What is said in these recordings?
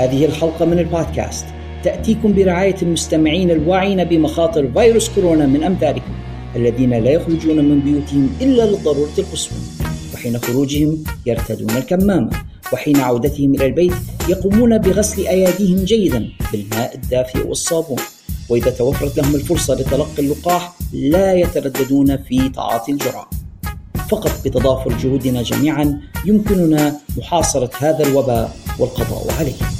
هذه الحلقة من البودكاست. تأتيكم برعاية المستمعين الواعين بمخاطر فيروس كورونا من أمثالكم الذين لا يخرجون من بيوتهم إلا للضرورة القصوى وحين خروجهم يرتدون الكمامة وحين عودتهم إلى البيت يقومون بغسل أيديهم جيدا بالماء الدافئ والصابون. وإذا توفرت لهم الفرصة لتلقي اللقاح لا يترددون في تعاطي الجرعة. فقط بتضافر جهودنا جميعا يمكننا محاصرة هذا الوباء والقضاء عليه.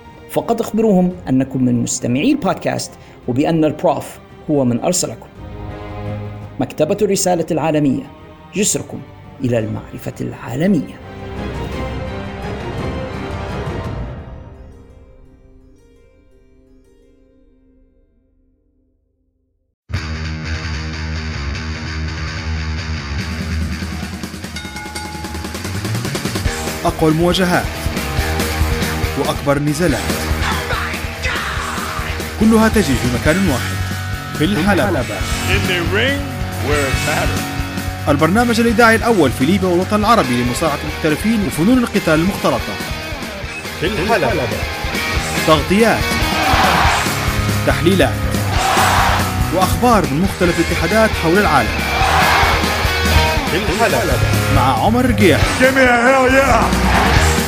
فقط أخبروهم أنكم من مستمعي البودكاست وبأن البروف هو من أرسلكم. مكتبة الرسالة العالمية جسركم إلى المعرفة العالمية. أقوى المواجهات وأكبر النزالات. كلها تجري في مكان واحد في الحلبة. البرنامج الإذاعي الأول في ليبيا والوطن العربي لمصارعة المحترفين وفنون القتال المختلطة. في الحلبة. تغطيات تحليلات وأخبار من مختلف الاتحادات حول العالم. في الحلبة. مع عمر رقيح!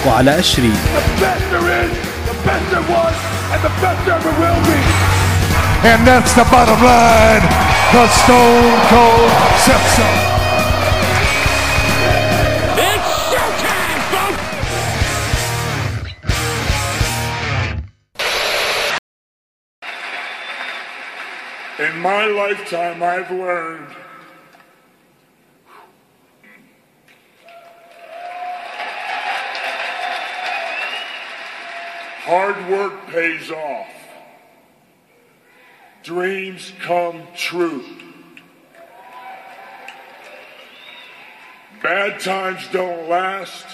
وعلى أشري The best there is, the best there was, and the best ever will be. And that's the bottom line. The Stone Cold said so. It's showtime, folks! In my lifetime, I've learned hard work pays off. Dreams come true. Bad times don't last,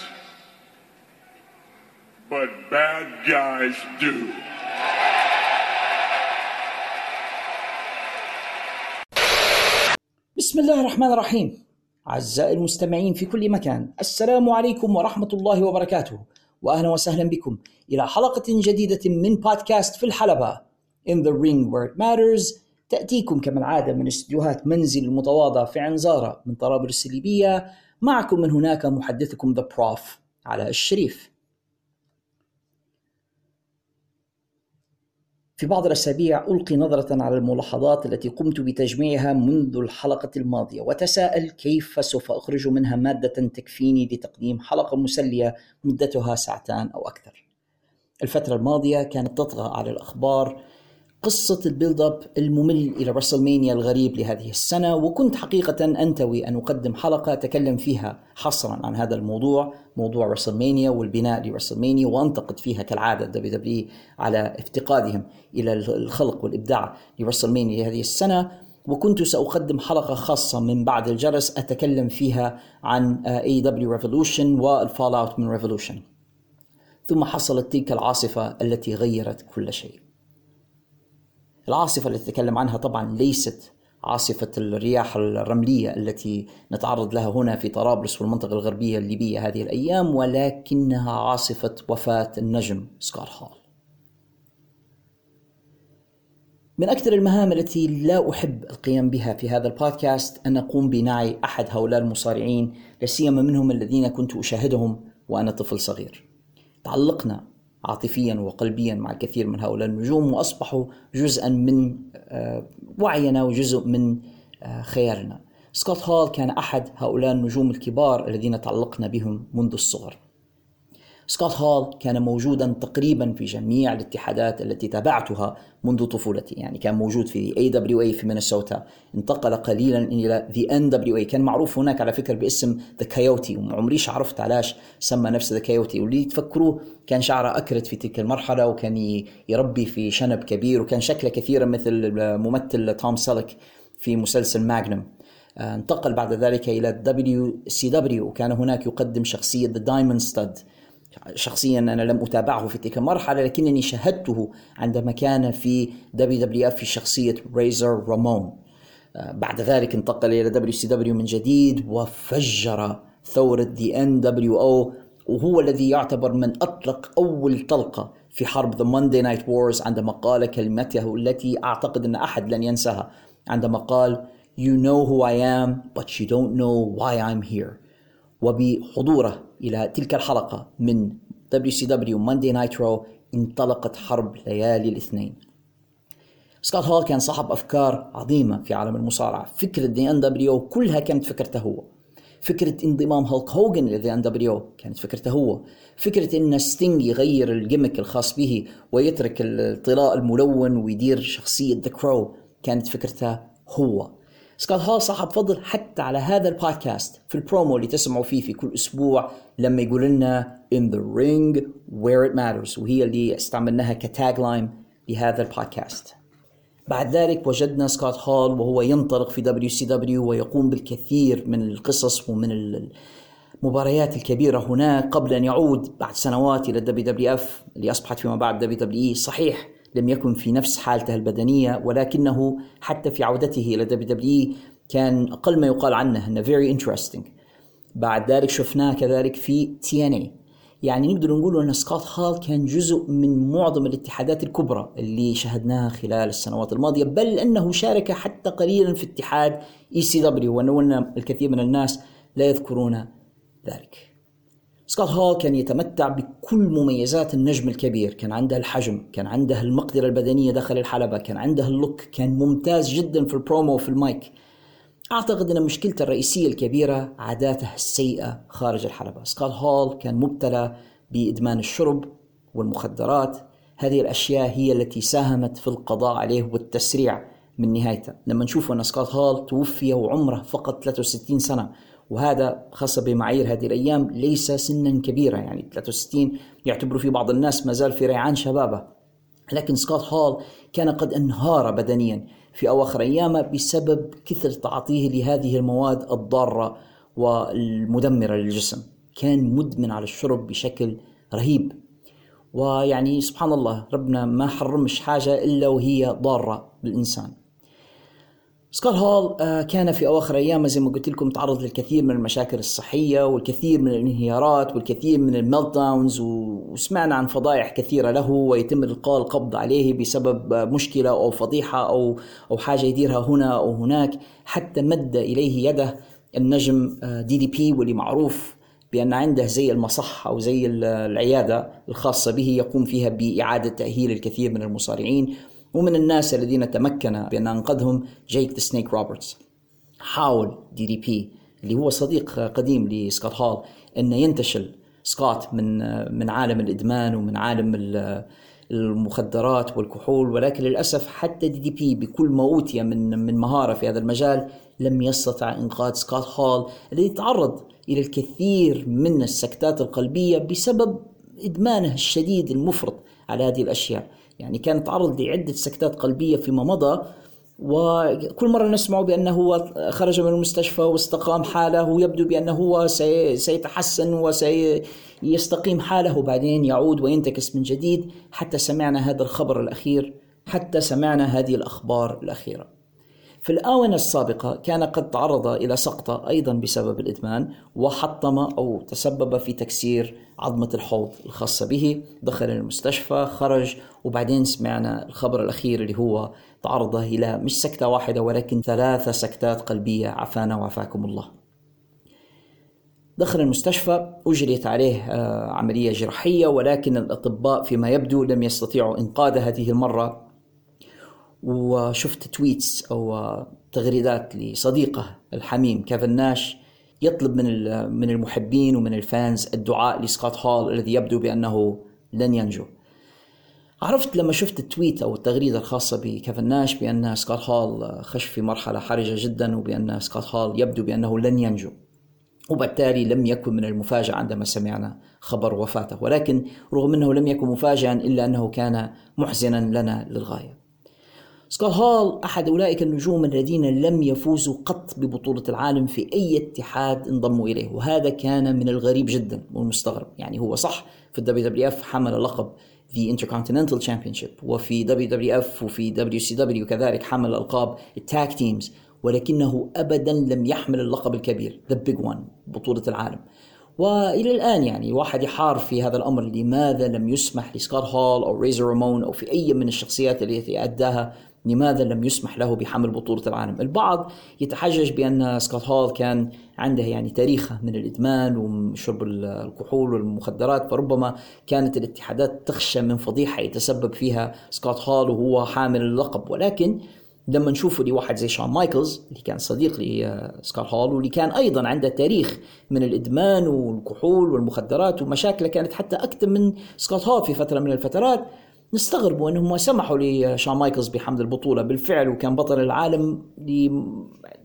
but bad guys do. بسم الله الرحمن الرحيم أعزائي المستمعين في كل مكان السلام عليكم ورحمة الله وبركاته وأهلا وسهلا بكم. إلى حلقة جديدة من بودكاست في الحلبة. In the Ring Where It Matters. تأتيكم كما العادة من استديوهات منزل المتواضع في عنزارة من طرابلس الليبية معكم من هناك محدثكم The Prof. علاء الشريف. في بعض الأسابيع ألقي نظرة على الملاحظات التي قمت بتجميعها منذ الحلقة الماضية وتساءل كيف سوف أخرج منها مادة تكفيني لتقديم حلقة مسلية مدتها ساعتان أو أكثر. الفترة الماضية كانت تطغى على الأخبار قصة ال build up الممل إلى WrestleMania الغريب لهذه السنة وكنت حقيقة أنتوي أن أقدم حلقة أتكلم فيها حصرا عن هذا الموضوع موضوع WrestleMania والبناء ل WrestleMania وأنتقد فيها كالعادة WW على افتقادهم إلى الخلق والإبداع ل WrestleMania لهذه السنة. وكنت سأقدم حلقة خاصة من بعد الجرس أتكلم فيها عن AEW Revolution وال fallout من Revolution ثم حصلت تلك العاصفة التي غيرت كل شيء. العاصفة التي تتكلم عنها طبعا ليست عاصفة الرياح الرملية التي نتعرض لها هنا في طرابلس والمنطقة الغربية الليبية هذه الأيام ولكنها عاصفة وفاة النجم سكوت هول من أكثر المهام التي لا أحب القيام بها في هذا البودكاست أن أقوم بنعي أحد هؤلاء المصارعين لا سيما منهم الذين كنت أشاهدهم وأنا طفل صغير. تعلقنا عاطفيا وقلبيا مع الكثير من هؤلاء النجوم وأصبحوا جزءا من آه، وعينا وجزء من آه، خيالنا. سكوت هول كان أحد هؤلاء النجوم الكبار الذين تعلقنا بهم منذ الصغر. سكوت هول كان موجودا تقريبا في جميع الاتحادات التي تابعتها منذ طفولتي. يعني كان موجود في AWA في مينيسوتا انتقل قليلا إلى the NWA كان معروف هناك على فكرة باسم The Coyote وعمريش عرفت علاش سمى نفسه The Coyote واللي تفكروه كان شعره اكرت في تلك المرحلة وكان يربي في شنب كبير وكان شكله كثيرا مثل ممثل توم سيليك في مسلسل Magnum آه، انتقل بعد ذلك إلى WCW وكان هناك يقدم شخصية The Diamond Studd شخصيا أنا لم أتابعه في تلك المرحلة لكنني شاهدته عندما كان في WWF في شخصية ريزر رامون آه، بعد ذلك انتقل إلى WCW من جديد وفجر ثورة the nWo وهو الذي يعتبر من أطلق أول طلقة في حرب the Monday Night Wars عندما قال كلمته التي أعتقد أن أحد لن ينساها عندما قال You know who I am but you don't know why I'm here. وبحضوره إلى تلك الحلقة من WCW Monday Night Raw انطلقت حرب ليالي الاثنين. سكوت هول كان صاحب أفكار عظيمة في عالم المصارعة. فكرة the nWo كلها كانت فكرته هو. فكرة انضمام هولك هوجن ل the nWo كانت فكرته هو. فكرة إن ستينج يغير ال gimmick الخاص به ويترك الطلاء الملون ويدير شخصية The Crow كانت فكرته هو. سكوت هول صاحب فضل حتى على هذا البودكاست في البرومو اللي تسمعوا فيه في كل أسبوع لما يقول لنا in the ring where it matters وهي اللي استعملناها ك tagline لهذا البودكاست. بعد ذلك وجدنا سكوت هول وهو ينطلق في WCW ويقوم بالكثير من القصص ومن المباريات الكبيرة هناك قبل أن يعود بعد سنوات إلى ال WWF اللي أصبحت فيما بعد WWE صحيح لم يكن في نفس حالته البدنية ولكنه حتى في عودته إلى WWE كان أقل ما يقال عنه أنه very interesting. بعد ذلك شفناه كذلك في TNA يعني نقدر نقول أن سكوت هال كان جزء من معظم الاتحادات الكبرى اللي شاهدناها خلال السنوات الماضية بل أنه شارك حتى قليلا في اتحاد ECW وان الكثير من الناس لا يذكرون ذلك. سكوت هول كان يتمتع بكل مميزات النجم الكبير. كان عنده الحجم كان عنده المقدرة البدنية داخل الحلبة كان عنده ال look كان ممتاز جدا في البرومو وفي المايك. أعتقد أن مشكلته الرئيسية الكبيرة عاداته السيئة خارج الحلبة. سكوت هول كان مبتلى بإدمان الشرب والمخدرات. هذه الأشياء هي التي ساهمت في القضاء عليه والتسريع من نهايته. لما نشوف أن سكوت هول توفي وعمره فقط 63 سنة وهذا خاصة بمعايير هذه الأيام ليس سنا كبيرا يعني 63 يعتبر في بعض الناس ما زال في ريعان شبابه. لكن سكوت هول كان قد انهار بدنيا في أواخر أيامه بسبب كثر تعاطيه لهذه المواد الضارة والمدمرة للجسم. كان مدمن على الشرب بشكل رهيب. ويعني سبحان الله ربنا ما حرمش حاجة إلا وهي ضارة بالإنسان. سكوت هول آه، كان في أواخر أيامه زي ما قلت لكم تعرض للكثير من المشاكل الصحية والكثير من الانهيارات والكثير من الميلت داونز وسمعنا عن فضائح كثيرة له ويتم إلقاء القبض عليه بسبب مشكلة أو فضيحة أو أو حاجة يديرها هنا أو هناك حتى مد إليه يده النجم DDP واللي معروف بأن عنده زي المصحة أو زي العيادة الخاصة به يقوم فيها بإعادة تأهيل الكثير من المصارعين. ومن الناس الذين تمكن بأن أنقذهم Jake the Snake Roberts. حاول DDP اللي هو صديق قديم لسكوت هول أنه ينتشل سكوت من من عالم الإدمان ومن عالم المخدرات والكحول. ولكن للأسف حتى DDP بكل ما أوتي من من مهارة في هذا المجال لم يستطع إنقاذ سكوت هول الذي تعرض إلى الكثير من السكتات القلبية بسبب إدمانه الشديد المفرط على هذه الأشياء. يعني كان تعرض لعدة سكتات قلبية فيما مضى وكل مرة نسمع بأنه هو خرج من المستشفى واستقام حاله ويبدو بأنه هو سيتحسن وسيستقيم حاله وبعدين يعود وينتكس من جديد حتى سمعنا هذا الخبر الأخير حتى سمعنا هذه الأخبار الأخيرة. في الآونة السابقة كان قد تعرض إلى سقطة أيضا بسبب الإدمان وحطم أو تسبب في تكسير عظمة الحوض الخاصة به. دخل المستشفى خرج وبعدين سمعنا الخبر الأخير اللي هو تعرض إلى مش سكتة واحدة ولكن ثلاث سكتات قلبية. عافانا وعافاكم الله. دخل المستشفى أجريت عليه آه، عملية جراحية ولكن الأطباء فيما يبدو لم يستطيعوا إنقاذ هذه المرة. وشفت tweets أو تغريدات لصديقه الحميم كيفن ناش يطلب من من المحبين ومن ال fans الدعاء لسكوت هول الذي يبدو بأنه لن ينجو. عرفت لما شفت ال tweet أو التغريدة الخاصة بكيفن ناش بأن سكوت هول خش في مرحلة حرجة جدا وبأن سكوت هول يبدو بأنه لن ينجو. وبالتالي لم يكن من المفاجأة عندما سمعنا خبر وفاته ولكن رغم أنه لم يكن مفاجئا إلا أنه كان محزنا لنا للغاية. سكوت هول أحد أولئك النجوم الذين لم يفوزوا قط ببطولة العالم في أي اتحاد انضموا إليه وهذا كان من الغريب جدا والمستغرب. يعني هو صح في ال WWF حمل لقب the Intercontinental Championship وفي WWF وفي WCW كذلك حمل ألقاب ال tag teams ولكنه ابدا لم يحمل اللقب الكبير the big one بطولة العالم. وإلى الآن يعني واحد يحار في هذا الأمر لماذا لم يسمح لسكوت هول أو ريزر رومون أو في أي من الشخصيات التي أداها لماذا لم يسمح له بحمل بطولة العالم؟ البعض يتحجج بأن سكوت هول كان عنده يعني تاريخه من الإدمان وشرب الكحول والمخدرات فربما كانت الاتحادات تخشى من فضيحة يتسبب فيها سكوت هول وهو حامل اللقب. ولكن لما نشوفه لواحد زي شون مايكلز اللي كان صديق لسكوت هول واللي كان أيضا عنده تاريخ من الإدمان والكحول والمخدرات ومشاكله كانت حتى أكثر من سكوت هول في فترة من الفترات نستغربوا انهم سمحوا لشون مايكلز بحمل البطولة. بالفعل وكان بطل العالم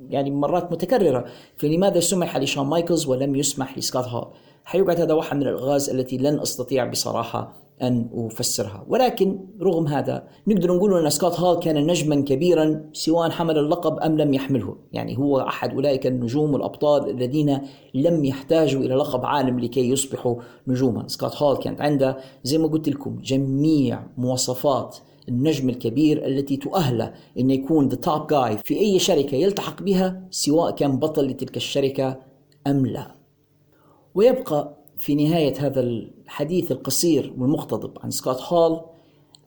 يعني مرات متكررة. فلماذا سمح لشون مايكلز ولم يسمح لسكوت هول حيقعد هذا واحد من الألغاز التي لن أستطيع بصراحة أن أفسرها. ولكن رغم هذا نقدر نقول أن سكوت هال كان نجما كبيرا سواء حمل اللقب أم لم يحمله. يعني هو أحد أولئك النجوم والأبطال الذين لم يحتاجوا إلى لقب عالم لكي يصبحوا نجوما. سكوت هال كانت عنده زي ما قلت لكم جميع مواصفات النجم الكبير التي تؤهله أن يكون the top guy في أي شركة يلتحق بها سواء كان بطل لتلك الشركة أم لا. ويبقى في نهاية هذا الحديث القصير والمقتضب عن سكوت هول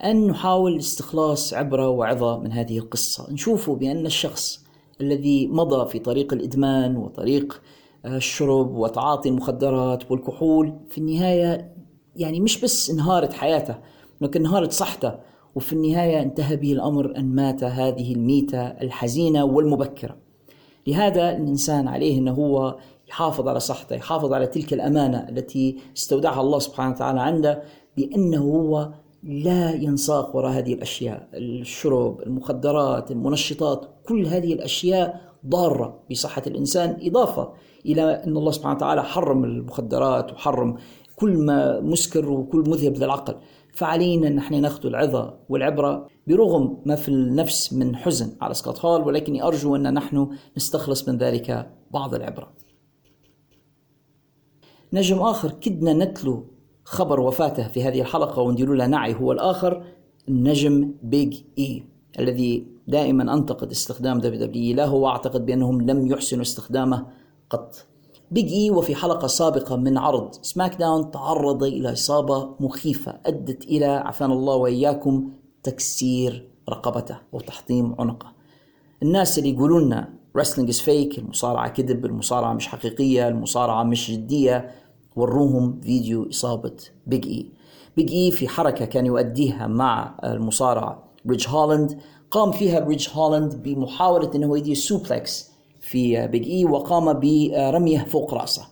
أن نحاول استخلاص عبرة وعظة من هذه القصة. نشوف بأن الشخص الذي مضى في طريق الإدمان وطريق الشرب وتعاطي المخدرات والكحول في النهاية يعني مش بس انهارت حياته لكن انهارت صحته. وفي النهاية انتهى به الأمر أن مات هذه الميتة الحزينة والمبكرة. لهذا الإنسان عليه أنه هو يحافظ على صحته يحافظ على تلك الأمانة التي استودعها الله سبحانه وتعالى عنده بأنه هو لا ينساق وراء هذه الأشياء الشرب المخدرات المنشطات كل هذه الأشياء ضارة بصحة الإنسان إضافة إلى أن الله سبحانه وتعالى حرم المخدرات وحرم كل ما مسكر وكل مذهب للعقل فعلينا نحن نأخذ العظة والعبرة برغم ما في النفس من حزن على سكوت هول ولكني أرجو أن نحن نستخلص من ذلك بعض العبرة. نجم آخر كدنا نتلو خبر وفاته في هذه الحلقة ونديروا له نعي هو الآخر النجم بيج إي الذي دائما أنتقد استخدام WWE له وأعتقد بأنهم لم يحسنوا استخدامه قط. Big E وفي حلقة سابقة من عرض SmackDown تعرض إلى إصابة مخيفة أدت إلى عافانا الله وإياكم تكسير رقبته وتحطيم عنقه. الناس اللي يقولون لنا wrestling is fake المصارعة كذب المصارعة مش حقيقية المصارعة مش جدية. وروهم فيديو إصابة Big E بيج إي في حركة كان يؤديها مع المصارع ريدج هولاند قام فيها ريدج هولاند بمحاولة أنه يدي suplex في بيج إي وقام برمية فوق رأسه.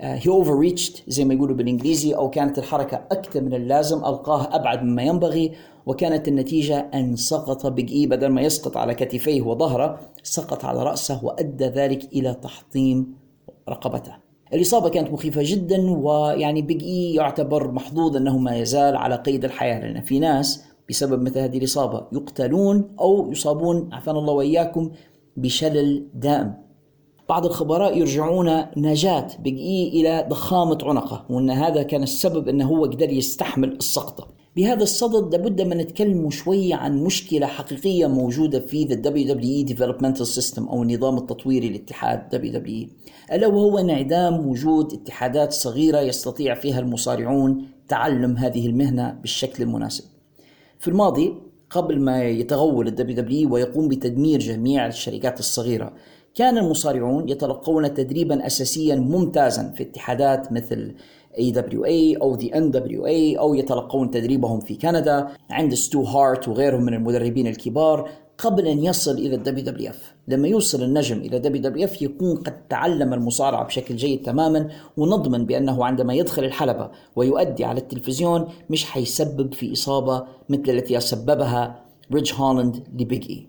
He overreached زي ما يقولوا بالإنجليزي أو كانت الحركة أكثر من اللازم ألقاه أبعد مما ينبغي وكانت النتيجة أن سقط بيج اي بدل ما يسقط على كتفيه وظهره سقط على رأسه وأدى ذلك إلى تحطيم رقبته. الإصابة كانت مخيفة جدا ويعني بيج اي يعتبر محظوظ أنه ما يزال على قيد الحياة لأن في ناس بسبب مثل هذه الإصابة يقتلون أو يصابون عافانا الله وإياكم بشلل دائم بعض الخبراء يرجعون نجاة إي إلى ضخامة عنقه وأن هذا كان السبب أنه هو قدر يستحمل السقطة بهذا الصدد لابد من نتكلم شوي عن مشكلة حقيقية موجودة في the WWE Developmental System أو النظام التطويري لاتحاد WWE ألا وهو انعدام وجود اتحادات صغيرة يستطيع فيها المصارعون تعلم هذه المهنة بالشكل المناسب. في الماضي قبل ما يتغول ال WWE ويقوم بتدمير جميع الشركات الصغيرة كان المصارعون يتلقون تدريبا أساسيا ممتازا في اتحادات مثل AWA أو the NWA أو يتلقون تدريبهم في كندا عند ستو هارت وغيرهم من المدربين الكبار قبل أن يصل إلى ال WWF لما يوصل النجم إلى WWF يكون قد تعلم المصارعة بشكل جيد تماما ونضمن بأنه عندما يدخل الحلبة ويؤدي على التلفزيون مش حيسبب في إصابة مثل التي سببها ريدج هولاند لبيج إي.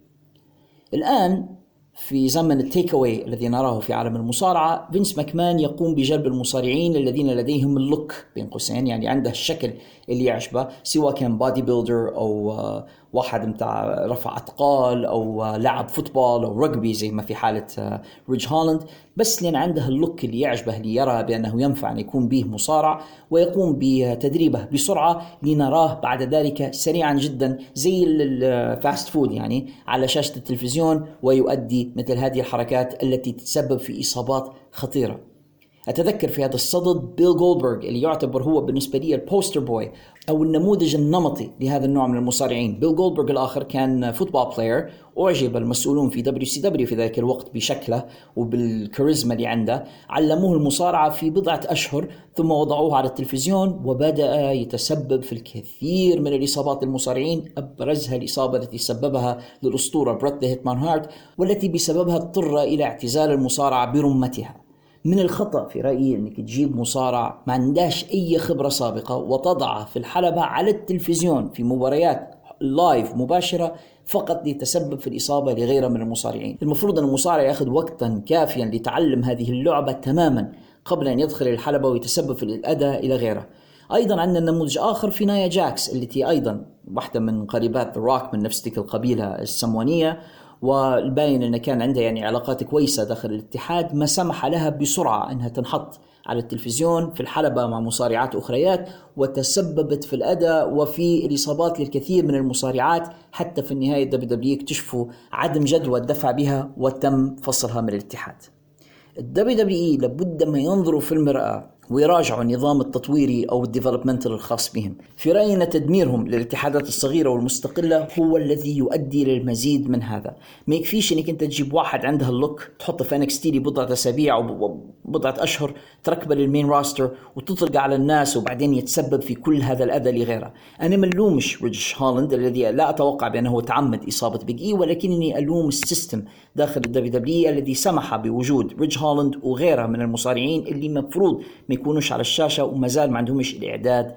الآن في زمن التيك أواي الذي نراه في عالم المصارعة فينس ماكمان يقوم بجلب المصارعين الذين لديهم ال look بين قوسين يعني عنده الشكل اللي يعجبه سواء كان bodybuilder أو آه، واحد متاع رفع اثقال أو آه، لعب football أو رجبي زي ما في حالة آه، ريدج هولاند بس لأن عنده ال look اللي يعجبه اللي يرى بأنه ينفع أن يكون به مصارع ويقوم بتدريبه بسرعة لنراه بعد ذلك سريعا جدا زي ال fast food يعني على شاشة التلفزيون ويؤدي مثل هذه الحركات التي تتسبب في إصابات خطيرة. أتذكر في هذا الصدد بيل جولدبرغ اللي يعتبر هو بالنسبة لي ال poster boy أو النموذج النمطي لهذا النوع من المصارعين. بيل جولدبرغ الآخر كان football player أعجب المسؤولون في WCW في ذلك الوقت بشكله وبالكاريزما اللي عنده. علموه المصارعة في بضعة أشهر ثم وضعوه على التلفزيون وبدأ يتسبب في الكثير من الإصابات المصارعين أبرزها الإصابة التي سببها للأسطورة بريت هيتمان هارت والتي بسببها اضطر إلى اعتزال المصارعة برمتها. من الخطأ في رأيي أنك تجيب مصارع ما عندهاش أي خبرة سابقة وتضعه في الحلبة على التلفزيون في مباريات live مباشرة فقط ليتسبب في الإصابة لغيره من المصارعين. المفروض أن المصارع يأخذ وقتا كافيا لتعلم هذه اللعبة تماما قبل أن يدخل الحلبة ويتسبب في الأذى إلى غيره أيضا عندنا نموذج آخر في نايا جاكس التي أيضا واحدة من قريبات روك من نفس تلك القبيلة السموانية. والباين أن كان عندها يعني علاقات كويسة داخل الاتحاد ما سمح لها بسرعة أنها تنحط على التلفزيون في الحلبة مع مصارعات أخريات وتسببت في الأداء وفي الإصابات للكثير من المصارعات حتى في النهاية WWE اكتشفوا عدم جدوى الدفع بها وتم فصلها من الاتحاد. ال WWE لابد ما ينظروا في المرآة ويراجعوا النظام التطويري أو ال developmental الخاص بهم. في رأينا تدميرهم للاتحادات الصغيرة والمستقلة هو الذي يؤدي للمزيد من هذا. ما يكفيش إنك أنت تجيب واحد عنده ال look تحطه في NXT لبضعة أسابيع أو بضعة أشهر تركبه لل main roster وتطلق على الناس وبعدين يتسبب في كل هذا الأذى لغيره. أنا ما ألومش ريدج هولاند الذي لا أتوقع بأنه تعمد إصابة بيج اي ولكنني ألوم ال system داخل ال WWE الذي سمح بوجود ريدج هولاند وغيره من المصارعين اللي مفروض ما يكونوش على الشاشة وما زال ما عندهمش الإعداد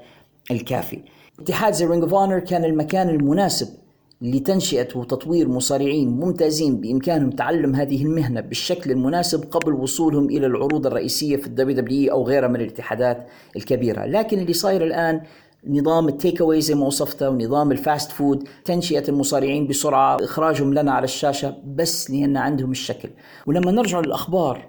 الكافي. اتحاد زي رينج اوف كان المكان المناسب لتنشئة وتطوير مصارعين ممتازين بإمكانهم تعلم هذه المهنة بالشكل المناسب قبل وصولهم إلى العروض الرئيسية في ال WWE أو غيرها من الاتحادات الكبيرة. لكن اللي صاير الآن نظام التيك اواي زي ما وصفته ونظام ال fast food تنشئة المصارعين بسرعة إخراجهم لنا على الشاشة بس لأن عندهم الشكل. ولما نرجع للأخبار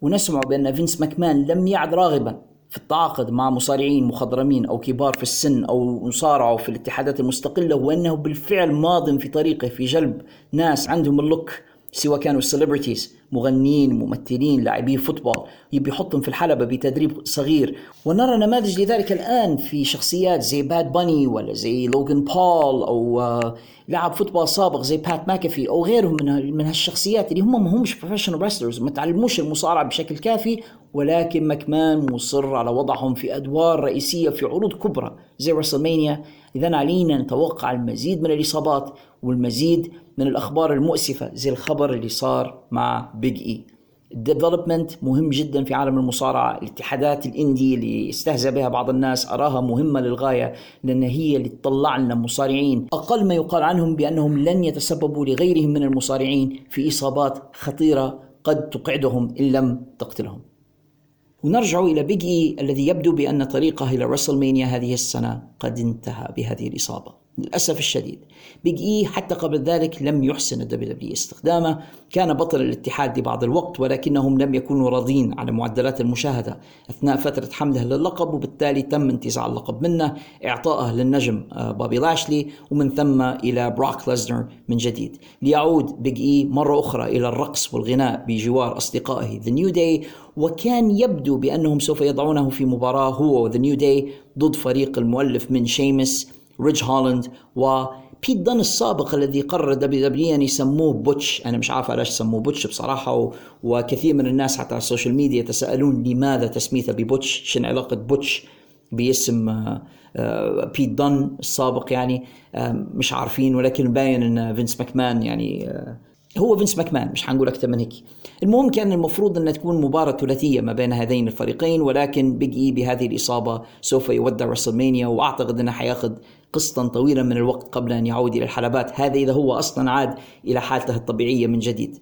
ونسمع بأن فينس ماكمان لم يعد راغبا في التعاقد مع مصارعين مخضرمين أو كبار في السن أو مصارعوا في الاتحادات المستقلة وأنه بالفعل ماض في طريقه في جلب ناس عندهم ال look سواء كانوا celebrities مغنيين ممثلين لاعبين football يبي يحطهم في الحلبة بتدريب صغير. ونرى نماذج لذلك الآن في شخصيات زي باد باني ولا زي لوغان بول أو آه، لاعب football سابق زي بات ماكافي أو غيرهم من من هالشخصيات اللي هم ما همش professional wrestlers ما تعلموش المصارعة بشكل كافي ولكن ماكمان مصر على وضعهم في أدوار رئيسية في عروض كبرى زي رسلمانيا إذا علينا نتوقع المزيد من الإصابات والمزيد من الأخبار المؤسفة زي الخبر اللي صار مع بيج إي ال development مهم جدا في عالم المصارعة. الاتحادات ال indie اللي استهزأ بها بعض الناس أراها مهمة للغاية لأن هي اللي تطلع لنا مصارعين. أقل ما يقال عنهم بأنهم لن يتسببوا لغيرهم من المصارعين في إصابات خطيرة قد تقعدهم إن لم تقتلهم. ونرجع إلى بيج إي الذي يبدو بأن طريقه إلى رسلمانيا هذه السنة قد انتهى بهذه الإصابة. للأسف الشديد. بيج إي حتى قبل ذلك لم يحسن ال WWE استخدامه. كان بطل الاتحاد لبعض الوقت ولكنهم لم يكونوا راضين على معدلات المشاهدة. أثناء فترة حمله للقب وبالتالي تم انتزاع اللقب منه إعطائه للنجم آه، بوبي لاشلي ومن ثم إلى بروك ليزنر من جديد. ليعود بيج إي مرة أخرى إلى الرقص والغناء بجوار أصدقائه ذا نيو داي وكان يبدو بأنهم سوف يضعونه في مباراة هو وذا نيو داي ضد فريق المؤلف من شيمس ريج هولاند وبيت دن السابق الذي قرر دبليو دبليو ان يسموه بوتش. أنا مش عارف ليش سموه بوتش بصراحة. وكثير من الناس حتى على السوشيال ميديا يتساءلون لماذا تسميته ببوتش؟ شن علاقة بوتش باسم آه، آه، بيت دن السابق يعني؟ آه، مش عارفين ولكن باين إن فينس ماكمان يعني هو فينس ماكمان مش حنقول أكثر من هيك. المهم كان المفروض إنها تكون مباراة ثلاثية ما بين هذين الفريقين ولكن بيج إي بهذه الإصابة سوف يودع رسلمانيا وأعتقد إنه حياخذ قسطا طويلا من الوقت قبل أن يعود إلى الحلبات. هذا إذا هو أصلا عاد إلى حالته الطبيعية من جديد.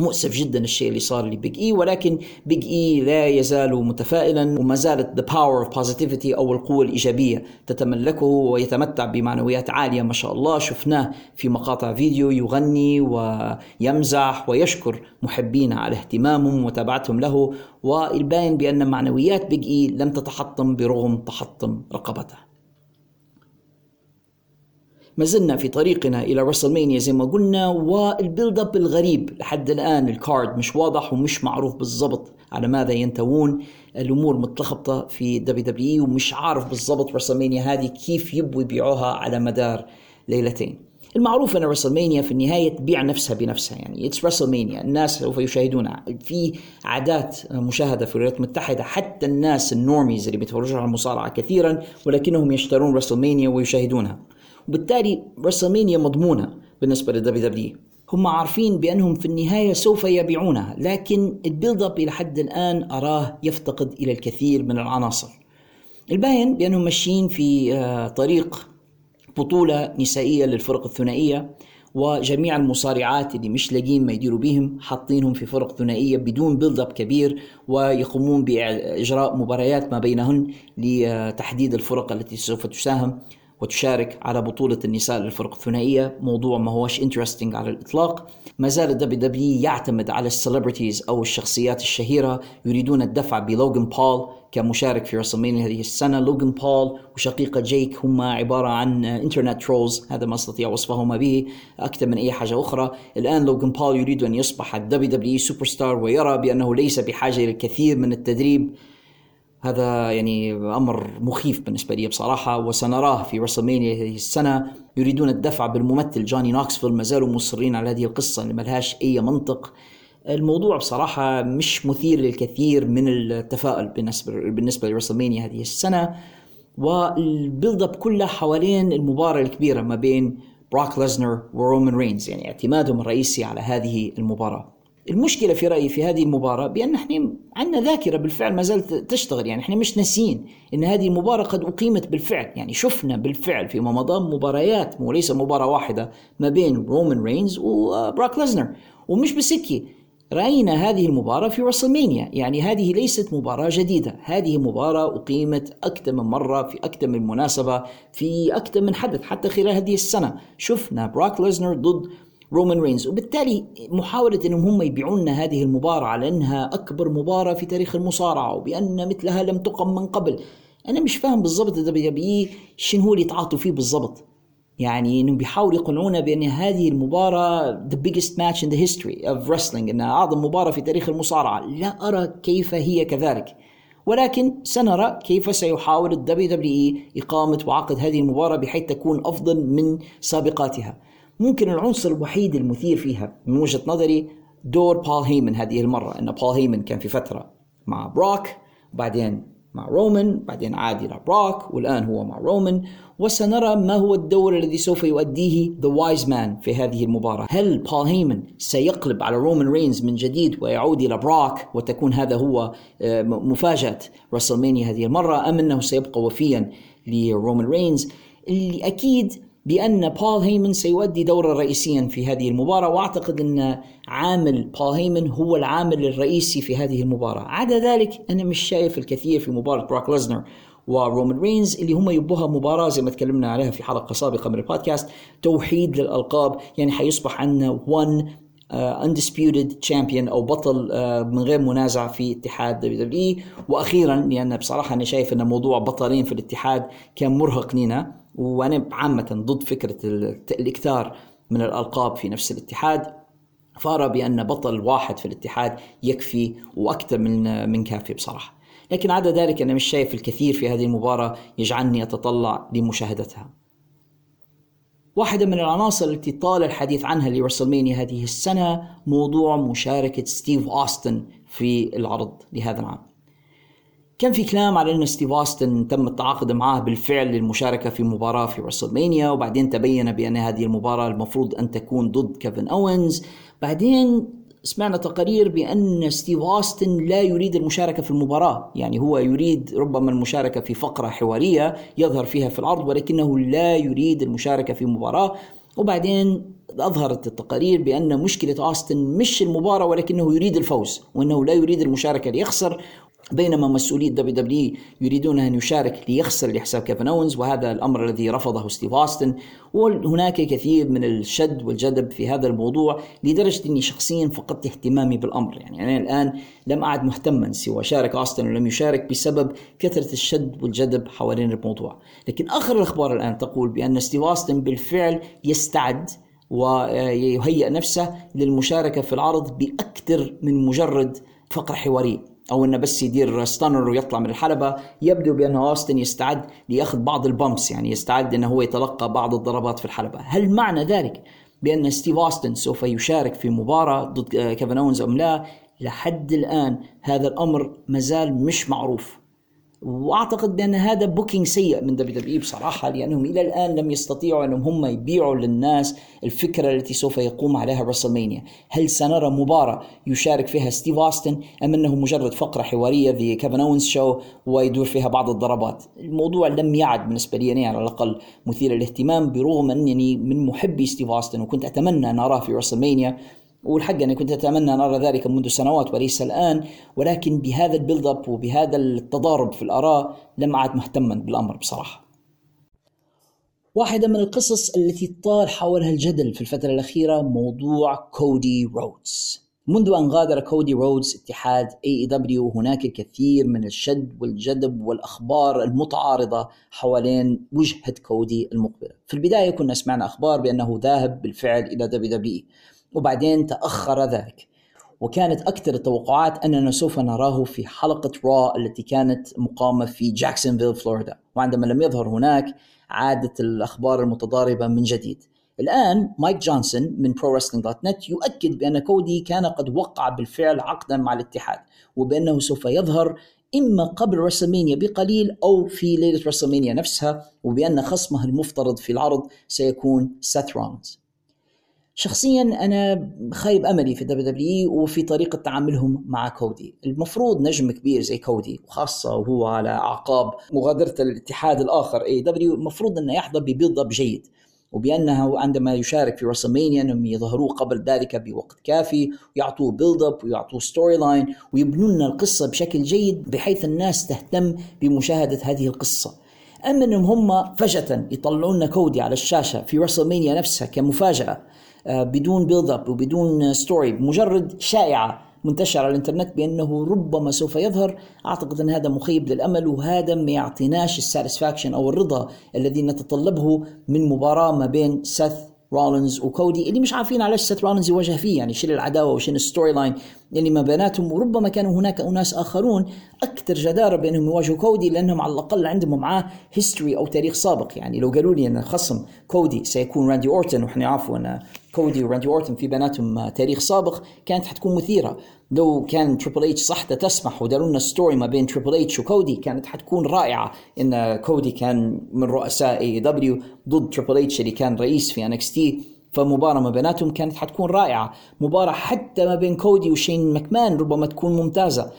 مؤسف جدا الشيء اللي صار لبيج إي ولكن بيج إي لا يزال متفائلا وما زالت the power of positivity أو القوة الإيجابية تتملكه ويتمتع بمعنويات عالية ما شاء الله. شفناه في مقاطع فيديو يغني ويمزح ويشكر محبين على اهتمامهم ومتابعتهم له والباين بأن معنويات بيج إي لم تتحطم برغم تحطم رقبته. ما زلنا في طريقنا إلى رسلمانيا زي ما قلنا وال build up الغريب لحد الآن ال card مش واضح ومش معروف بالضبط على ماذا ينتوون الأمور متلخبطة في WWE ومش عارف بالضبط رسلمانيا هذه كيف يبوا يبيعوها على مدار ليلتين. المعروف إن رسلمانيا في النهاية تبيع نفسها بنفسها يعني it's رسلمانيا الناس سوف يشاهدونها. في عادات مشاهدة في الولايات المتحدة حتى الناس ال normies اللي بيتفرجوا على المصارعة كثيرا ولكنهم يشترون رسلمانيا ويشاهدونها. وبالتالي رسلمانيا مضمونة بالنسبة لل WWE هم عارفين بأنهم في النهاية سوف يبيعونها لكن ال build up إلى حد الآن أراه يفتقد إلى الكثير من العناصر. الباين بأنهم ماشيين في آه، طريق بطولة نسائية للفرق الثنائية وجميع المصارعات اللي مش لاقين ما يديروا بهم حاطينهم في فرق ثنائية بدون build up كبير ويقومون بإجراء مباريات ما بينهن لتحديد الفرق التي سوف تساهم. وتشارك على بطولة النساء للفرق الثنائية. موضوع ما هوش interesting على الإطلاق. ما زال ال WWE يعتمد على ال celebrities أو الشخصيات الشهيرة يريدون الدفع بلوغان بول كمشارك في رسلمانيا هذه السنة. لوغان بول وشقيقه جيك هم عبارة عن internet trolls هذا ما أستطيع وصفهما به أكثر من أي حاجة أخرى. الآن لوغان بول يريد أن يصبح ال WWE superstar ويرى بأنه ليس بحاجة إلى الكثير من التدريب. هذا يعني أمر مخيف بالنسبة لي بصراحة وسنراه في رسلمانيا هذه السنة. يريدون الدفع بالممثل جوني نوكسفيل ما زالوا مصرين على هذه القصة اللي ما لهاش أي منطق. الموضوع بصراحة مش مثير للكثير من التفاؤل بالنسبة بالنسبة لرسلمانيا هذه السنة. وال build up كلها حوالين المباراة الكبيرة ما بين بروك ليزنر ورومان رينز يعني اعتمادهم الرئيسي على هذه المباراة. المشكلة في رأيي في هذه المباراة بأن إحنا عندنا ذاكرة بالفعل ما زالت تشتغل يعني إحنا مش ناسيين إن هذه المباراه قد أقيمت بالفعل يعني شفنا بالفعل فيما مضى مباريات وليس مباراة واحدة ما بين رومان رينز وبروك ليزنر. ومش بس هيك رأينا هذه المباراة في رسلمانيا يعني هذه ليست مباراة جديدة. هذه مباراة أقيمت أكثر من مرة في أكثر من مناسبة في أكثر من حدث حتى خلال هذه السنة. شفنا بروك ليزنر ضد رومان رينز وبالتالي محاولة إنهم هم يبيعون هذه المباراة على انها أكبر مباراة في تاريخ المصارعة وبأن مثلها لم تقم من قبل. أنا مش فاهم بالضبط ال WWE شنو هو اللي يتعاطوا فيه بالضبط. يعني انهم بيحاولوا يقنعونا بأن هذه المباراة the biggest match in the history of wrestling إنها أعظم مباراة في تاريخ المصارعة. لا أرى كيف هي كذلك. ولكن سنرى كيف سيحاول ال WWE إقامة وعقد هذه المباراة بحيث تكون أفضل من سابقاتها. ممكن العنصر الوحيد المثير فيها من وجهة نظري دور بول هيمن هذه المرة أن بول هيمن كان في فترة مع بروك وبعدين مع رومان بعدين عاد إلى بروك والآن هو مع رومان وسنرى ما هو الدور الذي سوف يؤديه the wise man في هذه المباراة. هل بول هيمن سيقلب على رومان رينز من جديد ويعود إلى بروك وتكون هذا هو آه، مفاجأة رسلمانيا هذه المرة أم أنه سيبقى وفيا لرومان رينز اللي أكيد بأن بول هيمن سيؤدي دورا رئيسيا في هذه المباراة وأعتقد أن عامل بول هيمن هو العامل الرئيسي في هذه المباراة. عدا ذلك أنا مش شايف الكثير في مباراة بروك ليزنر ورومان رينز اللي هم يبوها مباراة زي ما تكلمنا عليها في حلقة سابقة من البودكاست توحيد للألقاب. يعني حيصبح عندنا 1 undisputed uh, champion أو بطل uh, من غير منازع في اتحاد WWE وأخيرا لأن بصراحة أنا شايف أن موضوع بطلين في الاتحاد كان مرهق لنا وأنا عامة ضد فكرة الإكثار من الألقاب في نفس الاتحاد فأرى بأن بطل واحد في الاتحاد يكفي وأكثر من من كافي بصراحة. لكن عدا ذلك أنا مش شايف الكثير في هذه المباراة يجعلني أتطلع لمشاهدتها. واحدة من العناصر التي طال الحديث عنها لرسلمانيا هذه السنة موضوع مشاركة ستيف أوستن في العرض لهذا العام. كان في كلام على إن ستيف أوستن تم التعاقد معه بالفعل للمشاركة في مباراة في رسلمانيا وبعدين تبين بأن هذه المباراة المفروض أن تكون ضد كيفن أوينز. بعدين سمعنا تقارير بأن ستيف أوستن لا يريد المشاركة في المباراة، يعني هو يريد ربما المشاركة في فقرة حوارية يظهر فيها في العرض ولكنه لا يريد المشاركة في مباراة، وبعدين أظهرت التقارير بأن مشكلة أوستن مش المباراة ولكنه يريد الفوز وأنه لا يريد المشاركة ليخسر. بينما مسؤولي WWE يريدون أن يشارك ليخسر لحساب كيفن اونز وهذا الأمر الذي رفضه ستيف أوستن. وهناك كثير من الشد والجذب في هذا الموضوع لدرجة إني شخصيا فقدت اهتمامي بالأمر. يعني أنا الآن لم أعد مهتما سواء شارك أوستن ولم يشارك بسبب كثرة الشد والجذب حوالين الموضوع. لكن آخر الأخبار الآن تقول بأن ستيف أوستن بالفعل يستعد ويهيئ نفسه للمشاركة في العرض بأكثر من مجرد فقرة حوارية. أو إنه بس يدير Stunner ويطلع من الحلبة يبدو بان أوستن يستعد لاخذ بعض ال bumps يعني يستعد إنه هو يتلقى بعض الضربات في الحلبة. هل معنى ذلك بأن ستيف أوستن سوف يشارك في مباراة ضد كيفن اونز أم لا؟ لحد الآن هذا الأمر مازال مش معروف. وأعتقد بأن هذا booking سيء من WWE بصراحة لأنهم إلى الآن لم يستطيعوا أنهم هم يبيعوا للناس الفكرة التي سوف يقوم عليها WrestleMania، هل سنرى مباراة يشارك فيها ستيف أوستن أم أنه مجرد فقرة حوارية في كيفن اونز show ويدور فيها بعض الضربات؟ الموضوع لم يعد بالنسبة لي يعني على الأقل مثير للاهتمام برغم أنني من محبي ستيف أوستن وكنت أتمنى أن أراه في WrestleMania والحق أنا كنت أتمنى أن أرى ذلك منذ سنوات وليس الآن ولكن بهذا ال build up وبهذا التضارب في الآراء لم أعد مهتما بالأمر بصراحة. واحدة من القصص التي طال حولها الجدل في الفترة الأخيرة موضوع كودي رودز منذ أن غادر كودي رودز اتحاد AEW هناك الكثير من الشد والجذب والأخبار المتعارضة حوالين وجهة كودي المقبلة. في البداية كنا سمعنا أخبار بأنه ذاهب بالفعل إلى WWE وبعدين تأخر ذلك. وكانت أكثر التوقعات أننا سوف نراه في حلقة Raw التي كانت مقامة في جاكسونفيل فلوريدا وعندما لم يظهر هناك عادت الأخبار المتضاربة من جديد. الآن مايك جونسون من ProWrestling.net يؤكد بأن كودي كان قد وقع بالفعل عقدا مع الاتحاد وبأنه سوف يظهر إما قبل WrestleMania بقليل أو في ليلة WrestleMania نفسها وبأن خصمه المفترض في العرض سيكون سيث رولينز شخصيا أنا خايب أملي في WWE وفي طريقة تعاملهم مع كودي، المفروض نجم كبير زي كودي وخاصة وهو على أعقاب مغادرة الاتحاد الآخر AEW المفروض إنه يحظى ب build up جيد وبأنه عندما يشارك في WrestleMania إنهم يظهروه قبل ذلك بوقت كافي ويعطوه build up ويعطوه storyline ويبنوا لنا القصة بشكل جيد بحيث الناس تهتم بمشاهدة هذه القصة. أما إنهم هم فجأة يطلعون كودي على الشاشة في WrestleMania نفسها كمفاجأة بدون build up وبدون story مجرد شائعة منتشرة على الإنترنت بأنه ربما سوف يظهر. أعتقد أن هذا مخيب للأمل وهذا ما يعطيناش ال satisfaction أو الرضا الذي نتطلبه من مباراة ما بين سيث رولينز وكودي اللي مش عارفين علاش سيث رولينز يواجه فيه يعني شنو العداوة وشنو ال storyline اللي ما بيناتهم. وربما كانوا هناك أناس آخرون أكثر جدارة بأنهم يواجهوا كودي لأنهم على الأقل عندهم معاه history أو تاريخ سابق. يعني لو قالوا لي أن خصم كودي سيكون راندي أورتن وإحنا عارفين أن كودي وراندي اورتن في بيناتهم تاريخ سابق كانت حتكون مثيرة. لو كان تريبل اتش صحته تسمح وداروا لنا story ما بين تريبل اتش وكودي كانت حتكون رائعة. إن كودي كان من رؤساء AEW ضد تريبل اتش اللي كان رئيس في NXT فمباراة ما بيناتهم كانت حتكون رائعة. مباراة حتى ما بين كودي وشين مكمان ربما تكون ممتازة.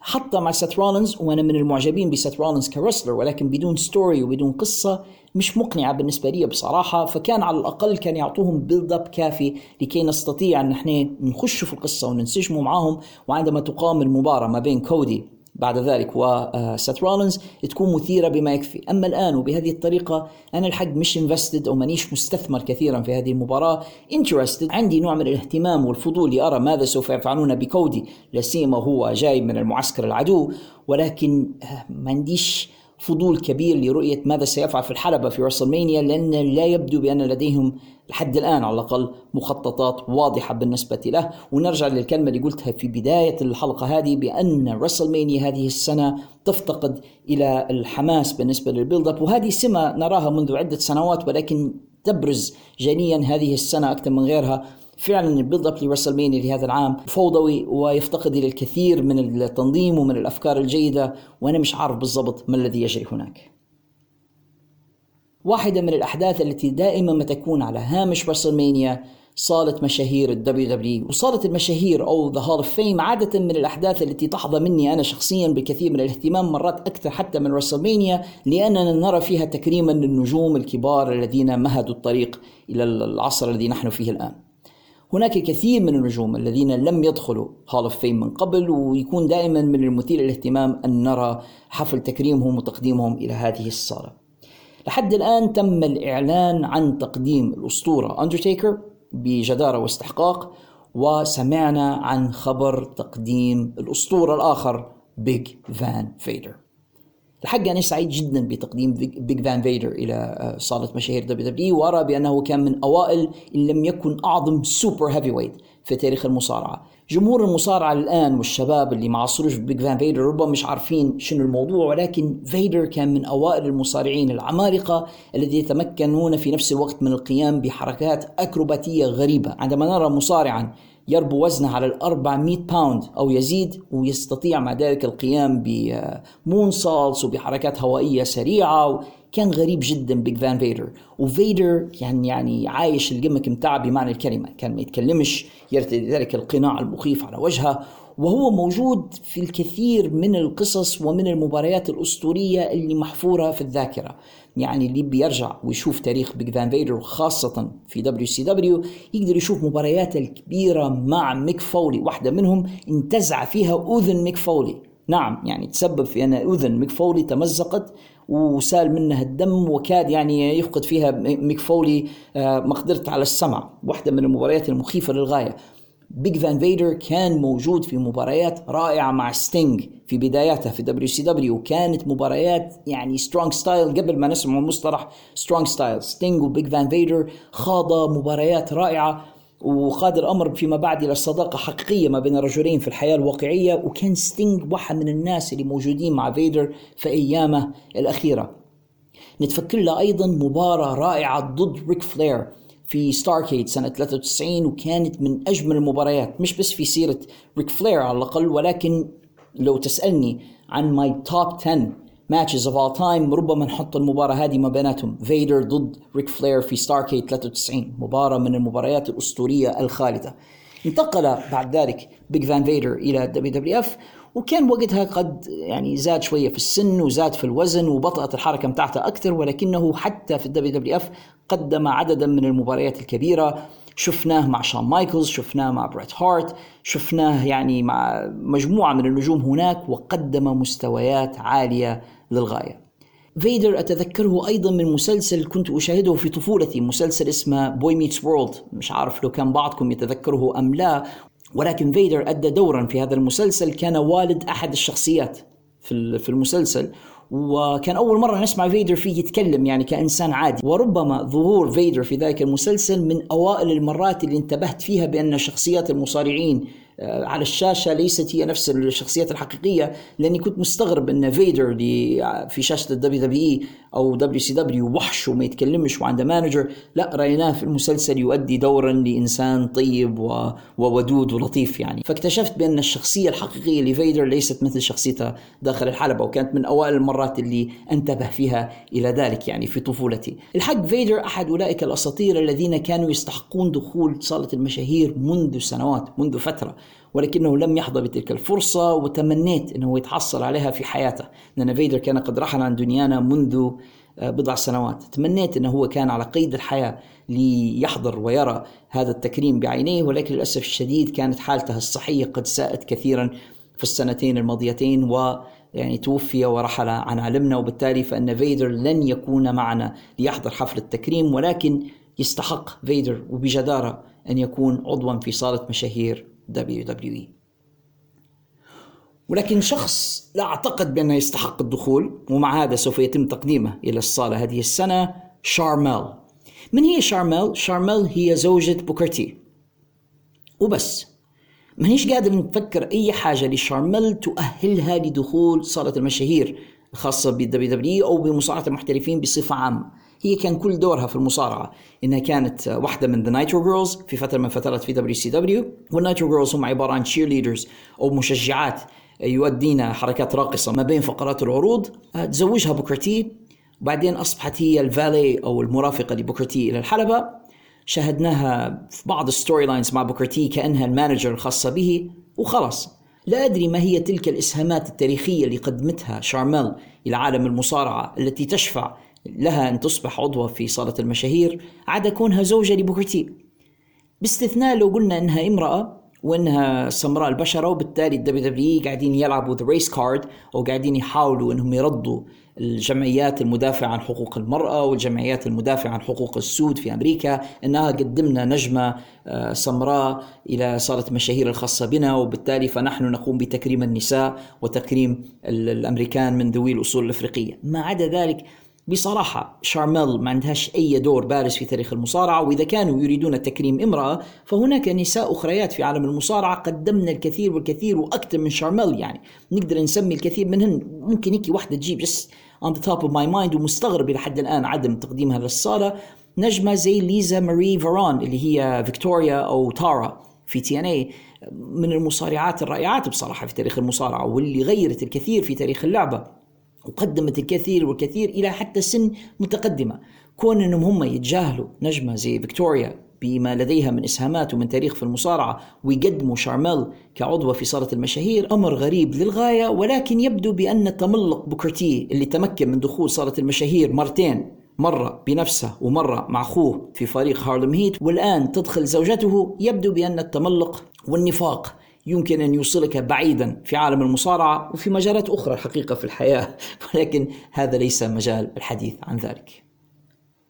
حتى مع سيت رولينز وأنا من المعجبين بسيت رولينز ك wrestler ولكن بدون story وبدون قصة مش مقنعة بالنسبة لي بصراحة فكان على الأقل كان يعطوهم build up كافي لكي نستطيع أن إحنا نخش في القصة وننسجموا معاهم وعندما تقام المباراة ما بين كودي بعد ذلك وسيث رولينز تكون مثيرة بما يكفي. أما الآن وبهذه الطريقة أنا الحق مش invested أو مانيش مستثمر كثيرا في هذه المباراة. interested عندي نوع من الاهتمام والفضول لأرى ماذا سوف يفعلون بكودي. لسيما هو جاي من المعسكر العدو ولكن آه، ما عنديش فضول كبير لرؤية ماذا سيفعل في الحلبة في WrestleMania لأن لا يبدو بأن لديهم لحد الآن على الأقل مخططات واضحة بالنسبة له. ونرجع للكلمة اللي قلتها في بداية الحلقة هذه بأن WrestleMania هذه السنة تفتقد إلى الحماس بالنسبة للبيلد أب وهذه سمة نراها منذ عدة سنوات ولكن تبرز جليا هذه السنة أكثر من غيرها. فعلا ال build up لرسلمانيا لهذا العام فوضوي ويفتقد إلى الكثير من التنظيم ومن الأفكار الجيدة وأنا مش عارف بالضبط ما الذي يجري هناك. واحدة من الأحداث التي دائما ما تكون على هامش WrestleMania صالة مشاهير ال WWE وصالة المشاهير أو The Hall of Fame عادة من الأحداث التي تحظى مني أنا شخصيا بكثير من الاهتمام مرات أكثر حتى من WrestleMania لأننا نرى فيها تكريما للنجوم الكبار الذين مهدوا الطريق إلى العصر الذي نحن فيه الآن هناك كثير من النجوم الذين لم يدخلوا Hall of Fame من قبل ويكون دائما من المثير للاهتمام أن نرى حفل تكريمهم وتقديمهم إلى هذه الصالة. لحد الآن تم الإعلان عن تقديم الأسطورة اندرتيكر بجدارة واستحقاق وسمعنا عن خبر تقديم الأسطورة الآخر بيج فان فيدر. الحق أنا سعيد جدا بتقديم بيج فان فيدر إلى آه، صالة مشاهير WWE وأرى بأنه كان من أوائل إن لم يكن أعظم super heavyweight في تاريخ المصارعة. جمهور المصارعة الآن والشباب اللي ما عصروش بيج فان فيدر ربما مش عارفين شنو الموضوع ولكن فيدر كان من أوائل المصارعين العمالقة الذين يتمكنون في نفس الوقت من القيام بحركات أكروباتية غريبة. عندما نرى مصارعا يربو وزنه على ال 400 باوند أو يزيد ويستطيع مع ذلك القيام ب moonsaults وبحركات هوائية سريعة كان غريب جدا بيج فان فيدر. وفيدر كان يعني عايش ال gimmick متاعه بمعنى الكلمة كان ما يتكلمش يرتدي ذلك القناع المخيف على وجهه. وهو موجود في الكثير من القصص ومن المباريات الأسطورية اللي محفورة في الذاكرة. يعني اللي بيرجع ويشوف تاريخ بيج فان فيدر خاصة في WCW يقدر يشوف مباريات الكبيرة مع ميك فولي واحدة منهم انتزع فيها أذن ميك فولي. نعم يعني تسبب في أن أذن ميك فولي تمزقت وسال منها الدم وكاد يعني يفقد فيها ميك فولي آه، مقدرته على السمع. واحدة من المباريات المخيفة للغاية. بيج فان فيدر كان موجود في مباريات رائعة مع ستينج في بداياتها في WCW وكانت مباريات يعني strong style قبل ما نسمع مصطلح strong style ستينج وبيج فان فيدر خاض مباريات رائعة وقاد الامر فيما بعد إلى صداقة حقيقية ما بين الرجلين في الحياة الواقعية. وكان ستينج واحد من الناس اللي موجودين مع فيدر في أيامه الأخيرة. نتفكر له أيضا مباراة رائعة ضد ريك فلير في ستاركيد سنة 93 وكانت من أجمل المباريات مش بس في سيرة ريك فلير على الأقل ولكن لو تسألني عن my top 10 matches of all time ربما نحط المباراة هذه ما بيناتهم. فيدر ضد ريك فلير في ستاركيد 93 مباراة من المباريات الأسطورية الخالدة. انتقل بعد ذلك بيج فان فيدر إلى WWF وكان وقتها قد يعني زاد شوية في السن وزاد في الوزن وبطأت الحركة بتاعته أكثر ولكنه حتى في ال WWF قدم عددا من المباريات الكبيرة. شفناه مع شون مايكلز شفناه مع بريت هارت شفناه يعني مع مجموعة من النجوم هناك وقدم مستويات عالية للغاية. فيدر أتذكره أيضا من مسلسل كنت أشاهده في طفولتي مسلسل اسمه Boy Meets World مش عارف لو كان بعضكم يتذكره أم لا ولكن فيدر أدى دورا في هذا المسلسل. كان والد أحد الشخصيات في المسلسل. وكان أول مرة نسمع فيدر فيه يتكلم يعني كإنسان عادي. وربما ظهور فيدر في ذلك المسلسل من أوائل المرات اللي انتبهت فيها بأن شخصيات المصارعين على الشاشة ليست هي نفس الشخصيات الحقيقية لأني كنت مستغرب أن فيدر اللي في شاشة ال WWE أو WCW وحش وما يتكلمش وعنده manager لا رأيناه في المسلسل يؤدي دورا لإنسان طيب وودود ولطيف يعني. فاكتشفت بأن الشخصية الحقيقية لفيدر ليست مثل شخصيته داخل الحلبة وكانت من أوائل المرات اللي انتبه فيها إلى ذلك يعني في طفولتي. الحق فيدر أحد أولئك الأساطير الذين كانوا يستحقون دخول صالة المشاهير منذ سنوات منذ فترة. ولكنه لم يحظى بتلك الفرصة وتمنيت أنه يتحصل عليها في حياته. لأن فيدر كان قد رحل عن دنيانا منذ آه، بضع سنوات. تمنيت أنه هو كان على قيد الحياة ليحضر ويرى هذا التكريم بعينيه ولكن للأسف الشديد كانت حالته الصحية قد ساءت كثيرا في السنتين الماضيتين و يعني توفي ورحل عن علمنا. وبالتالي فإن فيدر لن يكون معنا ليحضر حفل التكريم ولكن يستحق فيدر وبجدارة أن يكون عضوا في صالة مشاهير WWE ولكن شخص لا أعتقد بأنه يستحق الدخول ومع هذا سوف يتم تقديمه إلى الصالة هذه السنة شارميل. من هي شارميل؟ شارميل هي زوجة بوكرتي. وبس. ما هيش قادر نفكر أي حاجة لشارميل تؤهلها لدخول صالة المشاهير الخاصة بال WW أو بمصارعة المحترفين بصفة عامة؟ هي كان كل دورها في المصارعة إنها كانت واحدة من the Nitro Girls في فترة من فترات في WCW وال Nitro Girls هم عبارة عن cheerleaders أو مشجعات يؤدين حركات راقصة ما بين فقرات العروض. تزوجها بوكرتي وبعدين أصبحت هي الفالي أو المرافقة لبوكرتي إلى الحلبة. شاهدناها في بعض ال storylines مع بوكرتي كأنها ال manager الخاصة به وخلاص. لا أدري ما هي تلك الإسهامات التاريخية اللي قدمتها شارميل إلى عالم المصارعة التي تشفع لها أن تصبح عضوة في صالة المشاهير عدا كونها زوجة لبوكرتي باستثناء لو قلنا أنها امرأة وإنها سمراء البشره وبالتالي ال WW قاعدين يلعبوا the race card أو قاعدين يحاولوا إنهم يردوا الجمعيات المدافعة عن حقوق المرأة والجمعيات المدافعة عن حقوق السود في أمريكا أنها قدمنا نجمة آه، سمراء إلى صالة مشاهير الخاصة بنا وبالتالي فنحن نقوم بتكريم النساء وتكريم الأمريكان من ذوي الأصول الأفريقية. ما عدا ذلك بصراحة شارميل ما عندهاش أي دور بارز في تاريخ المصارعة وإذا كانوا يريدون تكريم امرأة فهناك نساء أخريات في عالم المصارعة قدمنا الكثير والكثير وأكثر من شارميل يعني. نقدر نسمي الكثير منهن ممكن هيك واحدة تجيب بس on the top of my mind ومستغرب إلى حد الآن عدم تقديمها للصالة نجمة زي ليزا ماري فاران اللي هي فيكتوريا أو تارا في TNA من المصارعات الرائعات بصراحة في تاريخ المصارعة واللي غيرت الكثير في تاريخ اللعبة. وقدمت الكثير والكثير إلى حتى سن متقدمة. كون أنهم هم يتجاهلوا نجمة زي فيكتوريا بما لديها من إسهامات ومن تاريخ في المصارعة ويقدموا شارميل كعضوه في صالة المشاهير أمر غريب للغاية ولكن يبدو بأن تملق بوكرتي اللي تمكن من دخول صالة المشاهير مرتين مرة بنفسه ومرة مع أخوه في فريق هارلم هيت والآن تدخل زوجته يبدو بأن التملق والنفاق يمكن أن يوصلك بعيدا في عالم المصارعة وفي مجالات أخرى الحقيقة في الحياة. ولكن هذا ليس مجال الحديث عن ذلك.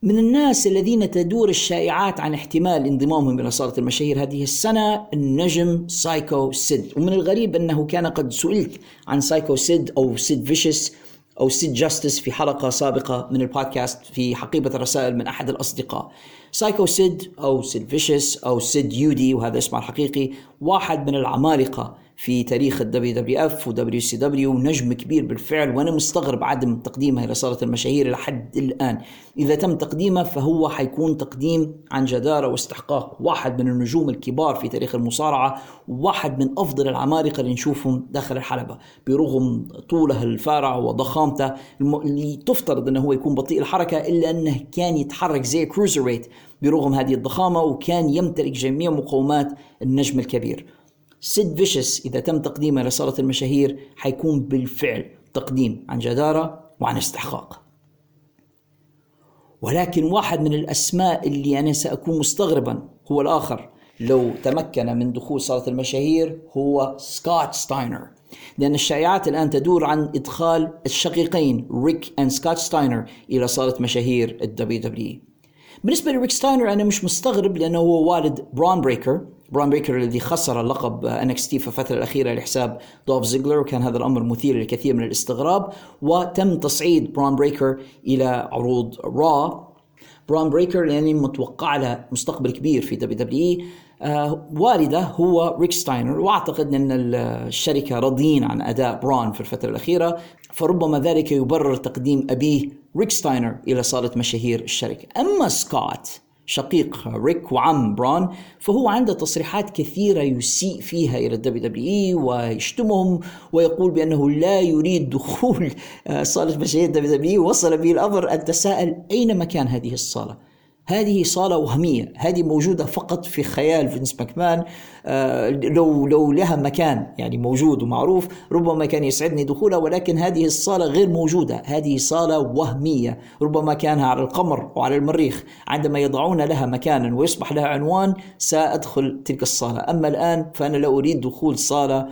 من الناس الذين تدور الشائعات عن احتمال انضمامهم إلى صالة المشاهير هذه السنة النجم سايكو سيد. ومن الغريب أنه كان قد سئلت عن سايكو سيد أو سيد فيشس أو سيد جاستس في حلقة سابقة من البودكاست في حقيبة الرسائل من أحد الأصدقاء. سايكو سيد أو سيد فيشس أو سيد يودي وهذا اسمه الحقيقي واحد من العمالقة في تاريخ ال WWF و WCW نجم كبير بالفعل وأنا مستغرب عدم تقديمه إلى صالة المشاهير لحد الآن. إذا تم تقديمه فهو حيكون تقديم عن جدارة واستحقاق واحد من النجوم الكبار في تاريخ المصارعة واحد من أفضل العمالقة اللي نشوفهم داخل الحلبة برغم طوله الفارع وضخامته اللي تفترض إنه هو يكون بطيء الحركة إلا أنه كان يتحرك زي cruiserweight برغم هذه الضخامة وكان يمتلك جميع مقومات النجم الكبير. سيد فيشس إذا تم تقديمه لصالة المشاهير حيكون بالفعل تقديم عن جدارة وعن استحقاق. ولكن واحد من الأسماء اللي أنا سأكون مستغربا هو الآخر. لو تمكن من دخول صالة المشاهير هو سكوت ستاينر. لأن الشائعات الآن تدور عن إدخال الشقيقين ريك and سكوت ستاينر إلى صالة مشاهير ال WWE بالنسبة لريك ستاينر أنا مش مستغرب لأنه هو والد برون بريكر. برون بريكر الذي خسر لقب NXT في الفترة الأخيرة لحساب دولف زيجلر. وكان هذا الأمر مثير للكثير من الاستغراب وتم تصعيد برون بريكر إلى عروض Raw برون بريكر يعني متوقع له مستقبل كبير في WWE آه والده هو ريك ستاينر وأعتقد أن الشركة راضيين عن أداء برون في الفترة الأخيرة فربما ذلك يبرر تقديم أبيه ريك ستاينر إلى صالة مشاهير الشركة. أما سكوت شقيق ريك وعم برون فهو عنده تصريحات كثيرة يسيء فيها إلى ال WWE ويشتمهم ويقول بأنه لا يريد دخول آه، صالة مشاهير ال WWE وصل به الأمر أن تساءل أين مكان هذه الصالة؟ هذه صالة وهمية. هذه موجودة فقط في خيال فينس ماكمان آه لو لو لها مكان يعني موجود ومعروف ربما كان يسعدني دخولها ولكن هذه الصالة غير موجودة. هذه صالة وهمية. ربما كانها على القمر وعلى المريخ. عندما يضعون لها مكانا ويصبح لها عنوان سأدخل تلك الصالة. أما الآن فأنا لا أريد دخول صالة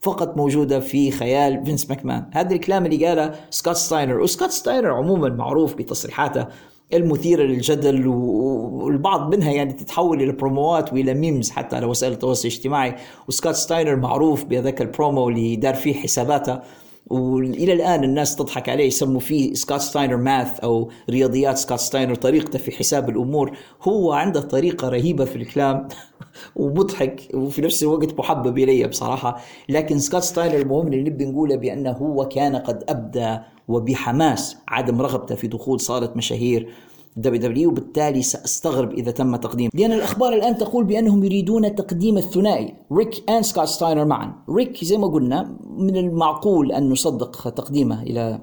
فقط موجودة في خيال فينس ماكمان هذا الكلام اللي قاله سكوت ستاينر. وسكوت ستاينر عموما معروف بتصريحاته المثيرة للجدل والبعض منها يعني تتحول إلى بروموات وإلى memes حتى على وسائل التواصل الاجتماعي. وسكوت ستاينر معروف بهذاك البرومو اللي دار فيه حساباته. وإلى الآن الناس تضحك عليه يسموا فيه سكوت ستاينر math أو رياضيات سكوت ستاينر طريقته في حساب الأمور. هو عنده طريقة رهيبة في الكلام ومضحك وفي نفس الوقت محبب إلي بصراحة. لكن سكوت ستاينر المهم اللي نبي نقوله بأنه هو كان قد أبدى وبحماس عدم رغبته في دخول صالة مشاهير WWE وبالتالي سأستغرب إذا تم تقديم لأن الأخبار الآن تقول بأنهم يريدون تقديم الثنائي. ريك and سكوت ستاينر معا. ريك زي ما قلنا من المعقول أن نصدق تقديمه إلى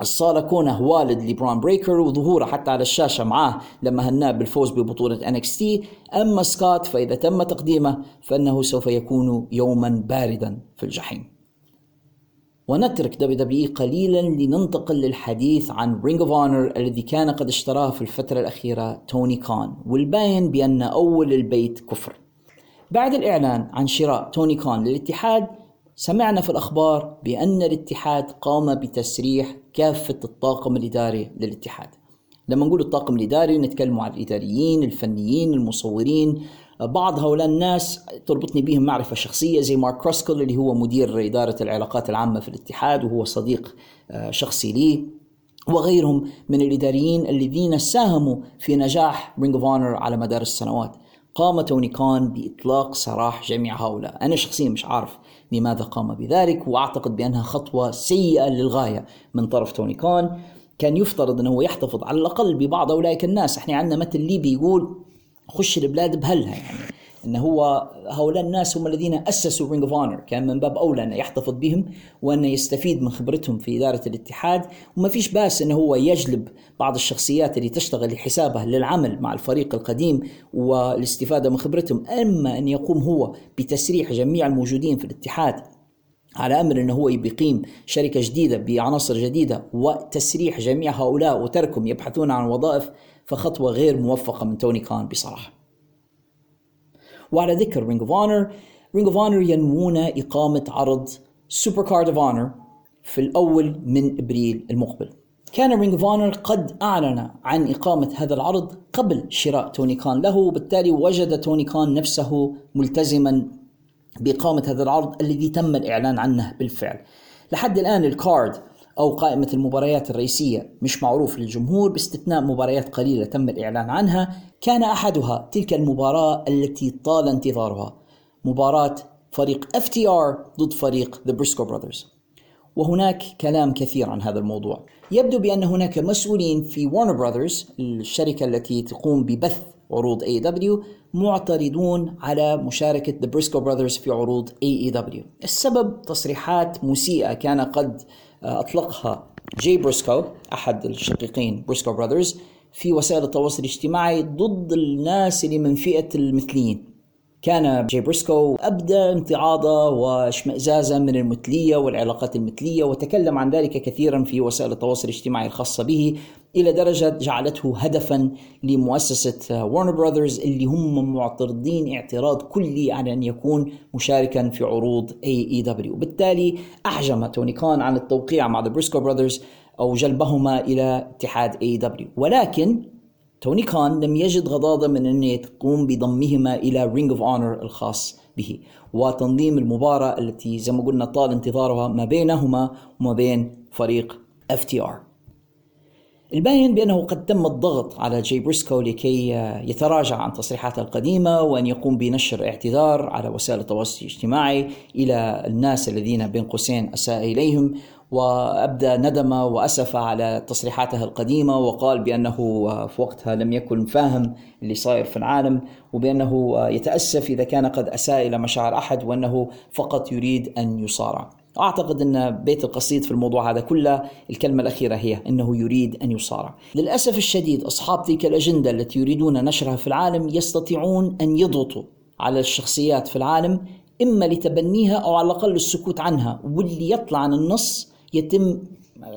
الصالة كونه والد لبرون بريكر وظهوره حتى على الشاشة معاه لما هناه بالفوز ببطولة NXT أما سكوت فإذا تم تقديمه فإنه سوف يكون يوما باردا في الجحيم. ونترك WWE قليلا لننتقل للحديث عن Ring of Honor الذي كان قد اشتراه في الفترة الأخيرة توني كان والباين بأن أول البيت كفر. بعد الإعلان عن شراء توني كان للاتحاد سمعنا في الأخبار بأن الاتحاد قام بتسريح كافة الطاقم الإداري للاتحاد. لما نقول الطاقم الإداري نتكلم عن الإداريين الفنيين المصورين بعض هؤلاء الناس تربطني بهم معرفة شخصية زي مارك كروسكل اللي هو مدير إدارة العلاقات العامة في الاتحاد وهو صديق آه، شخصي لي. وغيرهم من الإداريين الذين ساهموا في نجاح Ring of Honor على مدار السنوات. قام توني كان بإطلاق سراح جميع هؤلاء. أنا شخصيا مش عارف لماذا قام بذلك وأعتقد بأنها خطوة سيئة للغاية من طرف توني كان. كان يفترض أنه يحتفظ على الأقل ببعض أولئك الناس. إحنا عندنا مثل ليبي يقول خش البلاد بهلها يعني. انه هو هؤلاء الناس هم الذين أسسوا Ring of Honor كان من باب أولى انه يحتفظ بهم وانه يستفيد من خبرتهم في إدارة الاتحاد. وما فيش بأس انه هو يجلب بعض الشخصيات اللي تشتغل لحسابه للعمل مع الفريق القديم والاستفادة من خبرتهم أما أن يقوم هو بتسريح جميع الموجودين في الاتحاد على أمل انه هو يقيم شركة جديدة بعناصر جديدة وتسريح جميع هؤلاء وتركهم يبحثون عن وظائف فخطوة غير موفقة من توني كان بصراحة. وعلى ذكر Ring of Honor Ring of Honor ينوون إقامة عرض Supercard of Honor في الأول من إبريل المقبل. كان Ring of Honor قد أعلن عن إقامة هذا العرض قبل شراء توني كان له وبالتالي وجد توني كان نفسه ملتزما بإقامة هذا العرض الذي تم الإعلان عنه بالفعل. لحد الآن ال card أو قائمة المباريات الرئيسية مش معروف للجمهور باستثناء مباريات قليلة تم الإعلان عنها كان أحدها تلك المباراة التي طال انتظارها مباراة فريق FTR ضد فريق The Briscoe Brothers. وهناك كلام كثير عن هذا الموضوع. يبدو بأن هناك مسؤولين في Warner Brothers الشركة التي تقوم ببث عروض AEW معترضون على مشاركة The Briscoe Brothers في عروض AEW السبب تصريحات مسيئة كان قد أطلقها جي بريسكو أحد الشقيقين Briscoe Brothers في وسائل التواصل الاجتماعي ضد الناس اللي من فئة المثليين. كان جي بريسكو أبدى امتعاضه واشمئزازا من المثلية والعلاقات المثلية وتكلم عن ذلك كثيرا في وسائل التواصل الاجتماعي الخاصة به إلى درجة جعلته هدفا لمؤسسة Warner Brothers اللي هم معترضين اعتراض كلي على أن يكون مشاركا في عروض AEW بالتالي أحجم توني كان عن التوقيع مع The Briscoe Brothers أو جلبهما إلى اتحاد AEW ولكن توني كان لم يجد غضاضة من أن يقوم بضمهما إلى Ring of Honor الخاص به وتنظيم المباراة التي زي ما قلنا طال انتظارها ما بينهما وما بين فريق FTR الباين بأنه قد تم الضغط على جي بريسكو لكي يتراجع عن تصريحاته القديمة وأن يقوم بنشر اعتذار على وسائل التواصل الاجتماعي إلى الناس الذين بين قوسين أساء إليهم وأبدى ندم وأسف على تصريحاته القديمة وقال بأنه في وقتها لم يكن فاهم اللي صاير في العالم وبأنه يتأسف إذا كان قد أساء إلى مشاعر أحد وأنه فقط يريد أن يصارع. أعتقد أن بيت القصيد في الموضوع هذا كله الكلمة الأخيرة هي أنه يريد أن يصارع. للأسف الشديد أصحاب تلك الأجندة التي يريدون نشرها في العالم يستطيعون أن يضغطوا على الشخصيات في العالم إما لتبنيها أو على الأقل السكوت عنها واللي يطلع عن النص يتم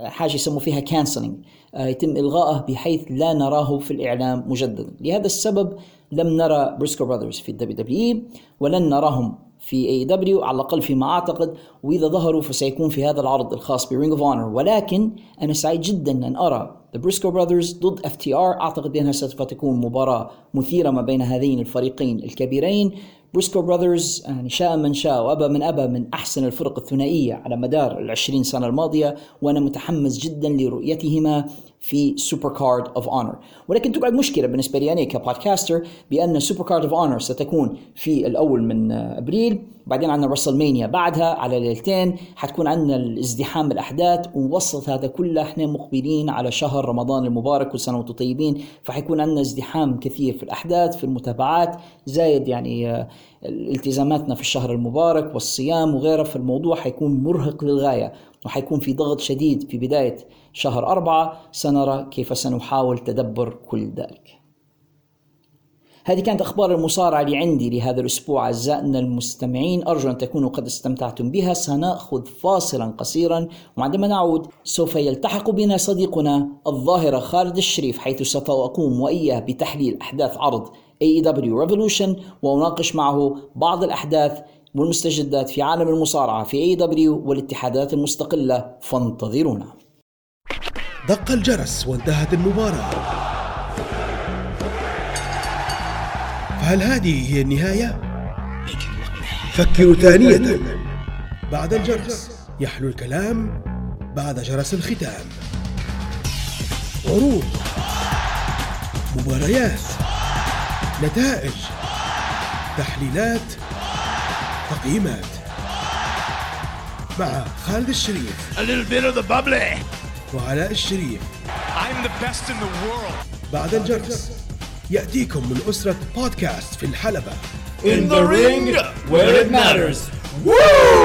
حاجة يسموا فيها cancelling آه، يتم إلغائه بحيث لا نراه في الإعلام مجددا. لهذا السبب لم نرى Briscoe Brothers في ال WW ولن نراهم في AEW على الأقل فيما أعتقد وإذا ظهروا فسيكون في هذا العرض الخاص Ring of Honor ولكن أنا سعيد جدا أن أرى The Briscoe Brothers ضد FTR أعتقد بأنها سوف تكون مباراة مثيرة ما بين هذين الفريقين الكبيرين. Briscoe Brothers يعني شاء من شاء وأبى من أبى من أحسن الفرق الثنائية على مدار العشرين سنة الماضية وأنا متحمس جدا لرؤيتهما في Supercard of Honor ولكن تقعد مشكله بالنسبة لي أنا ك podcaster بأن Supercard of Honor ستكون في الأول من أبريل بعدين عندنا WrestleMania بعدها على ليلتين حتكون عندنا الازدحام الاحداث ووسط هذا كله إحنا مقبلين على شهر رمضان المبارك سنه وأنتم طيبين فحيكون عندنا ازدحام كثير في الأحداث في المتابعات زايد يعني آه، التزاماتنا في الشهر المبارك والصيام وغيره فالموضوع حيكون مرهق للغاية وحيكون في ضغط شديد في بداية شهر أربعة. سنرى كيف سنحاول تدبر كل ذلك. هذه كانت أخبار المصارعة اللي عندي لهذا الأسبوع. أعزائنا المستمعين أرجو أن تكونوا قد استمتعتم بها. سنأخذ فاصلا قصيرا وعندما نعود سوف يلتحق بنا صديقنا الظاهرة خالد الشريف حيث سوف أقوم وإياه بتحليل أحداث عرض AEW Revolution وأناقش معه بعض الأحداث والمستجدات في عالم المصارعة في AEW والاتحادات المستقلة. فانتظرونا. دق الجرس وانتهت المباراة. فهل هذه هي النهاية؟ فكروا ثانية. بعد الجرس يحلو الكلام بعد جرس الختام. عروض. مباريات. نتائج تحليلات تقييمات مع خالد الشريف A little bit of the bubbly. وعلاء الشريف I'm the best in the world. بعد الجرس يأتيكم من أسرة بودكاست في الحلبة In the ring where it matters. Woo!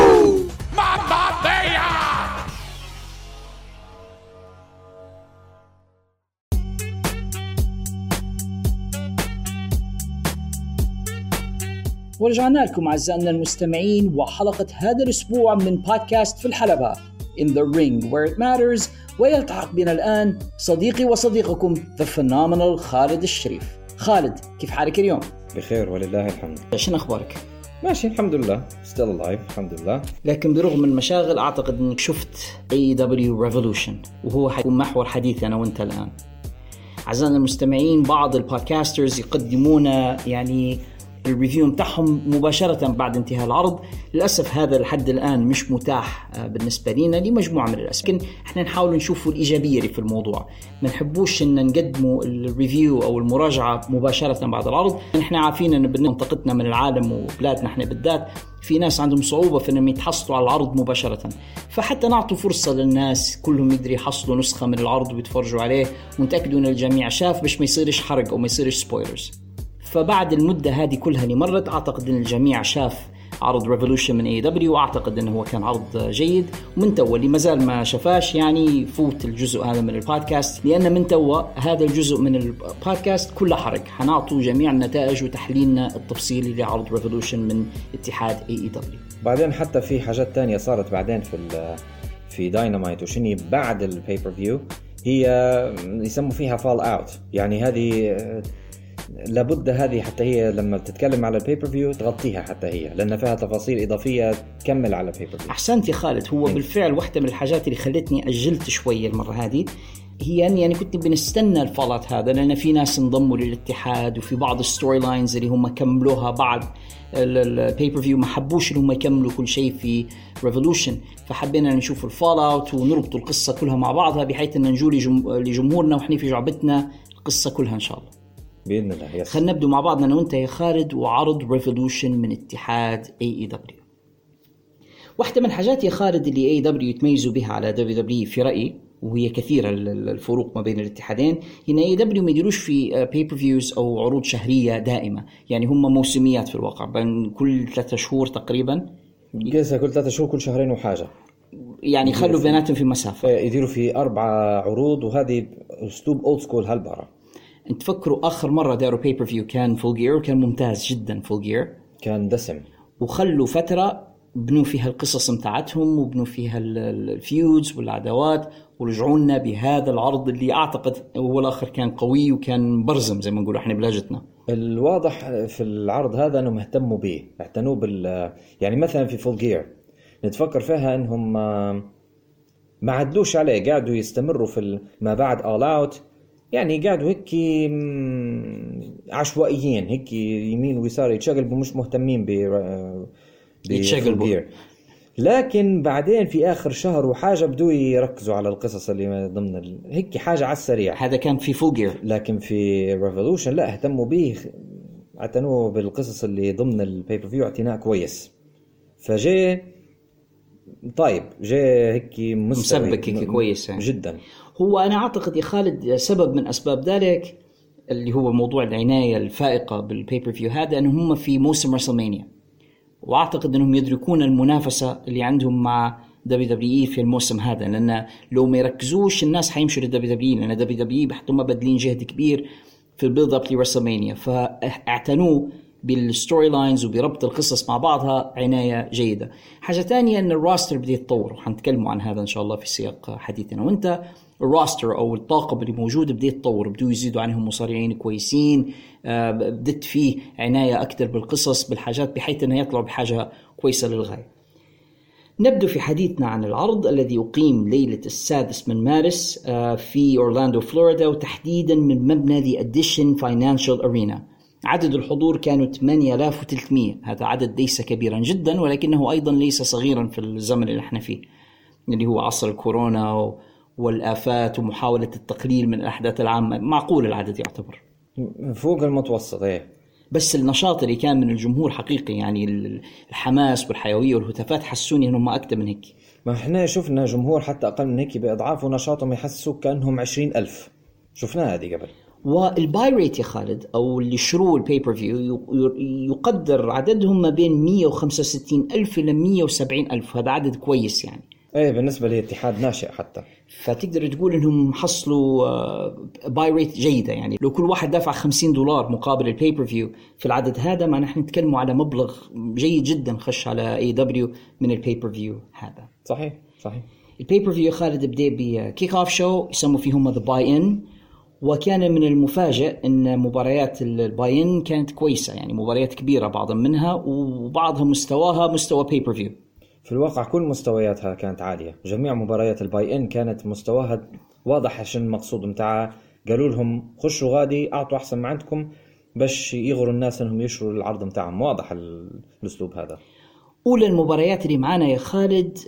ورجعنا لكم أعزائنا المستمعين وحلقة هذا الأسبوع من بودكاست في الحلبة In the Ring Where It Matters ويلتحق بنا الآن صديقي وصديقكم The Phenomenal خالد الشريف. خالد كيف حالك اليوم؟ بخير ولله الحمد. شنو أخبارك؟ ماشي الحمد لله. Still alive الحمد لله. لكن برغم من المشاغل أعتقد أنك شفت AEW Revolution وهو حيكون محور حديثي أنا وأنت الآن. أعزائنا المستمعين بعض البودكاسترز يقدمون يعني ال review متاعهم مباشرة بعد انتهاء العرض. للأسف هذا لحد الآن مش متاح آه، بالنسبة لنا لمجموعة من الأسباب لكن إحنا نحاول نشوف الإيجابية اللي في الموضوع. ما نحبوش إن نقدموا ال review أو المراجعة مباشرة بعد العرض. إحنا عارفين إن بمنطقتنا من العالم وبلادنا إحنا بالذات. في ناس عندهم صعوبة في إنهم يتحصلوا على العرض مباشرة. فحتى نعطوا فرصة للناس كلهم يقدروا يحصلوا نسخة من العرض ويتفرجوا عليه ونتأكدوا إن الجميع شاف باش ما يصيرش حرق أو ما يصيرش spoilers فبعد المدة هذه كلها اللي مرت أعتقد أن الجميع شاف عرض Revolution من AEW واعتقد إنه هو كان عرض جيد. ومن توا اللي ما زال ما شافاش يعني يفوت الجزء هذا من البودكاست لأن من توا هذا الجزء من البودكاست كله حرق. حنعطوا جميع النتائج وتحليلنا التفصيلي لعرض Revolution من اتحاد AEW بعدين حتى في حاجات تانية صارت بعدين في في داينامايت وشني بعد ال pay-per-view هي يسموا فيها fallout يعني هذه لابد هذه حتى هي لما بتتكلم على ال pay-per-view تغطيها حتى هي لأن فيها تفاصيل إضافية تكمل على ال pay-per-view احسنت يا خالد هو بالفعل واحدة من الحاجات اللي خلتني أجلت شوية المرة هذه هي أني يعني كنت بنستنى ال fallout هذا لأن في ناس انضموا للاتحاد وفي بعض ال storylines اللي هم كملوها بعد ال pay-per-view ما حبوش إن هم يكملوا كل شيء في Revolution فحبينا نشوف ال fallout ونربط القصة كلها مع بعضها بحيث إن نجوا لجم- لجمهورنا وإحنا في جعبتنا القصة كلها إن شاء الله. بإذن الله yes. خلينا نبدو مع بعضنا أنا وأنت يا خالد وعرض Revolution من اتحاد AEW واحدة من الحاجات يا خالد اللي AEW يتميزوا بها على WW في رأيي وهي كثيرة ال- ال- الفروق ما بين الاتحادين إن AEW ما يديروش في pay-per-views أو عروض شهرية دائمة. يعني هم موسميات في الواقع بين كل ثلاثة شهور تقريبا. جلسة كل ثلاثة شهور كل شهرين وحاجة. يعني يخلوا بيناتهم في مسافة. يديروا في أربع عروض وهذه أسلوب old school هالبره انت تفكروا آخر مرة داروا pay-per-view كان Full Gear وكان ممتاز جدا Full Gear كان دسم. وخلوا فترة بنوا فيها القصص متاعتهم وبنوا فيها ال- ال- ال feuds والعداوات ورجعوا لنا بهذا العرض اللي أعتقد هو الآخر كان قوي وكان برزم زي ما نقول إحنا بلهجتنا الواضح في العرض هذا إنهم اهتموا به اعتنوا بال يعني مثلا في فول جير نتفكر فيها إنهم ما عدلوش عليه قاعدوا يستمروا في ما بعد اول اوت يعني قاعدوا هيك عشوائيين هيك يمين ويسار يتشقلبوا مش مهتمين ب ب يتشقلبوا. لكن بعدين في آخر شهر وحاجة بدوا يركزوا على القصص اللي ضمن ال... هيك حاجة على السريع. هذا كان في فول جير لكن في ريفولوشن لا اهتموا به اعتنوا بالقصص اللي ضمن ال pay-per-view اعتناء كويس. فجاء طيب جاء هيك مسبك هيك كويس. جدا. هو أنا أعتقد يا خالد سبب من أسباب ذلك اللي هو موضوع العناية الفائقة بال pay-per-view هذا إنه هم في موسم WrestleMania وأعتقد إنهم يدركون المنافسة اللي عندهم مع WWE في الموسم هذا لأن لو ما يركزوش الناس حيمشوا لل WW لأن WWE بحطوا باذلين جهد كبير في ال build-up ل WrestleMania فاعتنوا بال storylines وبربط القصص مع بعضها عناية جيدة. حاجة ثانية إن ال roster بده يتطور وحنتكلموا عن هذا إن شاء الله في سياق حديثنا. وأنت ال roster أو الطاقم اللي موجود بده يتطور بدو يزيدوا عنهم مصارعين كويسين آه، بدت فيه عناية أكثر بالقصص بالحاجات بحيث إنه يطلعوا بحاجة كويسة للغاية. نبدأ في حديثنا عن العرض الذي أقيم ليلة السادس من مارس آه، في أورلاندو فلوريدا وتحديدا من مبنى The Addition Financial Arena عدد الحضور كانوا 8300 هذا عدد ليس كبيرا جدا ولكنه أيضا ليس صغيرا في الزمن اللي إحنا فيه اللي هو عصر الكورونا والآفات ومحاولة التقليل من الأحداث العامة. معقول العدد يعتبر. فوق المتوسط إيه. بس النشاط اللي كان من الجمهور حقيقي يعني ال- الحماس والحيوية والهتافات حسوني إنهم أكثر من هيك. ما إحنا شفنا جمهور حتى أقل من هيك بإضعاف ونشاطهم يحسسوك كأنهم عشرين ألف. شفناها هذه قبل. وال buy rate يا خالد أو اللي شروا ال pay-per-view يقدر عددهم ما بين 165 ألف إلى 170 ألف. هذا عدد كويس يعني. إيه بالنسبة لاتحاد ناشئ حتى. فتقدر تقول إنهم حصلوا buy rate جيدة. يعني لو كل واحد دافع 50 دولار مقابل ال pay-per-view في العدد هذا ما نحن نتكلم على مبلغ جيد جدا خش على AEW من ال pay-per-view هذا. صحيح صحيح. ال pay-per-view يا خالد بدا ب kick-off show يسموا فيهم the buy-in وكان من المفاجئ إن مباريات ال buy-in كانت كويسة. يعني مباريات كبيرة بعضا منها وبعضها مستواها مستوى pay-per-view في الواقع كل مستوياتها كانت عالية. جميع مباريات ال buy-in كانت مستواها واضح عشان المقصود متاعها قالوا لهم خشوا غادي أعطوا أحسن ما عندكم باش يغروا الناس إنهم يشروا العرض متاعهم. واضح ال- الأسلوب هذا. أولى المباريات اللي معانا يا خالد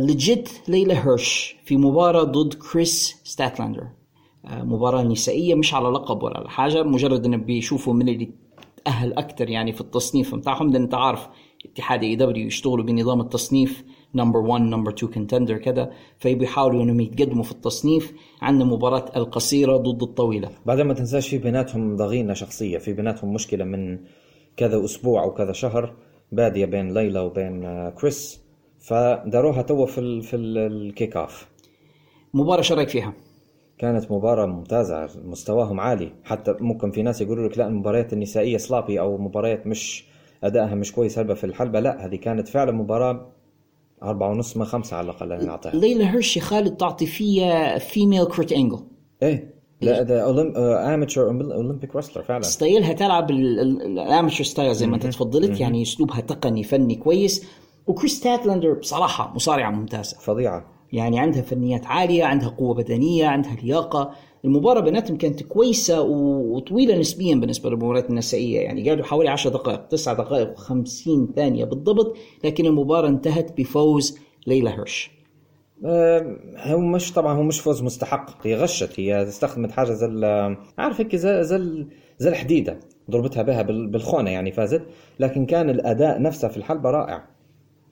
لقيت ليلى هيرش في مباراة ضد كريس ستاتلاندر آه، مباراة نسائية مش على لقب ولا على حاجة مجرد انه بيشوفوا من اللي تأهل أكثر يعني في التصنيف بتاعهم لأن انت عارف اتحاد اي دبليو يشتغلوا بنظام التصنيف number 1 number 2 contender كذا فبيحاولوا إنهم يتقدموا في التصنيف عندنا مباراه القصيرة ضد الطويلة. بعدين ما تنساش في بيناتهم ضغينة شخصية في بيناتهم مشكلة من كذا أسبوع أو كذا شهر بادية بين ليلى وبين كريس فداروها توا في ال في ال- ال kick-off مباراة شو رأيك فيها؟ كانت مباراة ممتازة مستواهم عالي. حتى ممكن في ناس يقولوا لك لا المباريات النسائية sloppy أو مباريات مش أدائها مش كويس هلبة في الحلبة. لا هذه كانت فعلا مباراة أربعة ونص من خمسة على الأقل أنا أعطيها. ليلى هيرش يا خالد تعطي فيها female كيرت انجل إيه. لا ده amateur Olympic wrestler فعلا. style ها تلعب ال amateur style زي ما انت تفضلت يعني أسلوبها تقني فني كويس. وكريس تاتلاندر بصراحة مصارعة ممتازة. فظيعة. يعني عندها فنيات عالية عندها قوة بدنية عندها لياقة. المباراة بيناتهم كانت كويسة وطويلة نسبيا بالنسبة للمباريات النسائية. يعني قعدوا حوالي 10 دقائق 9 دقائق و50 ثانية بالضبط لكن المباراة انتهت بفوز ليلى هيرش هو مش طبعا هو مش فوز مستحق هي غشت هي استخدمت حاجة زي عارف هيك زي زي زي الحديدة ضربتها بها بال- بالخونة يعني فازت لكن كان الأداء نفسه في الحلبة رائع.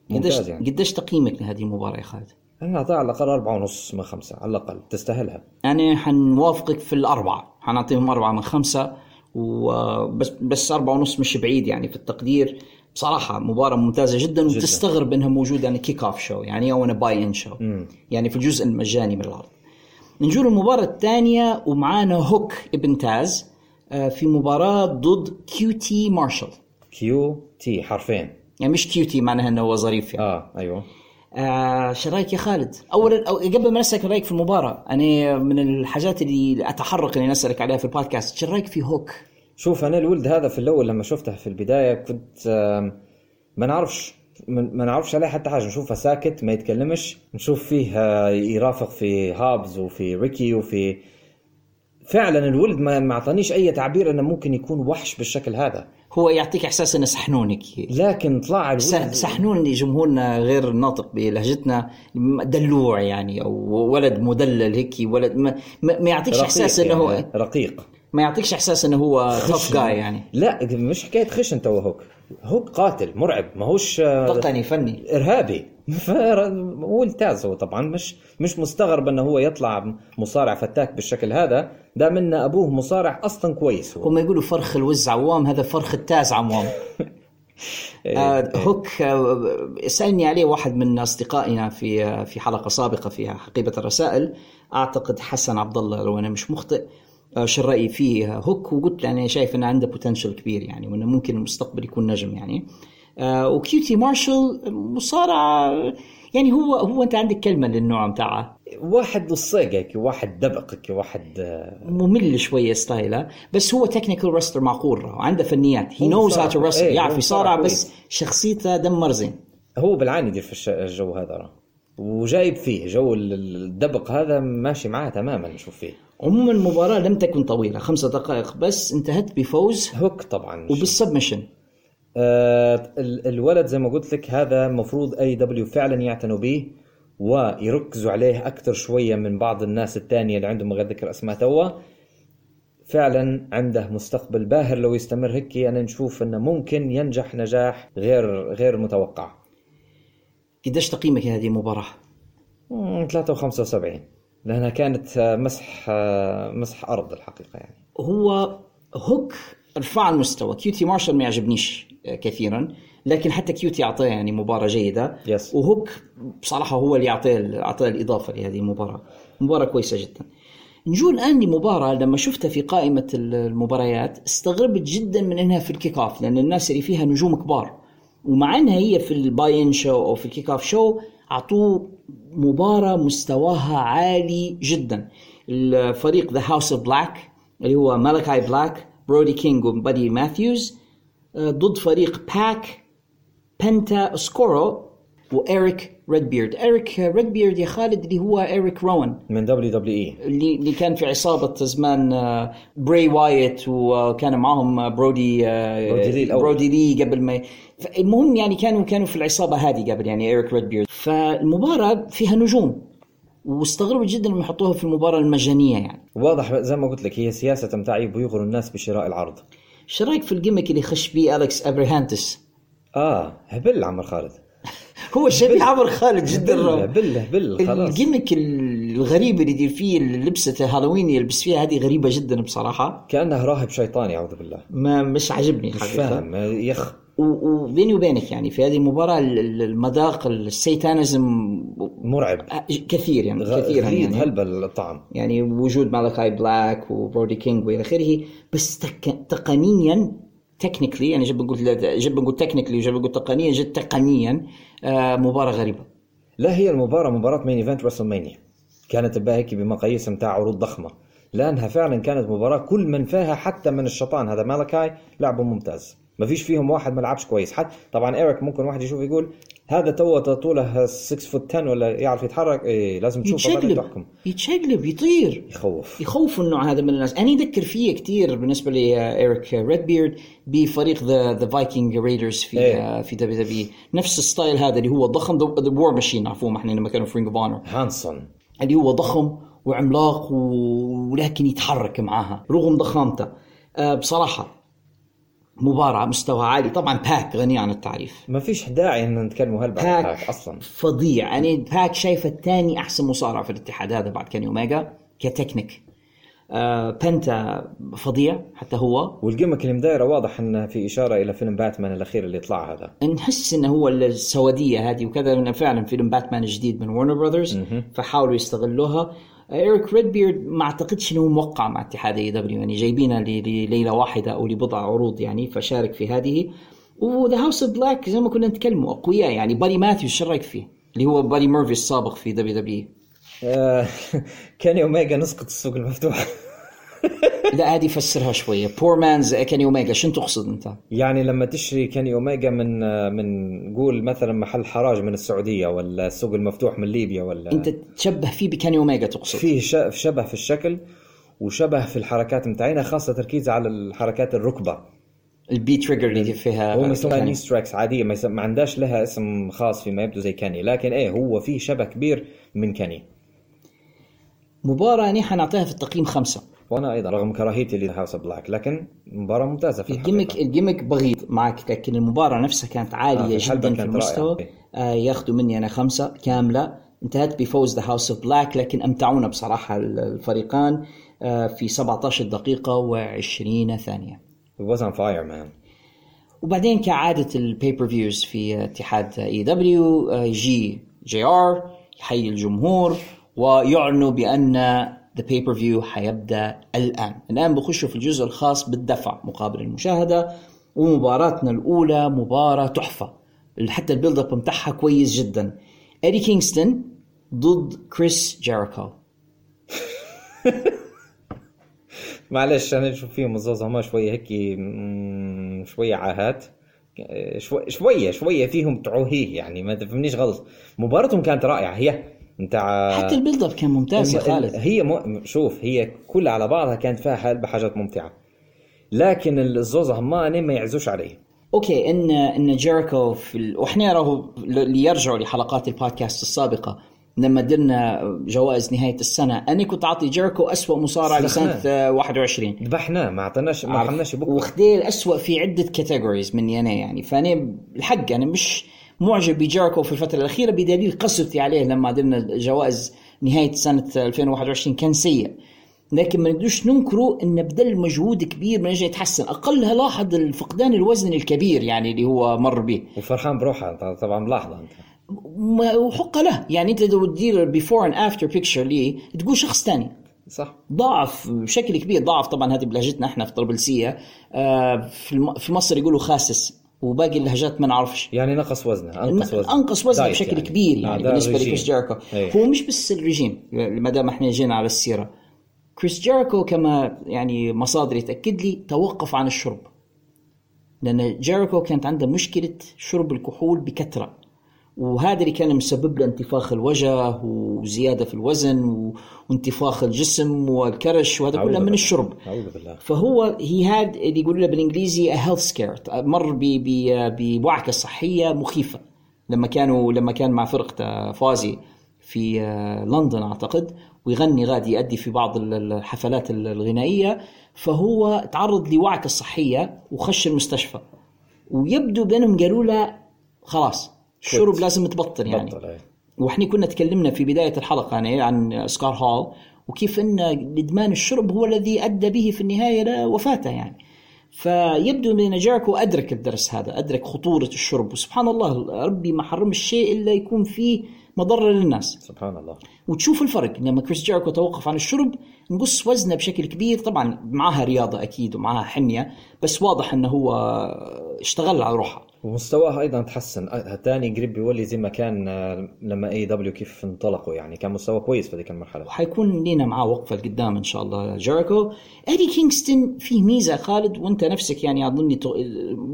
قديش ممتاز يعني. قديش تقييمك لهذه المباراة يا خالد؟ أنا اعطيها على الأقل أربعة ونص من خمسة؟ على الأقل تستاهلها. يعني حنوافقك في الأربعة. حنعطيهم أربعة من خمسة وبس بس أربعة ونص مش بعيد يعني في التقدير. بصراحة مباراة ممتازة جدا. وتستغرب إنها موجودة يعني kick-off show يعني أو buy-in show يعني في الجزء المجاني من العرض نجو للمباراة الثانية ومعانا هوك ابن تاز آه، في مباراة ضد كيو تي مارشال. كيو تي حرفين. يعني مش cutie معناها إنه هو ظريف يعني. آه أيوه. آه شو رأيك يا خالد؟ اولا أو قبل ما نسألك رأيك في المباراة، أنا من الحاجات اللي أتحرك إني اسالك عليها في البودكاست، شو رأيك في هوك؟ شوف أنا الولد هذا في الأول لما شفته في البداية كنت ما نعرفش ما نعرفش عليه حتى حاجة. نشوفه ساكت ما يتكلمش. نشوف فيه آه، يرافق في هوبز وفي ريكي وفي فعلا الولد ما أعطانيش أي تعبير إنه ممكن يكون وحش بالشكل هذا. هو يعطيك إحساس إنه سحنون هيك لكن طلع سحنون لجمهورنا غير ناطق بلهجتنا دلوع يعني أو ولد مدلل هيك ولد ما, ما يعطيكش إحساس إنه يعني رقيق. ما يعطيكش إحساس إنه هو توف جاي يعني. لا مش حكاية خشن تو هوك. هوك قاتل مرعب ما هوش آه، تقني فني. إرهابي. هو التاز هو طبعا. مش مش مستغرب إنه هو يطلع مصارع فتاك بالشكل هذا. دام ان أبوه مصارع أصلا كويس هو. هم يقولوا فرخ الوز عوام هذا فرخ التاز عوام. آه هوك آه سألني عليه واحد من أصدقائنا في آه في حلقة سابقة في حقيبة الرسائل. أعتقد حسن عبد الله لو أنا مش مخطئ. آه شو رأيي فيه؟ آه، هوك وقلت له أنا شايف أنه عنده potential كبير يعني وأنه ممكن المستقبل يكون نجم يعني. آه وكيوتي مارشال مصارع يعني هو هو أنت عندك كلمة للنوع بتاعه. واحد لصيق هيك واحد دبق هيك واحد آه، ممل شوية style ه بس هو technical wrestler معقول وعنده فنيات. he knows how to إيه، يعرف يصارع بس شخصيته دمر زين. هو بالعاني يدير في الجو هذا. وجايب فيه جو ال- الدبق هذا ماشي معاه تماما نشوف فيه. عموما المباراة لم تكن طويلة خمسة دقائق بس انتهت بفوز هوك طبعا. وبال submission. آه ال- الولد زي ما قلت لك هذا المفروض اي دبليو فعلا يعتنوا به ويركزوا عليه أكثر شوية من بعض الناس الثانية اللي عندهم غير ذكر أسماء توا. فعلا عنده مستقبل باهر لو يستمر هيك أنا نشوف إنه ممكن ينجح نجاح غير غير متوقع. قديش تقييمك هذه المباراة؟ مم، 73 لأنها كانت آه، مسح آه، مسح أرض الحقيقة يعني. هو هوك رفع المستوى. كيوتي مارشال ما يعجبنيش آه، كثيرا لكن حتى كيوتي أعطاه يعني مباراة جيدة. Yes. وهوك بصراحة هو اللي أعطاه أعطاه الإضافة لهذه المباراة. مباراة كويسة جدا. نجو الآن لمباراة لما شفتها في قائمة المباريات استغربت جدا من إنها في ال kick-off لأن الناس اللي فيها نجوم كبار. ومع إنها هي في ال buy-in show أو في ال kick-off show أعطوه مباراة مستواها عالي جدا. الفريق the House of Black اللي هو مالكاي بلاك برودي كينج وبادي ماثيوز آه، ضد فريق باك بنتا أوسكورو وإيريك ريدبيرد. إيريك ريدبيرد يا خالد اللي هو إيريك روان. من دبليو دبليو إي. اللي اللي كان في عصابة زمان آه، براي وايت وكان معاهم برودي آه، برودي لي الأول. برودي لي قبل ما المهم يعني كانوا كانوا في العصابة هذه قبل يعني إيريك ريدبيرد. فالمباراة فيها نجوم واستغربوا جدا لما يحطوها في المباراة المجانية يعني. واضح زي ما قلت لك هي سياسة متاع يبغوا يغروا الناس بشراء العرض. شو رايك في ال gimmick اللي خش بيه أليكس أبرهانتس آه هبل عمر خالد. هو شبيه عمر خالد جدا روعة. هبل هبل خلاص. ال gimmick الغريب اللي يدير فيه لبسة هالوين يلبس فيها هذه غريبة جدا بصراحة. كانه راهب شيطاني أعوذ بالله. ما مش عاجبني مش فاهم يخ. وبيني وبينك يعني في هذه المباراة ال- ال- المذاق ال satanism مرعب. كثير يعني غ- غريب يعني. هلبل الطعم. يعني وجود مالكاي بلاك وبرودي كينج وإلى آخره. بس تك... تقنيا technically يعني جب بنقول جب بنقول technically جب بنقول تقنيا جد تقنيا آه مباراة غريبة. لا هي المباراة مباراة main event WrestleMania كانت بها هيك بمقاييس متاع عروض ضخمة. لأنها فعلا كانت مباراة كل من فيها حتى من الشيطان. هذا مالكاي لعبه ممتاز. ما فيش فيهم واحد ما لعبش كويس. حتى طبعا إيريك ممكن واحد يشوف يقول هذا تو طوله 6 foot 10 ولا يعرف يتحرك؟ إيه لازم تشوفه بعدين تحكم يتشقلب يطير. يخوف. يخوف النوع هذا من الناس. أنا يذكر فيه كثير بالنسبة لي إيريك ريدبيرد بفريق The The Viking Raiders في إيه. آه، في WW. نفس ال style هذا اللي هو ضخم The War Machine عفوا إحنا لما كانوا في Ring of Honor هانسون. اللي هو ضخم وعملاق ولكن يتحرك معاها رغم ضخامته. آه، بصراحة مباراة مستوى عالي. طبعا باك غني عن التعريف. ما فيش داعي إن نتكلموا هلبا عن باك باك أصلا. فظيع. يعني باك شايفه الثاني أحسن مصارع في الاتحاد هذا بعد كاني اوميجا كتكنيك. آه بنتا فظيع حتى هو. وال gimmick اللي مدايرة واضح انه في إشارة إلى فيلم باتمان الأخير اللي طلع هذا. نحس إنه هو السواديه هذه وكذا لأنه فعلا فيلم باتمان الجديد من Warner Brothers فحاولوا يستغلوها. إيريك ريدبيرد ما أعتقدش إنه موقع مع اتحاد AEW يعني جايبينه لليله واحدة أو لبضع عروض يعني فشارك في هذه. و The House of Black زي ما كنا نتكلموا أقوياء يعني. بادي ماثيوز شو رأيك فيه؟ اللي هو بادي ميرفي السابق في WW آه، كاني اوميجا نسقط السوق المفتوح. لا هذه فسرها شوية poor man's كاني اوميجا شنو تقصد أنت؟ يعني لما تشتري كاني اوميجا من من قول مثلا محل حراج من السعودية ولا السوق المفتوح من ليبيا ولا أنت تشبه فيه بكاني اوميجا تقصد فيه شبه في الشكل وشبه في الحركات متاعنا خاصة تركيز على الحركات الركبة ال V-Trigger اللي فيها هو يسمونها كاني. knee strikes عادية ما. ما عندهاش لها اسم خاص فيما يبدو زي كاني لكن إيه هو فيه شبه كبير من كاني مباراة أنا حنعطيها في التقييم خمسة وأنا أيضا رغم كراهيتي ل House Black لكن مباراة ممتازة في ال gimmick الحقيقة. ال gimmick بغيض معك لكن المباراة نفسها كانت آه، في الحلبة جدا في المستوى. آه ياخذوا مني أنا خمسة كاملة انتهت بفوز The House of Black لكن أمتعونا بصراحة الفريقان آه في 17 دقيقة و20 ثانية It was on fire man وبعدين كعادة ال pay-per-views في اتحاد AEW يجي JR يحيي الجمهور ويعلنوا بأن the pay-per-view حيبدأ الآن. الآن بخشوا في الجزء الخاص بالدفع مقابل المشاهدة ومباراتنا الأولى مباراة تحفة. حتى ال build up متاعها كويس جدا. ايدي كينغستون ضد كريس جيريكو معلش أنا نشوف فيهم الزوز هما شوية هيك شوية عاهات. شوي شوية شوية فيهم تعوهيه يعني ما تفهمنيش غلط. مباراتهم كانت رائعة. هي نتاع حتى ال build up كان ممتاز يا خالد. هي م... شوف هي كلها على بعضها كانت فيها حال بحاجات ممتعة. لكن الزوز هما ما يعزوش عليه. okay ان إن جيريكو في ال... وإحنا راهو اللي يرجعوا لحلقات البودكاست السابقة لما درنا جوائز نهاية السنة أنا كنت أعطي جيريكو اسوء مصارع. لسنة آه، 21 ذبحناه ما اعطيناش ما. رحمناش بكره وخديه الاسوء في عدة categories مني أنا يعني. فأنا الحق أنا مش معجب بجيريكو في الفترة الأخيرة بدليل قسوتي عليه لما درنا جوائز نهاية سنة 2021 كان سيء. لكن ما نقدرش ننكره انه بذل مجهود كبير من أجل يتحسن. اقلها لاحظ الفقدان الوزن الكبير يعني اللي هو مر به. وفرحان بروحه طبعا ملاحظة أنت. وحق له. يعني أنت لو تدير before and after picture ليه تقول شخص ثاني صح. ضعف بشكل كبير. ضعف طبعا هذه بلهجتنا إحنا في طرابلسيه آه، في مصر يقولوا خاسس. وباقي اللهجات ما نعرفش يعني نقص وزنه أنقص وزنه أنقص وزنه بشكل يعني. كبير آه، يعني ده بالنسبة. لكريس جيريكو إيه. هو مش بس الرجيم ما دام إحنا جينا على السيرة كريس جيريكو كما يعني مصادري تاكد لي توقف عن الشرب لأن جيريكو كانت عنده مشكلة شرب الكحول بكثرة وهذا اللي كان مسبب له انتفاخ الوجه وزيادة في الوزن وانتفاخ الجسم والكرش وهذا كله من. الشرب. بالله. فهو هي هاد اللي يقولوا له بالإنجليزي health scare مر بوعكة صحية مخيفة. لما كانوا لما كان مع فرقته Fozzy في آه، لندن أعتقد ويغني غادي يؤدي في بعض ال- الحفلات ال- الغنائية فهو تعرض لوعكة صحية وخش المستشفى. ويبدو بأنهم قالوا له خلاص الشرب لازم تبطل يعني. بطل إيه. وإحنا كنا تكلمنا في بداية الحلقة يعني عن سكوت هال وكيف إن إدمان الشرب هو الذي أدى به في النهاية لوفاته يعني. فيبدو ان جيريكو ادرك الدرس هذا أدرك خطورة الشرب. وسبحان الله ربي ما حرم الشيء إلا يكون فيه مضرة للناس. سبحان الله. وتشوف الفرق لما كريس جيريكو توقف عن الشرب نقص وزنه بشكل كبير. طبعا معها رياضة أكيد ومعها حمية بس واضح إنه هو اشتغل على روحه. ومستواه أيضا تحسن. ثاني قريب بيولي زي ما كان آه، لما AEW كيف انطلقوا يعني. كان مستواه كويس في ذيك المرحلة. وحيكون لينا معاه وقفة لقدام إن شاء الله. جيريكو إيدي كينغستون فيه ميزة خالد وأنت نفسك يعني أظني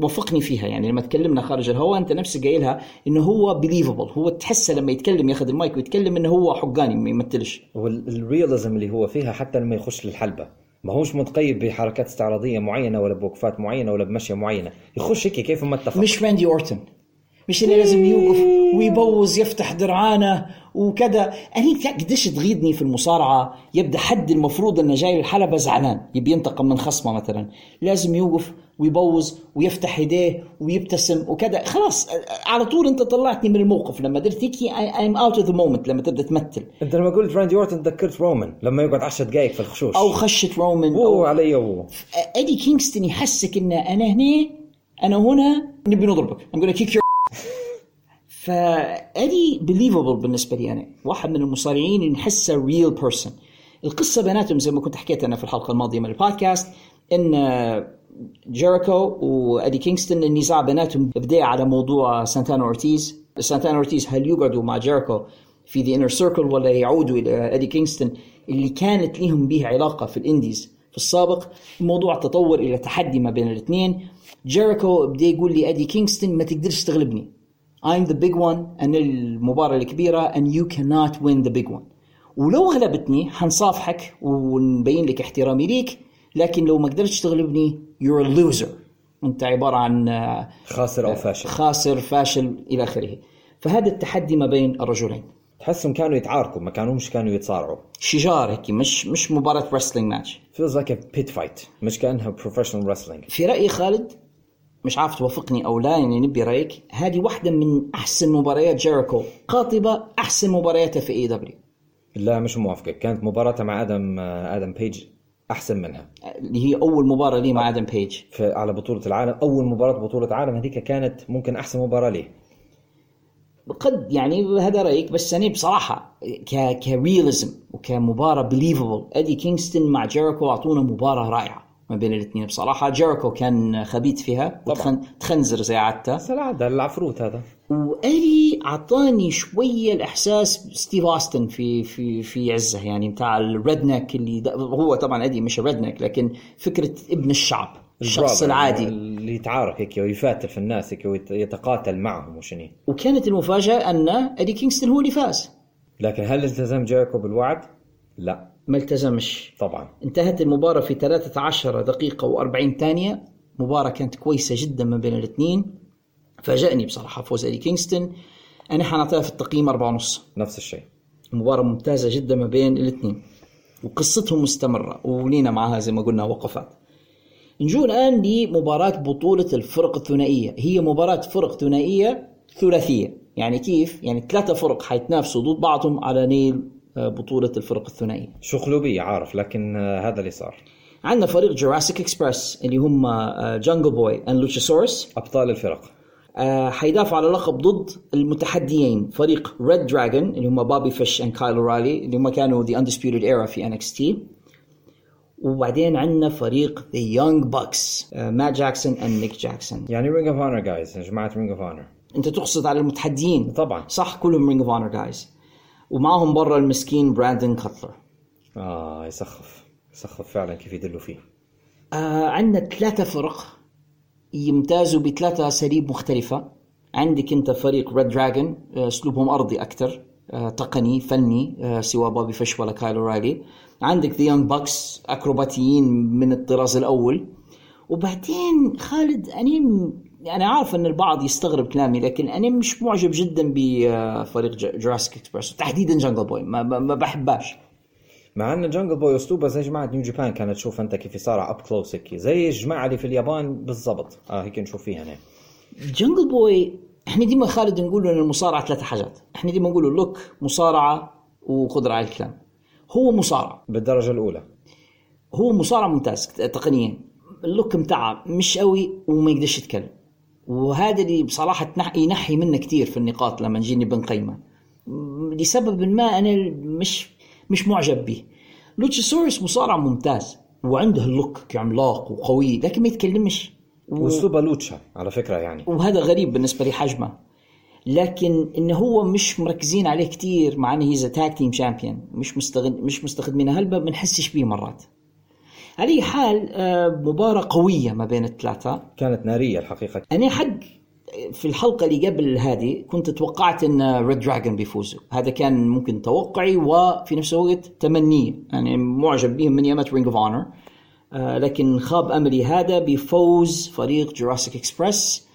وفقني فيها يعني. لما تكلمنا خارج الهواء أنت نفسك قايلها إنه هو believable هو تحسه لما يتكلم ياخذ المايك ويتكلم إنه هو حقاني ما يمثلش. وال realism اللي هو فيها حتى لما يخش للحلبة. ما هوش متقيد بحركات استعراضية معينة ولا بوقفات معينة ولا بمشيه معينة. يخش هيك كيف ما اتفق. مش راندي أورتن. مش اللي لازم يوقف ويبوظ يفتح درعانة وكذا. أنا قديش تغيظني في المصارعة؟ يبدأ حد المفروض إنه جاي للحلبة زعلان. يبي ينتقم من خصمه مثلا. لازم يوقف ويبوظ ويفتح يديه ويبتسم وكذا. خلاص على طول انت طلعتني من الموقف. لما درت هيك I'm out of the moment لما تبدأ تمثل. انت لما قلت راندي اورتن تذكرت رومان. لما يقعد 10 دقائق في الخشوش. أو خشة رومان أو علي أوه. ايدي كينغستون يحسك إن أنا هنا أنا هنا نبي نضربك. gonna kick your فإدي believable بالنسبة لي أنا. واحد من المصارعين اللي نحسه real person القصة بيناتهم زي ما كنت حكيت أنا في الحلقة الماضية من البودكاست إن جيريكو وادي كينغستون النزاع بيناتهم بدا على موضوع سانتانا أورتيز. سانتانا أورتيز هل يقعدوا مع جيريكو في The Inner Circle ولا يعودوا إلى ادي كينغستون اللي كانت لهم به علاقة في الإنديز في السابق. الموضوع تطور إلى تحدي ما بين الاثنين. جيريكو بدأ يقول لي ادي كينغستون ما تقدرش تغلبني. I'm the big one. أنا المباراة الكبيرة. And you cannot win the big one. ولو غلبتني حنصافحك ونبين لك احترامي ليك. لكن لو ما قدرتش تغلبني a loser. أنت عبارة عن آه، خاسر أو فاشل. خاسر فاشل إلى آخره. فهذا التحدي ما بين الرجلين. تحسهم كانوا يتعاركوا ما كانوش كانوا يتصارعوا. شجار هيك مش مش مباراة wrestling match feels like a pit fight مش كأنها professional wrestling. في رأيي خالد مش عارف توافقني أو لا يعني نبي رأيك هذه واحدة من أحسن مباريات جيريكو قاطبة أحسن مبارياته في AEW لا مش موافقك. كانت مباراته مع آدم آدم بيج أحسن منها. اللي هي أول مباراة لي مع آدم بيج على بطولة العالم أول مباراة بطولة عالم هذيك كانت ممكن أحسن مباراة ليه قد يعني هذا رأيك بس أنا بصراحة ك ك realism وكمباراة believable أدي كينغستون مع جيريكو أعطونا مباراة رائعة. ما بين الاثنين بصراحة. جيريكو كان خبيث فيها طبعاً. وتخنزر زي عادته ده العفروت هذا. واللي أعطاني شوية الإحساس ستيف أوستن في في في عزه يعني بتاع ال redneck اللي هو طبعا ادي مش redneck لكن فكرة ابن الشعب الشخص العادي. اللي يتعارك هيك ويفاتل في الناس هيك ويتقاتل معهم وشني وكانت المفاجأة أن ادي كينغستون هو اللي فاز. لكن هل التزم جيريكو بالوعد؟ لا. ما التزمش. طبعا. انتهت المباراة في 13 دقيقة و40 ثانية. مباراة كانت كويسة جدا ما بين الاثنين. فاجأني بصراحة فوز إيدي كينغستون. أنا حنعطيها في التقييم أربعة ونص. نفس الشيء. مباراة ممتازة جدا ما بين الاثنين. وقصتهم مستمرة ولينا معها زي ما قلنا وقفات. نجو الآن لمباراة بطولة الفرق الثنائية. هي مباراة فرق ثنائية ثلاثية. يعني كيف؟ يعني ثلاثة فرق حيتنافسوا ضد بعضهم على نيل آه، بطولة الفرق الثنائية. شخلوبية عارف لكن آه، هذا اللي صار. عندنا فريق Jurassic Express اللي هم Jungle Boy and Luchasaurus أبطال الفرق. حيدافعوا على لقب ضد المتحديين فريق reDRagon اللي هم Bobby Fish and Kyle O'Reilly اللي هم كانوا The Undisputed Era في NXT وبعدين عندنا فريق The Young Bucks Matt Jackson and Nick Jackson يعني Ring of Honor guys يا جماعة Ring of Honor أنت تقصد على المتحديين؟ طبعا. صح كلهم Ring of Honor guys ومعهم برا المسكين براندن كاتلر. آه يسخف. يسخف فعلا كيف يدلوا فيه. آه عندنا ثلاثة فرق يمتازوا بثلاثة أساليب مختلفة. عندك أنت فريق reDRagon أسلوبهم أرضي أكثر آه تقني فني آه سواء Bobby Fish ولا Kyle O'Reilly عندك The Young Bucks أكروباتيين من الطراز الأول. وبعدين خالد أنا أنا عارف أن البعض يستغرب كلامي لكن أنا مش معجب جدا بفريق Jurassic Express تحديدا Jungle Boy ما, ما, بحباش مع إن Jungle Boy اسلوبه زي جماعة New Japan كانت تشوف أنت كيف يصارع up close هيك زي الجماعة اللي في اليابان بالضبط. آه هيك نشوف فيها هنا Jungle Boy إحنا ديما خالد نقول ان المصارعة ثلاث حاجات. إحنا ديما نقول له look مصارعة وقدرة على الكلام. هو مصارع. بالدرجة الأولى. هو مصارع ممتاز تقنيا. ال look متاعه مش قوي وما يقدرش يتكلم. وهذا اللي بصراحة تنح- ينحي منه كثير في النقاط لما نجيني بنقيمه لسبب ما أنا مش مش معجب به. Luchasaurus مصارع ممتاز وعنده ال look عملاق وقوي لكن ما يتكلمش. و- وأسلوبه لوتشا على فكرة يعني. وهذا غريب بالنسبة لحجمه لكن انه هو مش مركزين عليه كتير مع إنه he's tag team champion مش مستغل مش مستخدمينه. هل ما بنحسش بيه مرات؟ على أي حال آه، مباراة قوية ما بين الثلاثة. كانت نارية الحقيقة. أنا حق في الحلقة اللي قبل هذه كنت توقعت إن reDRagon بيفوزوا هذا كان ممكن توقعي وفي نفس الوقت تمنيه يعني معجب بهم من ايامات Ring of Honor لكن خاب أملي هذا بفوز فريق Jurassic Express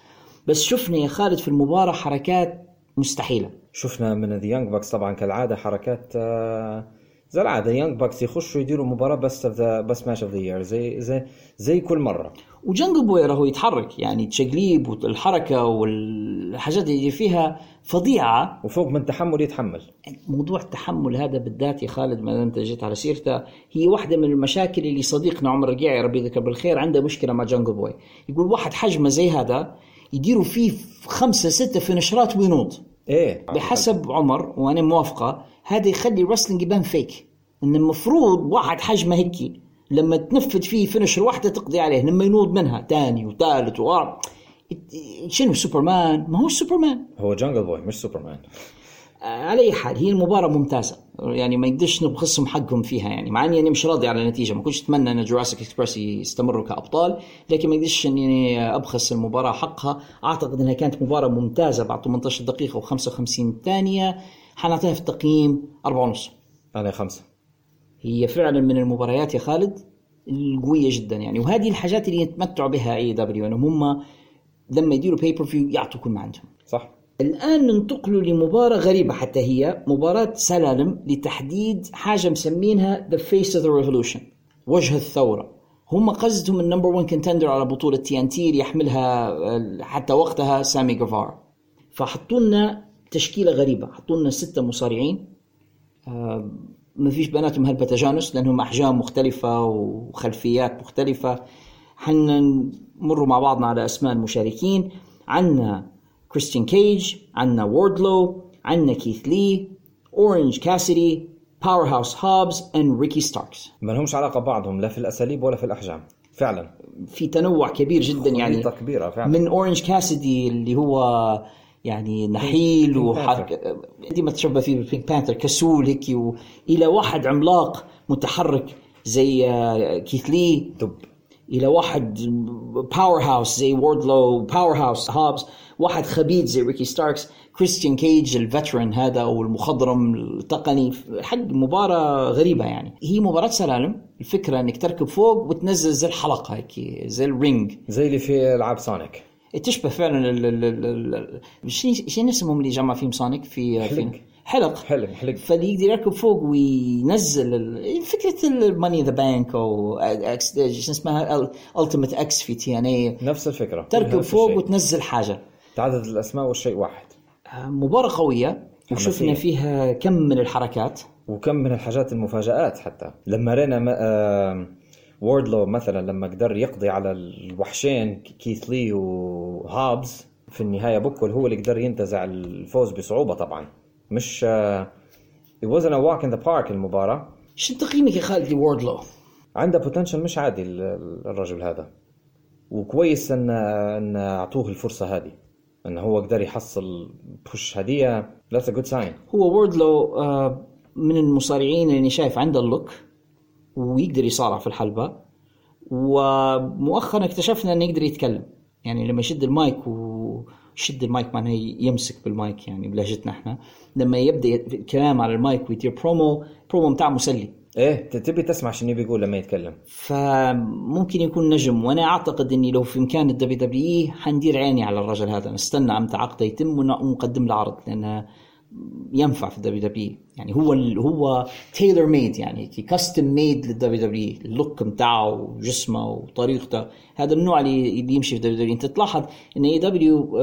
بس شفنا يا خالد في المباراة حركات مستحيلة. شفنا من The Young Bucks طبعا كالعادة حركات آه، زي العاده Young Bucks يخشوا يديروا مباراة بس بس match of the year زي زي زي كل مرة. و Jungle Boy راهو يتحرك يعني التشقليب والحركة والحاجات اللي فيها فظيعة. وفوق من تحمل يتحمل. موضوع التحمل هذا بالذات يا خالد ما انت جيت على سيرته هي واحدة من المشاكل اللي صديقنا عمر رقيع يا ربي يذكره بالخير عنده مشكلة مع Jungle Boy يقول واحد حجمه زي هذا يديروا فيه خمسة ستة فينشرات وينوض إيه. بحسب عمر وأنا موافقة هذا يخلي ال wrestling يبان fake إن المفروض واحد حجمه هيك لما تنفذ فيه finisher واحدة تقضي عليه لما ينوض منها ثاني وثالث ورابع شنو سوبرمان؟ ما هو سوبرمان. هو Jungle Boy مش سوبرمان. على أي حال هي المباراة ممتازة. يعني ما يقدرش نبخسهم حقهم فيها يعني مع إني أنا مش راضي على النتيجة. ما كنتش أتمنى إن Jurassic Express يستمروا كأبطال لكن ما يقدرش إني أبخس المباراة حقها. أعتقد إنها كانت مباراة ممتازة بعد 18 دقيقة و55 ثانية. حنعطيها في التقييم 4.5 أنا خمسة. هي فعلا من المباريات يا خالد القوية جدا يعني. وهذه الحاجات اللي يتمتعوا بها AEW إنهم هم لما يديروا pay-per-view يعطوا كل ما عندهم. صح. الآن ننتقلوا لمباراة غريبة حتى هي مباراة سلالم لتحديد حاجة مسمينها The Face of the Revolution وجه الثورة. هم قصدهم ال number 1 contender على بطولة TNT اللي يحملها آه، حتى وقتها Sammy Guevara فحطوا لنا تشكيلة غريبة حطوا لنا ستة مصارعين. آه، ما فيش بيناتهم هالتجانس لأنهم أحجام مختلفة وخلفيات مختلفة. حنمر مع بعضنا على أسماء المشاركين. عندنا Christian Cage عندنا Wardlow عندنا Keith Lee Orange Cassidy Powerhouse Hobbs and Ricky Starks ما لهمش علاقة ببعضهم لا في الأساليب ولا في الأحجام. فعلا. في تنوع كبير جدا يعني. كبيرة فعلا. من Orange Cassidy اللي هو يعني نحيل وحركة دي ما تشبه فيه بال Pink Panther كسول هيك و... إلى واحد عملاق متحرك زي آه، Keith Lee دب. إلى واحد powerhouse زي Wardlow Powerhouse Hobbs واحد خبيث زي Ricky Starks Christian Cage ال veteran هذا أو المخضرم التقني حق مباراة غريبة يعني. هي مباراة سلالم الفكرة إنك تركب فوق وتنزل زي الحلقة هيك زي ال ring زي اللي في ألعاب Sonic. تشبه فعلا ال ال اسمهم اللي جمع فيهم Sonic في حلق. حلق. حلق حلق. فاللي يقدر يركب فوق وينزل فكرة ال Money in the Bank أو X شو اسمها؟ Ultimate X في TNA نفس الفكرة. تركب فوق. وتنزل حاجة. تعدد الأسماء والشيء واحد. مباراة قوية وشفنا حماسية. فيها كم من الحركات. وكم من الحاجات المفاجآت حتى. لما رينا آه، Wardlow مثلا لما قدر يقضي على الوحشين Keith Lee و Hobbs في النهاية بوكل هو اللي قدر ينتزع الفوز بصعوبة طبعا. مش آه، it wasn't a walk in the park المباراة. شو تقييمك يا خالد ل Wardlow؟ عنده potential مش عادي ال- ال- الرجل هذا. وكويس ان إن أعطوه الفرصة هذه. انه هو قدر يحصل push هدية that's a good sign. هو Wardlow آه، من المصارعين اللي شايف عنده ال look ويقدر يصارع في الحلبة ومؤخرا اكتشفنا إنه يقدر يتكلم. يعني لما يشد المايك ويشد المايك معناه يمسك بالمايك يعني بلهجتنا إحنا. لما يبدأ الكلام على المايك ويدير promo ال promo بتاعه مسلي. إيه تبي تسمع شنو بيقول لما يتكلم. فممكن يكون نجم وأنا أعتقد إني لو في إمكان ال WWE حندير عيني على الرجل هذا. نستنى إمتى عقده يتم ون- ونقدم له عرض لأنه ينفع في ال WWE يعني هو ال- هو tailor made يعني custom made لل WWE ال look بتاعه وجسمه وطريقته هذا النوع اللي اللي يمشي في ال WWE أنت تلاحظ إن AEW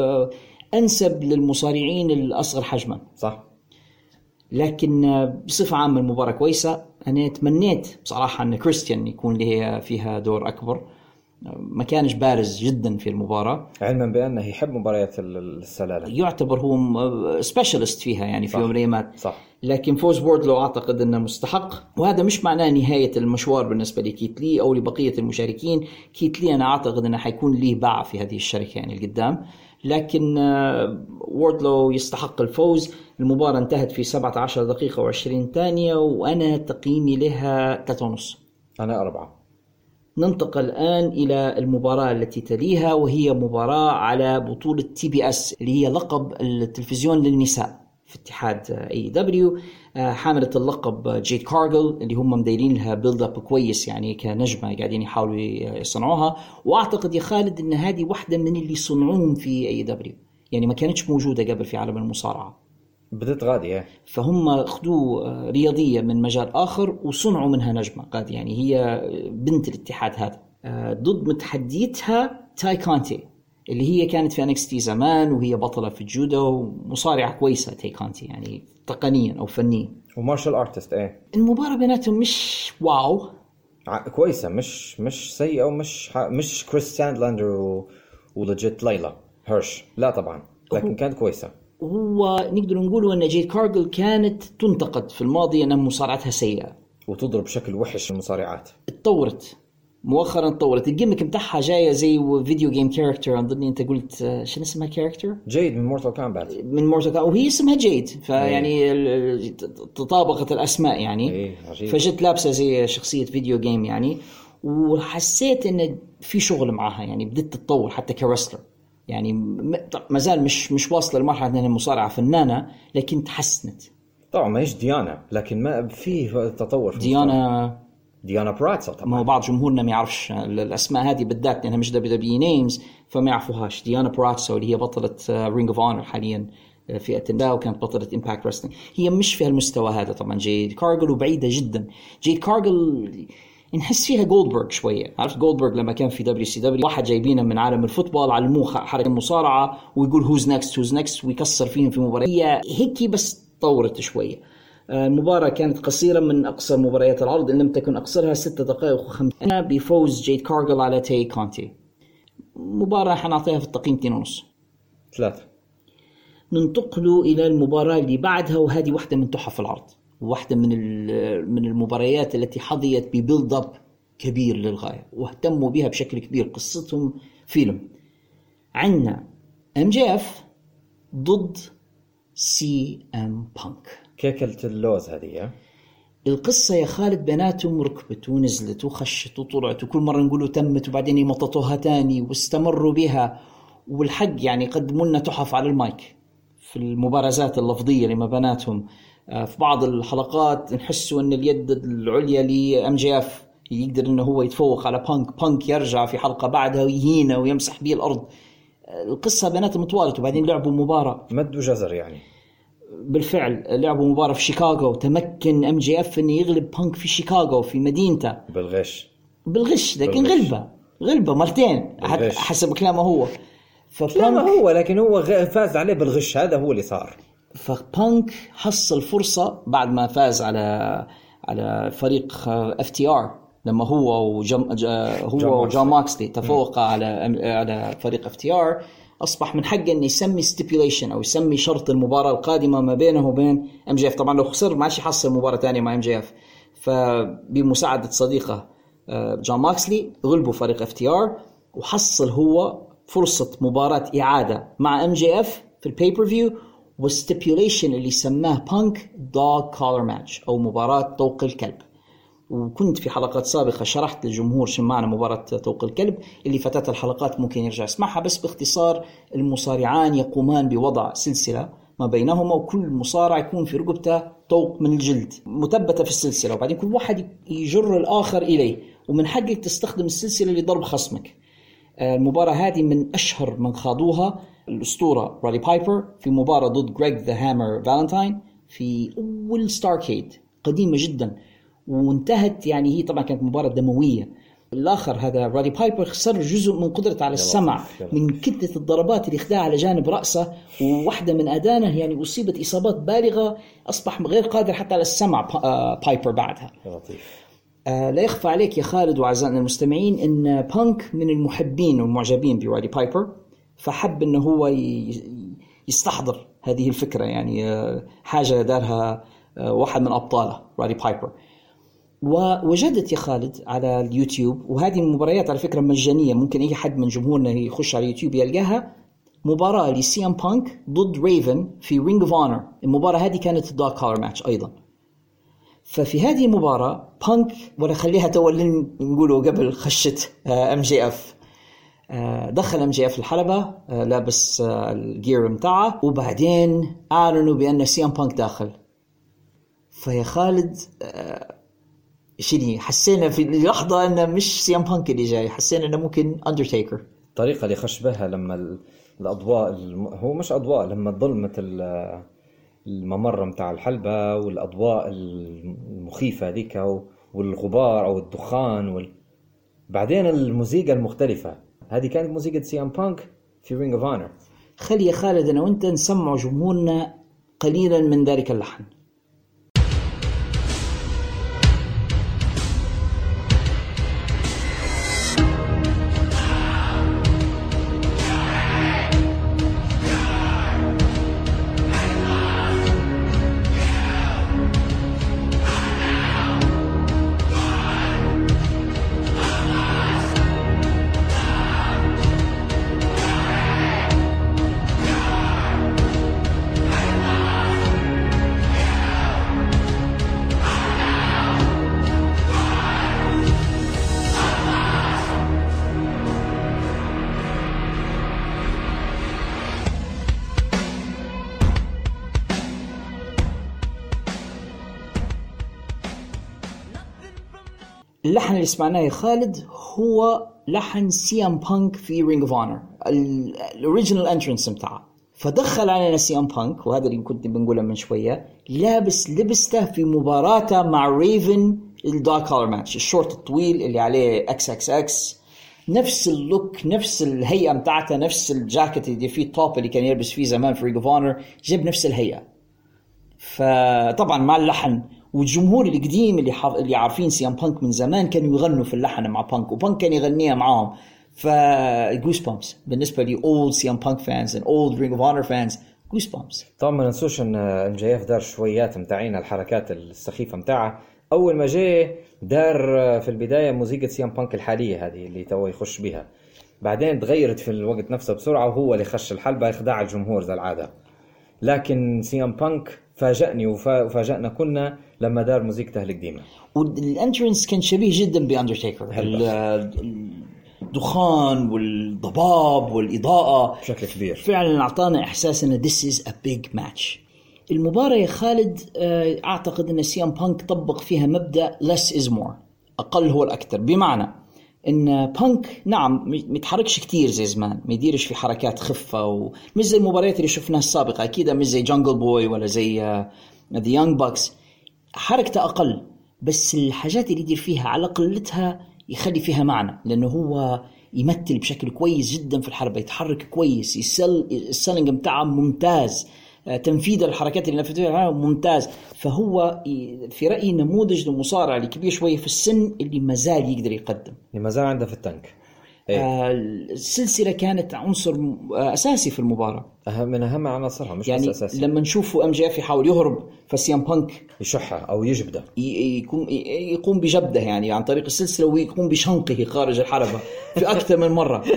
أنسب للمصارعين الأصغر حجما. صح. لكن آه، بصفة عامة المباراة أنا تمنيت بصراحة أن كريستيان يكون له فيها دور أكبر. آه، ما كانش بارز جدا في المباراة. علما بأنه يحب مباريات ال- السلالم يعتبر هو specialist فيها يعني في صح. يوم من الأيام صح. لكن فوز Wardlow أعتقد أنه مستحق. وهذا مش معناه نهاية المشوار بالنسبة ل Keith Lee أو لبقية المشاركين. Keith Lee أنا أعتقد أنه حيكون ليه باع في هذه الشركة يعني القدام. لكن آه، Wardlow يستحق الفوز المباراة انتهت في 17 دقيقة و20 ثانية وأنا تقييمي لها 3.5 أنا أربعة. ننتقل الآن إلى المباراة التي تليها وهي مباراة على بطولة TBS اللي هي لقب التلفزيون للنساء في اتحاد AEW حاملة اللقب Jade Cargill اللي هم مدايرين لها build up كويس يعني كنجمة قاعدين يحاولوا يصنعوها. وأعتقد يا خالد إن هذه واحدة من اللي صنعوهم في AEW يعني ما كانتش موجودة قبل في عالم المصارعة. بدت غادي فهم أخذوا آه، رياضية من مجال آخر وصنعوا منها نجمة قاد يعني هي بنت الاتحاد هذا. آه، ضد متحديتها Tay Conti اللي هي كانت في NXT زمان وهي بطلة في الجودو ومصارعة كويسة Tay Conti يعني تقنيا أو فنيا. و martial artist إيه. المباراة بيناتهم مش wow. ع- كويسة مش مش سيئة ومش ح... مش Kris Statlander و... ولجيت Leyla Hirsch لا طبعا لكن كانت كويسة. هو نقدر نقول أن Jade Cargill كانت تنتقد في الماضي أن مصارعتها سيئة. وتضرب بشكل وحش المصارعات. اتطورت مؤخرا تطورت. ال gimmick بتاعها جاية زي video game character اظني أنت قلت آه، شنو اسمها character Jade من Mortal Kombat من Mortal Kombat وهي اسمها Jade. فيعني ال- ال- تطابقت الأسماء يعني. إيه، عجيب. فجت لابسة زي شخصية video game يعني. وحسيت إن في شغل معاها يعني. بدت تتطور حتى ك wrestler يعني ما زال مش مش واصلة لمرحلة إنها مصارعة فنانة لكن تحسنت. طبعا ما هيش Deonna لكن ما في تطور في Deonna Deonna Purrazzo ما طبعا هو بعض جمهورنا ما يعرفش ال- الأسماء هذه بالذات لأنها مش دبليو دبليو نيمز فما يعرفوهاش. Deonna Purrazzo اللي هي بطلة Ring of Honor حاليا آه، فئه النساء وكانت بطلة Impact Wrestling هي مش في هالمستوى هذا طبعا. جيد كارجل وبعيدة جدا. جيد كارجل نحس فيها جولدبرغ شوية. عرفت جولدبرغ لما كان في WCW واحد جايبينه من عالم ال football علموه خ- حركة المصارعة ويقول who's next who's next ويكسر فيهم في مباراة. هي هيك بس طورت شوية. آه، المباراة كانت قصيرة من أقصر مباريات العرض إن لم تكن أقصرها ستة دقائق وخمسين بفوز جيد كارجل على تي كونتي. مباراة حنعطيها في التقييم 2 ونص. ثلاثة. ننتقل إلى المباراة اللي بعدها وهذه واحدة من تحف العرض. واحدة من ال- من المباريات التي حظيت ب build up كبير للغاية واهتموا بها بشكل كبير. قصتهم فيلم. عندنا MJF ضد CM Punk كيكلة اللوز هذه؟ القصة يا خالد بيناتهم ركبت ونزلت وخشت وطلعت وكل مرة نقولوا تمت وبعدين يمططوها تاني واستمروا بها. والحق يعني قدموا لنا تحف على المايك في المبارزات اللفظية اللي ما بيناتهم آه، في بعض الحلقات نحسوا إن اليد العليا ل MJF يقدر إنه هو يتفوق على بانك بانك يرجع في حلقة بعدها ويهينه ويمسح به الأرض. آه، القصة بيناتهم طوالت وبعدين لعبوا مباراة. مد وجزر يعني. بالفعل لعبوا مباراة في شيكاغو. تمكن MJF إنه يغلب بانك في شيكاغو في مدينته. بالغش. بالغش لكن. غلبة. غلبة مرتين بالغش. حسب كلامه هو. لا ما فبانك هو لكن هو فاز عليه بالغش. هذا هو اللي صار. فبانك حصل فرصة بعد ما فاز على على فريق FTR لما هو وجم هو وجون موكسلي. تفوق على على فريق FTR أصبح من حقه إنه يسمي stipulation أو يسمي شرط المباراة القادمة ما بينه وبين MJF. طبعا لو خسر ما عادش يحصل مباراة ثانية مع MJF. فبمساعدة صديقه آه، جون موكسلي غلبوا فريق FTR وحصل هو فرصة مباراة إعادة مع MJF في ال pay-per-view وال stipulation اللي سماه بانك dog collar match أو مباراة طوق الكلب. وكنت في حلقات سابقة شرحت للجمهور شو معنى مباراة طوق الكلب اللي فاتت الحلقات ممكن يرجع يسمعها بس باختصار المصارعان يقومان بوضع سلسلة ما بينهما وكل مصارع يكون في رقبته طوق من الجلد مثبتة في السلسلة وبعدين كل واحد يجر الآخر إليه ومن حقك تستخدم السلسلة لضرب خصمك. المباراة هذه من أشهر من خاضوها. الأسطورة رودي بايبر في مباراة ضد جريج ذا هامر فالنتاين في أول Starrcade قديمة جدا وانتهت يعني هي طبعا كانت مباراة دموية. الآخر هذا رودي بايبر خسر جزء من قدرته على السمع من كتلة الضربات اللي خداها على جانب رأسه وواحدة من أذانه يعني أصيبت إصابات بالغة أصبح غير قادر حتى على السمع با- آه، بايبر بعدها. آه، لا يخفى عليك يا خالد وأعزائنا المستمعين إن بانك من المحبين والمعجبين برودي بايبر فحب إنه هو يستحضر هذه الفكرة يعني آه، حاجة دارها آه، واحد من أبطاله رودي بايبر. ووجدت يا خالد على اليوتيوب وهذه المباريات على فكرة مجانية ممكن أي حد من جمهورنا يخش على اليوتيوب يلقاها. مباراة ل CM Punk ضد ريفن في Ring of Honor المباراة هذه كانت dog collar match أيضا. ففي هذه المباراة بانك ولا خليها تو نقوله قبل خشت MJF دخل MJF الحلبة آه، لابس آه، ال gear متاعه وبعدين اعلنوا بأن CM Punk داخل. فيا خالد آه، شني حسينا في لحظة انه مش CM Punk اللي جاي حسينا إنه ممكن اندرتيكر الطريقة اللي خش بها لما ال- الأضواء الم... هو مش أضواء لما ظلمت ال- الممر متاع الحلبة والأضواء المخيفة هذيك والغبار أو الدخان وال... بعدين الموسيقى المختلفة. هذه كانت موسيقى CM Punk في Ring of Honor خلي يا خالد أنا وأنت نسمع جمهورنا قليلا من ذلك اللحن. سمعناه يا خالد؟ هو لحن CM Punk في Ring of Honor ال original entrance بتاعه. فدخل علينا CM Punk وهذا اللي كنت بنقوله من شوية لابس لبسته في مباراته مع ريفن ال dog collar match الشورت الطويل اللي عليه إكس إكس إكس نفس ال look نفس الهيئة بتاعته نفس الجاكيت اللي فيه التوب اللي كان يلبس فيه زمان في Ring of Honor جاب نفس الهيئة. فطبعا مع اللحن والجمهور القديم اللي حاف... اللي عارفين CM Punk من زمان كانوا يغنوا في اللحن مع بانك وبانك كان يغنيها معاهم. ف goosebumps بالنسبة لي old CM Punk fans and old Ring of Honor fans goosebumps طبعا ما ننسوش إن MJF دار شويات متاعين الحركات السخيفة متاعها أول ما جاء دار في البداية موسيقى CM Punk الحالية هذه اللي تو يخش بها. بعدين تغيرت في الوقت نفسه بسرعة وهو اللي خش الحلبة يخدع الجمهور زي العادة. لكن CM Punk فاجأني وفا- وفاجأنا كلنا لما دار موسيقته القديمه وال entrance كان شبيه جدا بأندرتيكر. الدخان والضباب والإضاءة. بشكل كبير. فعلا أعطانا إحساس إن this is a big match. المباراة يا خالد آه، أعتقد إن CM Punk طبق فيها مبدأ less is more. أقل هو الأكثر. بمعنى إن بانك نعم م- متحركش كتير زي زمان. ما يديرش في حركات خفة ومش زي المباريات اللي شفناها السابقة. أكيد مش زي جانجل بوي ولا زي The Young Bucks حركته أقل بس الحاجات اللي يدير فيها على قلتها يخلي فيها معنى لأنه هو يمثل بشكل كويس جدا في الحلبة يتحرك كويس ال sell بتاعه ممتاز آه، تنفيذ الحركات اللي نفذها ممتاز. فهو في رأيي نموذج للمصارع اللي كبير شوية في السن اللي ما زال يقدر يقدم. اللي ما زال عنده في ال tank إيه. السلسلة كانت عنصر أساسي في المباراة. أهم من أهم عناصرها مش يعني بس اساسي لما نشوفه MJF يحاول يهرب ف CM Punk يشحها أو يجبده. ي- يكون ي- يقوم بجبده يعني عن طريق السلسلة ويقوم بشنقه خارج الحلبة في أكثر من مرة.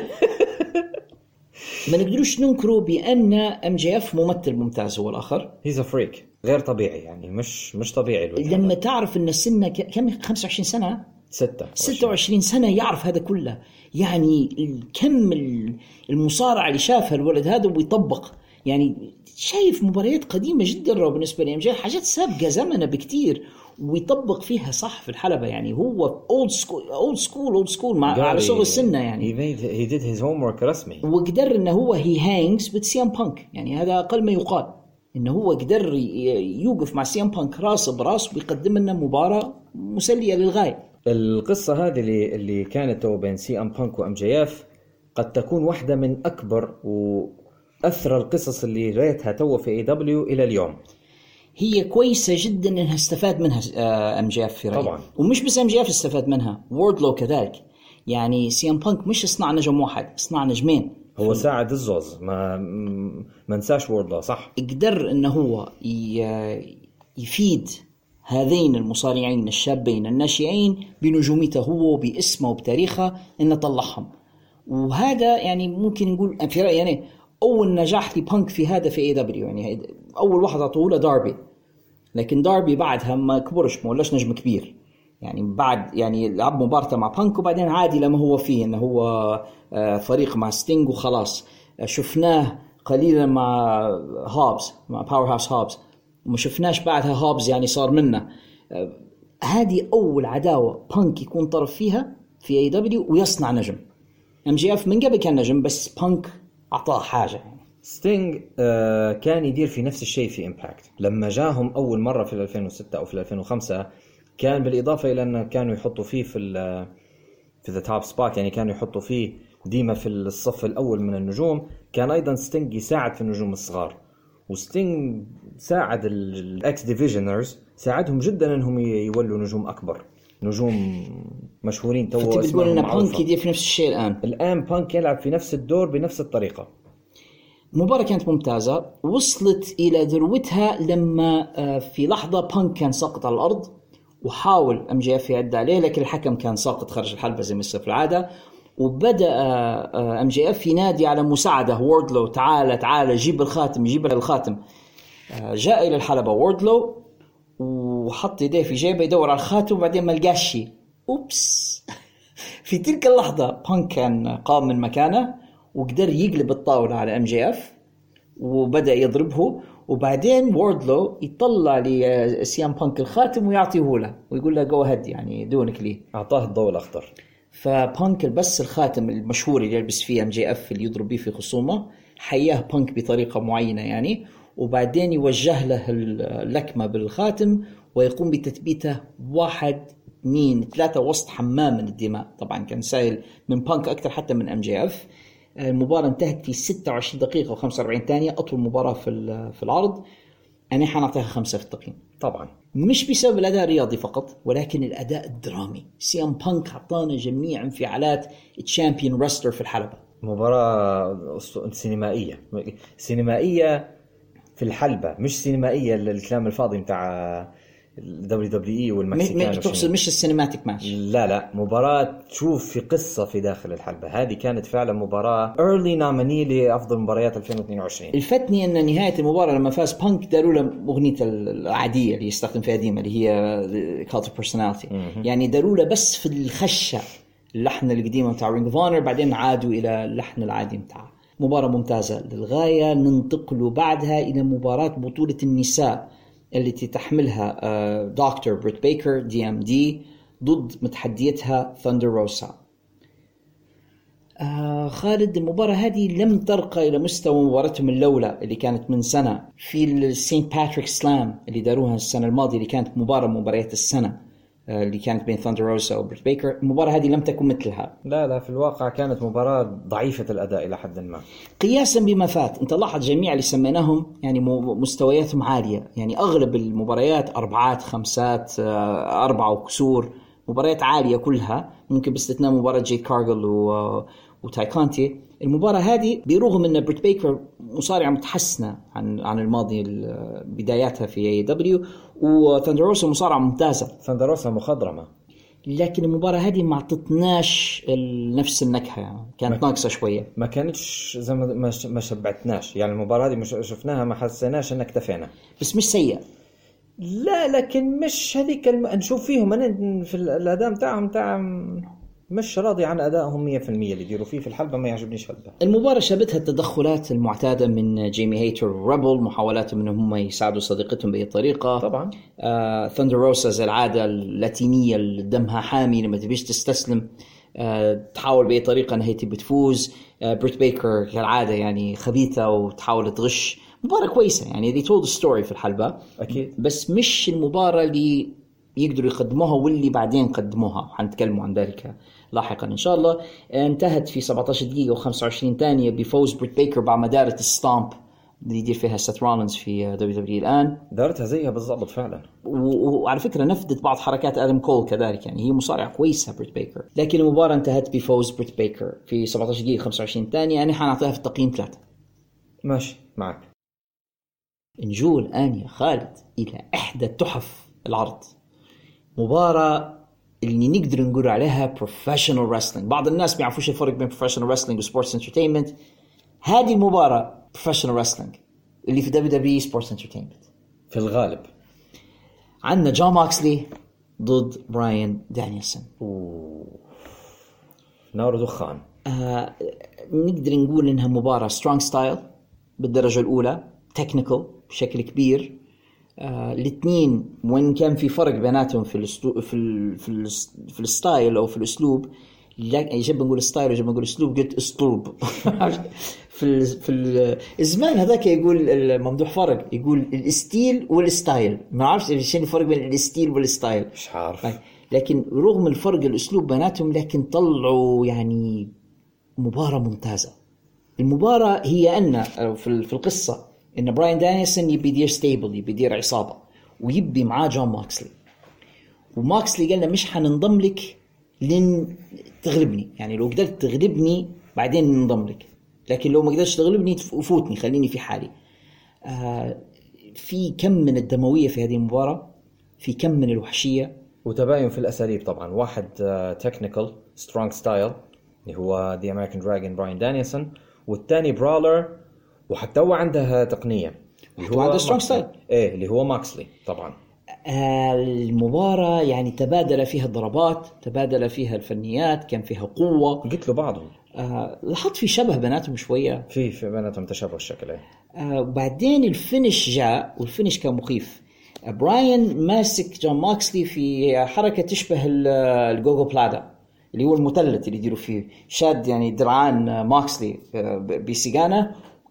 ما نقدروش ننكره بأن MJF ممثل ممتاز هو الآخر. He's a freak غير طبيعي يعني مش مش طبيعي لما. تعرف إن سنه كم؟ 25 سنة؟ ستة 26 سنة يعرف هذا كله. يعني الكم ال- المصارعه اللي شافها الولد هذا ويطبق. يعني شايف مباريات قديمة جدا رو بالنسبة لي. جاي حاجات سابقة زمنه بكتير ويطبق فيها صح في الحلبة. يعني هو old school old school old school مع على صغر السنة يعني. Made he did his homework رسمي. وقدر انه هو he hangs ب CM Punk يعني هذا أقل ما يقال. انه هو قدر يوقف مع CM Punk راس براس ويقدم لنا مباراة مسلية للغاية. القصة هذه اللي اللي كانت تو بين CM Punk و MJF قد تكون واحدة من أكبر واثرى القصص اللي ريتها تو في AEW إلى اليوم. هي كويسة جدا إنها استفاد منها MJF في رأيي. طبعاً. ومش بس MJF استفاد منها ووردلو كذلك. يعني CM Punk مش صنع نجم واحد صنع نجمين. هو ساعد الزوز ما ما نساش ووردلا صح؟ قدر إنه هو يفيد هذين المصارعين الشابين الناشئين بنجوميته هو باسمه وبتاريخه انه طلعهم وهذا يعني ممكن نقول في رأيي يعني أول نجاح لبانك في هذا في AEW يعني أول واحد اعطوه داربي. لكن داربي بعدها ما كبرش ما ولاش نجم كبير. يعني بعد يعني لعب مباراته مع بانك وبعدين عادي لما هو فيه إنه هو آه، فريق مع ستينج وخلاص. شفناه قليلا مع هابز مع باور هاوس هابز. وما شفناش بعدها هابز يعني صار منه آه، هذه أول عداوة بانك يكون طرف فيها في AEW ويصنع نجم. MJF من قبل كان نجم بس بانك أعطاه حاجة. ستينج آه كان يدير في نفس الشيء في Impact لما جاهم أول مرة في 2006 أو في 2005 كان بالإضافة إلى أن كانوا يحطوا فيه في في the top spot يعني كانوا يحطوا فيه ديما في الصف الأول من النجوم كان أيضا ستينج يساعد في النجوم الصغار. وستينج ساعد ال X Divisioners ساعدهم جدا إنهم يولوا نجوم أكبر. نجوم مشهورين تو فتبي تقول ان بانك. يدير في نفس الشيء الآن. الآن بانك يلعب في نفس الدور بنفس الطريقة. المباراة كانت ممتازة. وصلت إلى ذروتها لما آه، في لحظة بانك كان ساقط على الأرض وحاول MJF يعد عليه لكن الحكم كان ساقط خارج الحلبة زي ما يصير في العادة. وبدأ MJF ينادي على مساعدة ووردلو تعال تعال جيب الخاتم جيب الخاتم. آه، جاء إلى الحلبة ووردلو وحط يديه في جيبه يدور على الخاتم وبعدين ما لقاش شيء. أوبس. في تلك اللحظة بانك كان قام من مكانه وقدر يقلب الطاولة على MJF وبدأ يضربه وبعدين ووردلو يطلع ل CM Punk الخاتم ويعطيه له ويقول له go ahead يعني دونك لي. أعطاه الضوء الأخضر. فبانك لبس الخاتم المشهور اللي يلبس فيه MJF اللي يضرب بيه في خصومه حياه بانك بطريقة معينة يعني وبعدين يوجه له اللكمة بالخاتم ويقوم بتثبيته واحد اثنين ثلاثة وسط حمام من الدماء. طبعا كان سائل من بانك أكثر حتى من MJF المباراة انتهت في 26 دقيقة و45 ثانية أطول مباراة في في العرض. أنا حنعطيها خمسة في التقييم. طبعا. مش بسبب الأداء الرياضي فقط ولكن الأداء الدرامي. CM Punk اعطانا جميع انفعالات champion wrestler في الحلبة. مباراة سينمائية. سينمائية في الحلبة مش سينمائية الكلام الفاضي بتاع ال WWE م- والمكسيكان تقصد. مش ال cinematic match. لا لا مباراة تشوف في قصة في داخل الحلبة. هذه كانت فعلا مباراة early nominee لأفضل مباريات 2022 لفتني أن نهاية المباراة لما فاز بانك داروا له اغنيته العادية اللي يستخدم فيها ديما اللي هي Cult of Personality يعني داروا له بس في الخشة اللحن القديم بتاع Ring of Honor بعدين عادوا إلى اللحن العادي بتاعه. مباراة ممتازة للغاية ننتقل بعدها إلى مباراة بطولة النساء. التي تحملها آه، دكتور بريت بيكر DMD ضد متحديتها ثاندر روسا آه خالد المباراة هذه لم ترقى إلى مستوى مباراتهم الأولى اللي كانت من سنة في ال St. Patrick's Slam اللي داروها السنة الماضية اللي كانت مباراة مباريات السنة. اللي كانت بين ثاندر روسا وبريت بيكر المباراة هذه لم تكن مثلها. لا لا في الواقع كانت مباراة ضعيفة الأداء إلى حد ما. قياسا بما فات أنت لاحظ جميع اللي سميناهم يعني مستوياتهم عالية. يعني أغلب المباريات أربعات خمسات آه، أربعة وكسور مباريات عالية كلها. ممكن باستثناء مباراة جيد كارجل وتاي كونتي المباراة هذه برغم أن بريت بيكر مصارعة متحسنة عن عن الماضي ال- بداياتها في AEW وثاندر روسا مصارعة ممتازة. ثاندر روسا مخضرمة. لكن المباراة هذه ما اعطتناش نفس النكهة. يعني كانت ناقصة شوية. ما كانتش زي ما ما شبعتناش. يعني المباراة هذه مش شفناها ما حسيناش إن اكتفينا. بس مش سيئة. لا لكن مش هذيك الم... نشوف فيهم. أنا في ال- الأداء بتاعهم بتاع مش راضي عن أدائهم 100% اللي يديروا فيه في الحلبة ما يعجبنيش هلبة المباراة شابتها التدخلات المعتادة من جيمي هايتر وريبل محاولاتهم انهم هم يساعدوا صديقتهم بأي طريقة. طبعا. آه ثاندر روسا زي العادة اللاتينية اللي دمها حامي لما تبيش تستسلم آه تحاول بأي طريقة انها هي تبي تفوز. آه بريت بيكر كالعادة يعني خبيثة وتحاول تغش. مباراة كويسة يعني told a story في الحلبة. أكيد. بس مش المباراة اللي يقدروا يقدموها واللي بعدين قدموها. حنتكلموا عن ذلك. لاحقا. إن شاء الله انتهت في 17 دقيقة و25 ثانية بفوز بريت بيكر بعد ما دارت ال stomp اللي يدير فيها سيث رولينز في WWE الآن. دارتها زيها بالضبط فعلا. وعلى فكرة نفذت بعض حركات آدم كول كذلك يعني هي مصارعة كويسة بريت بيكر لكن المباراة انتهت بفوز بريت بيكر في 17 دقيقة 25 ثانية. أنا حنعطيها في التقييم ثلاثة. ماشي معك. نجو الآن يا خالد إلى إحدى تحف العرض. مباراة اللي نقدر نقول عليها professional wrestling بعض الناس ما يعرفوش الفرق بين professional wrestling و sports entertainment هذه المباراة professional wrestling اللي في WWE sports entertainment في الغالب. عندنا جون موكسلي ضد براين دانيelson نار ودخان آه نقدر نقول إنها مباراة strong style بالدرجة الأولى technical بشكل كبير. آه الاثنين وإن كان في فرق بيناتهم في الاسلوب في ال في, ال في ال style أو في الأسلوب لا يجب نقول style يجب نقول أسلوب قلت أسلوب. في ال في ال الزمان هذاك يقول الممدوح فرق يقول ال steel وال style. ما أعرفش إيش الفرق بين ال steel وال style. مش عارف. طيب، لكن رغم الفرق الأسلوب بيناتهم لكن طلعوا يعني مباراة ممتازة. المباراة هي أن ال- في القصة إن براين دانيلسون يبي يدير stable يبي يدير عصابة ويبي معاه جون موكسلي. وموكسلي قال له مش حننضم لك لين تغلبني. يعني لو قدرت تغلبني بعدين ننضم لك. لكن لو ما قدرتش تغلبني فوتني خليني في حالي. آه في كم من الدموية في هذه المباراة؟ في كم من الوحشية؟ وتباين في الأساليب طبعا. واحد technical strong style اللي هو the American Dragon براين دانيلسون. والثاني brawler وحتى هو عنده تقنية. اللي هو عنده strong style. إيه اللي هو موكسلي طبعا. آه، المباراة يعني تبادل فيها الضربات تبادل فيها الفنيات كان فيها قوة. قلت له بعضهم. آه لاحظت في شبه بيناتهم شوية. في في بيناتهم تشابه الشكل إيه. آه وبعدين ال finish جاء وال finish كان مخيف. آه براين ماسك جون موكسلي في حركة تشبه ال- الجوجو بلاتا اللي هو المثلث اللي يديروا فيه. شاد يعني درعان آه، موكسلي آه،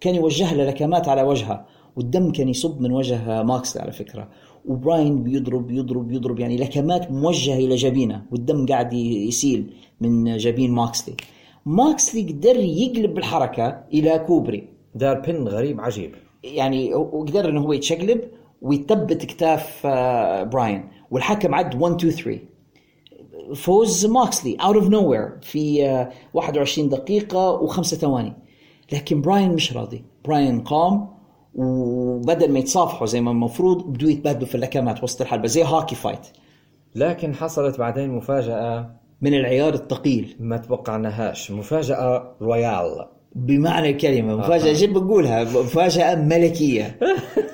وكان يوجه له لكمات على وجهه والدم كان يصب من وجه آه، موكسلي على فكرة. وبراين بيضرب يضرب يضرب يعني لكمات موجهة إلى جبينه والدم قاعد يسيل من جبين موكسلي. موكسلي قدر يقلب الحركة إلى كوبري. دار pin غريب عجيب. يعني وقدر إنه هو يتشقلب ويثبت كتاف آه، براين. والحكم عد 1 2 3 فوز موكسلي out of nowhere في آه، 21 دقيقة وخمسة ثواني. لكن براين مش راضي. براين قام وبدل ما يتصافحوا زي ما المفروض بدوا يتبادلوا في اللكمات وسط الحلبة زي hockey fight. لكن حصلت بعدين مفاجأة من العيار الثقيل. ما توقعناهاش مفاجأة royal. بمعنى الكلمة. مفاجأة جد بقولها؟ مفاجأة ملكية.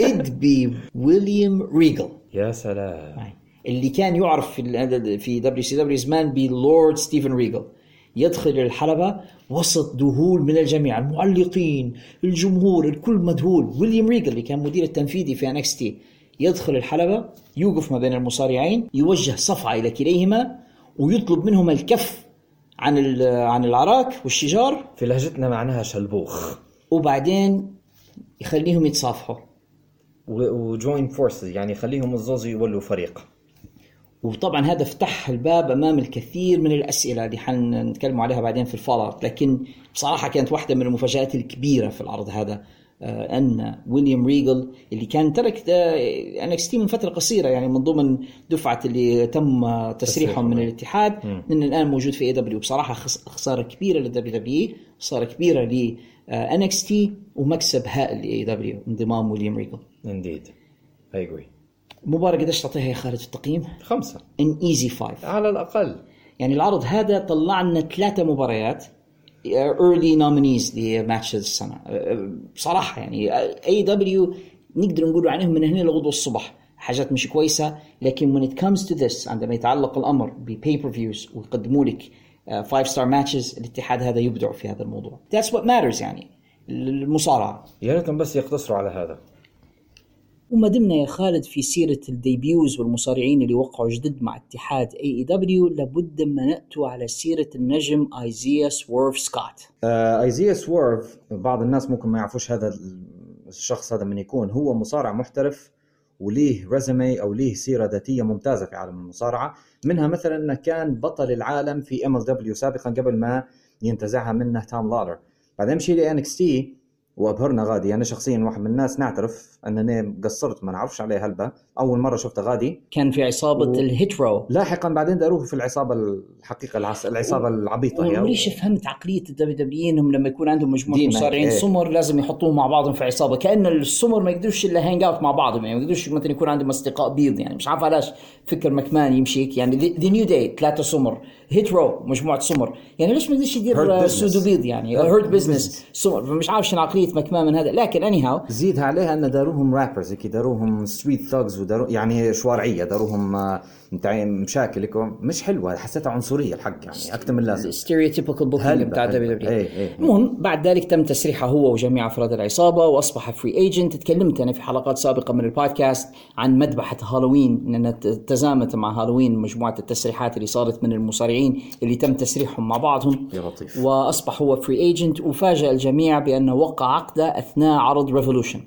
إدبي ويليام ريجل يا سلام. اللي كان يعرف في في WCW زمان بلورد ستيفن ريجل يدخل الحلبة وسط ذهول من الجميع المعلقين الجمهور الكل مذهول. ويليام ريجل اللي كان مدير التنفيذي في NXT يدخل الحلبة يوقف ما بين المصارعين يوجه صفعة إلى كليهما ويطلب منهم الكف عن عن العراك والشجار. في لهجتنا معناها شلبوخ. وبعدين يخليهم يتصافحوا. وجوين فورسز يعني خليهم الزوز يولوا فريق. وطبعا هذا فتح الباب أمام الكثير من الأسئلة اللي حنتكلم عليها بعدين في الفولات لكن بصراحة كانت واحدة من المفاجآت الكبيرة في العرض هذا آه، أن ويليام ريجل اللي كان ترك NXT من فترة قصيرة يعني من ضمن دفعة اللي تم آه، تسريحهم من الاتحاد من الآن موجود في AEW بصراحة خس- خسارة كبيرة لل WWE خسارة كبيرة ل NXT ومكسب هائل ل AEW انضمام ويليام ريجل. indeed I agree مباراه قديش تعطيها يا خالد في التقييم؟ خمسة. an easy five على الأقل. يعني العرض هذا طلع لنا ثلاثة مباريات early nominees لماتش السنة. أه، بصراحة يعني AEW نقدر نقول عليهم من هنا لغدوة الصبح. حاجات مش كويسة لكن when it comes to this عندما يتعلق الأمر ب pay-per-views ويقدموا لك five star matches الاتحاد هذا يبدع في هذا الموضوع. That's what matters يعني المصارعة. يا ريتهم بس يقتصروا على هذا. وما دمنا يا خالد في سيرة ال debuts والمصارعين اللي وقعوا جدد مع اتحاد AEW لابد ما نأتوا على سيرة النجم ايزيا سويرف سكوت آه ايزيا سويرف بعض الناس ممكن ما يعرفوش هذا الشخص هذا من يكون. هو مصارع محترف وليه résumé أو ليه سيرة ذاتية ممتازة في عالم المصارعة. منها مثلا إنه كان بطل العالم في MLW سابقا قبل ما ينتزعها منه توم لولر بعدين مشي لي NXT وأبهرنا غادي. أنا شخصيا واحد من الناس نعترف انني قصرت ما نعرفش عليه هلبة أول مرة شفته غادي. كان في عصابة و- ال Hit Row. لاحقا بعدين داروه في العصابة الحقيقة العص... العصابة العبيطة هي. وليش فهمت عقلية ال WWE إنهم لما يكون عندهم مجموعة ديما، مصارعين إيه. سمر لازم يحطوهم مع بعضهم في عصابة؟ كأن السمر ما يقدروش إلا hang out مع بعضهم يعني ما يقدروش مثلا يكون عندهم أصدقاء بيض يعني مش عارف علاش فكر مكمان يمشي هيك يعني The New Day ثلاثة سمر Hit Row مجموعة سمر يعني ليش ما يقدرش يدير. سود وبيض يعني؟ Hurt Business سمر فمش عارف شنو عقلية مكمان من هذا. لكن anyhow زيدها عليها أن داروهم rappers هيك داروهم street thugs ودارو يعني شوارعية داروهم آه، مشاكل مش حلوة حسيتها عنصرية الحق يعني أكثر من اللازم stereotypical booking بتاع. دبليو دبليو إيه، إيه. المهم بعد ذلك تم تسريحه هو وجميع أفراد العصابة وأصبح free agent تكلمت أنا في حلقات سابقة من البودكاست عن مذبحة هالوين انها ت- تزامت مع هالوين مجموعة التسريحات اللي صارت من المصارعين اللي تم تسريحهم مع بعضهم يا لطيف. وأصبح هو free agent وفاجأ الجميع بأنه وقع عقده أثناء عرض Revolution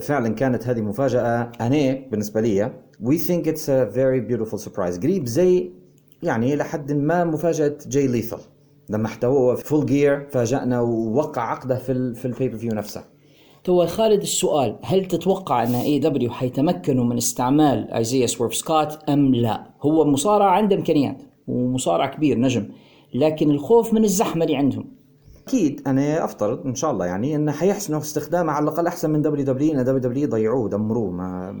فعلا كانت هذه مفاجأة أنا بالنسبة لي we think it's a very beautiful surprise قريب زي يعني لحد ما مفاجأة جاي ليثل. لما احتوى Full Gear فاجأنا ووقع عقده في ال في ال pay-per-view نفسه. توا خالد السؤال هل تتوقع أن AEW حيتمكنوا من استعمال ايزيا سورف سكوت أم لا؟ هو مصارع عنده إمكانيات ومصارع كبير نجم لكن الخوف من الزحمة اللي عندهم. أكيد أنا افترض إن شاء الله يعني إنه حيحسنوا استخدامه على الأقل أحسن من WWE دبليو إن WWE ضيعوه دمروه ما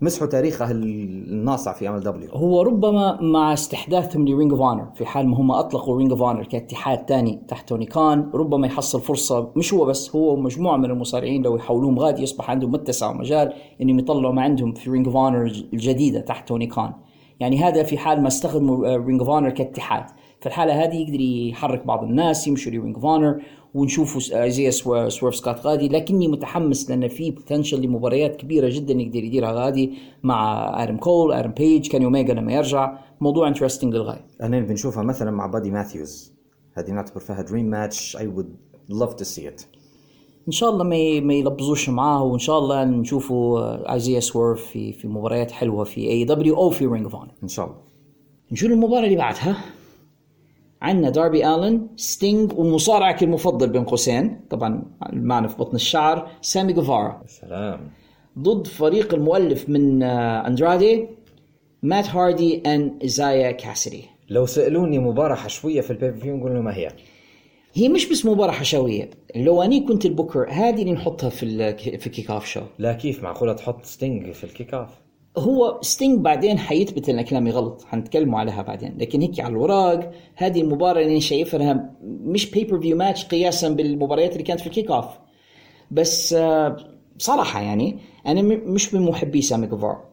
مسحوا تاريخه الناصع في MLW. هو ربما مع استحداثهم ل Ring of Honor في حال ما هم أطلقوا Ring of Honor كاتحاد ثاني تحت توني كان ربما يحصل فرصة مش هو بس هو ومجموعه من المصارعين لو يحولوهم غادي يصبح عندهم متسع ومجال انهم يطلعوا ما عندهم في Ring of Honor الجديدة تحت توني كان يعني هذا في حال ما استخدموا Ring of Honor كاتحاد. في الحاله هذه يقدر يحرك بعض الناس يمشوا ل Ring of Honor ونشوفوا زي سويرف سكوت غادي. لكني متحمس لأن في potential لمباريات كبيرة جدا يقدر يديرها غادي مع آدم كول آدم بيج كان اوميجا لما يرجع. موضوع interesting للغاية. أنا بنشوفها مثلا مع بادي ماثيوز. هذه نعتبر فيها dream match I would love to see it إن شاء الله ما ما يلبزوش معاه وإن شاء الله نشوفوا ايزيا سويرف في في مباريات حلوة في AEW أو في Ring of إن شاء الله. نشوف المباراة اللي بعدها. عندنا داربي آلن ستينج ومصارعك المفضل بين قوسين. طبعا المعنى في بطن الشاعر سامي جوفارا. سلام. ضد فريق المؤلف من آه، أندرادي مات هاردي and إيزايا كاسيدي. لو سألوني مباراه حشويه في ال pay-per-view نقول ما هي. هي مش بس مباراة حشوية لو أني كنت البوكر هذه اللي نحطها في في kickoff show. لا كيف معقولة تحط ستينج في ال kickoff؟ هو ستينج بعدين حيثبت إن كلامي غلط حنتكلموا عليها بعدين. لكن هيك على الوراق هذه المباراة اللي شايفها مش pay-per-view match قياسا بالمباريات اللي كانت في ال kickoff بس آه، بصراحه يعني أنا مش من محبي سامي جوفار.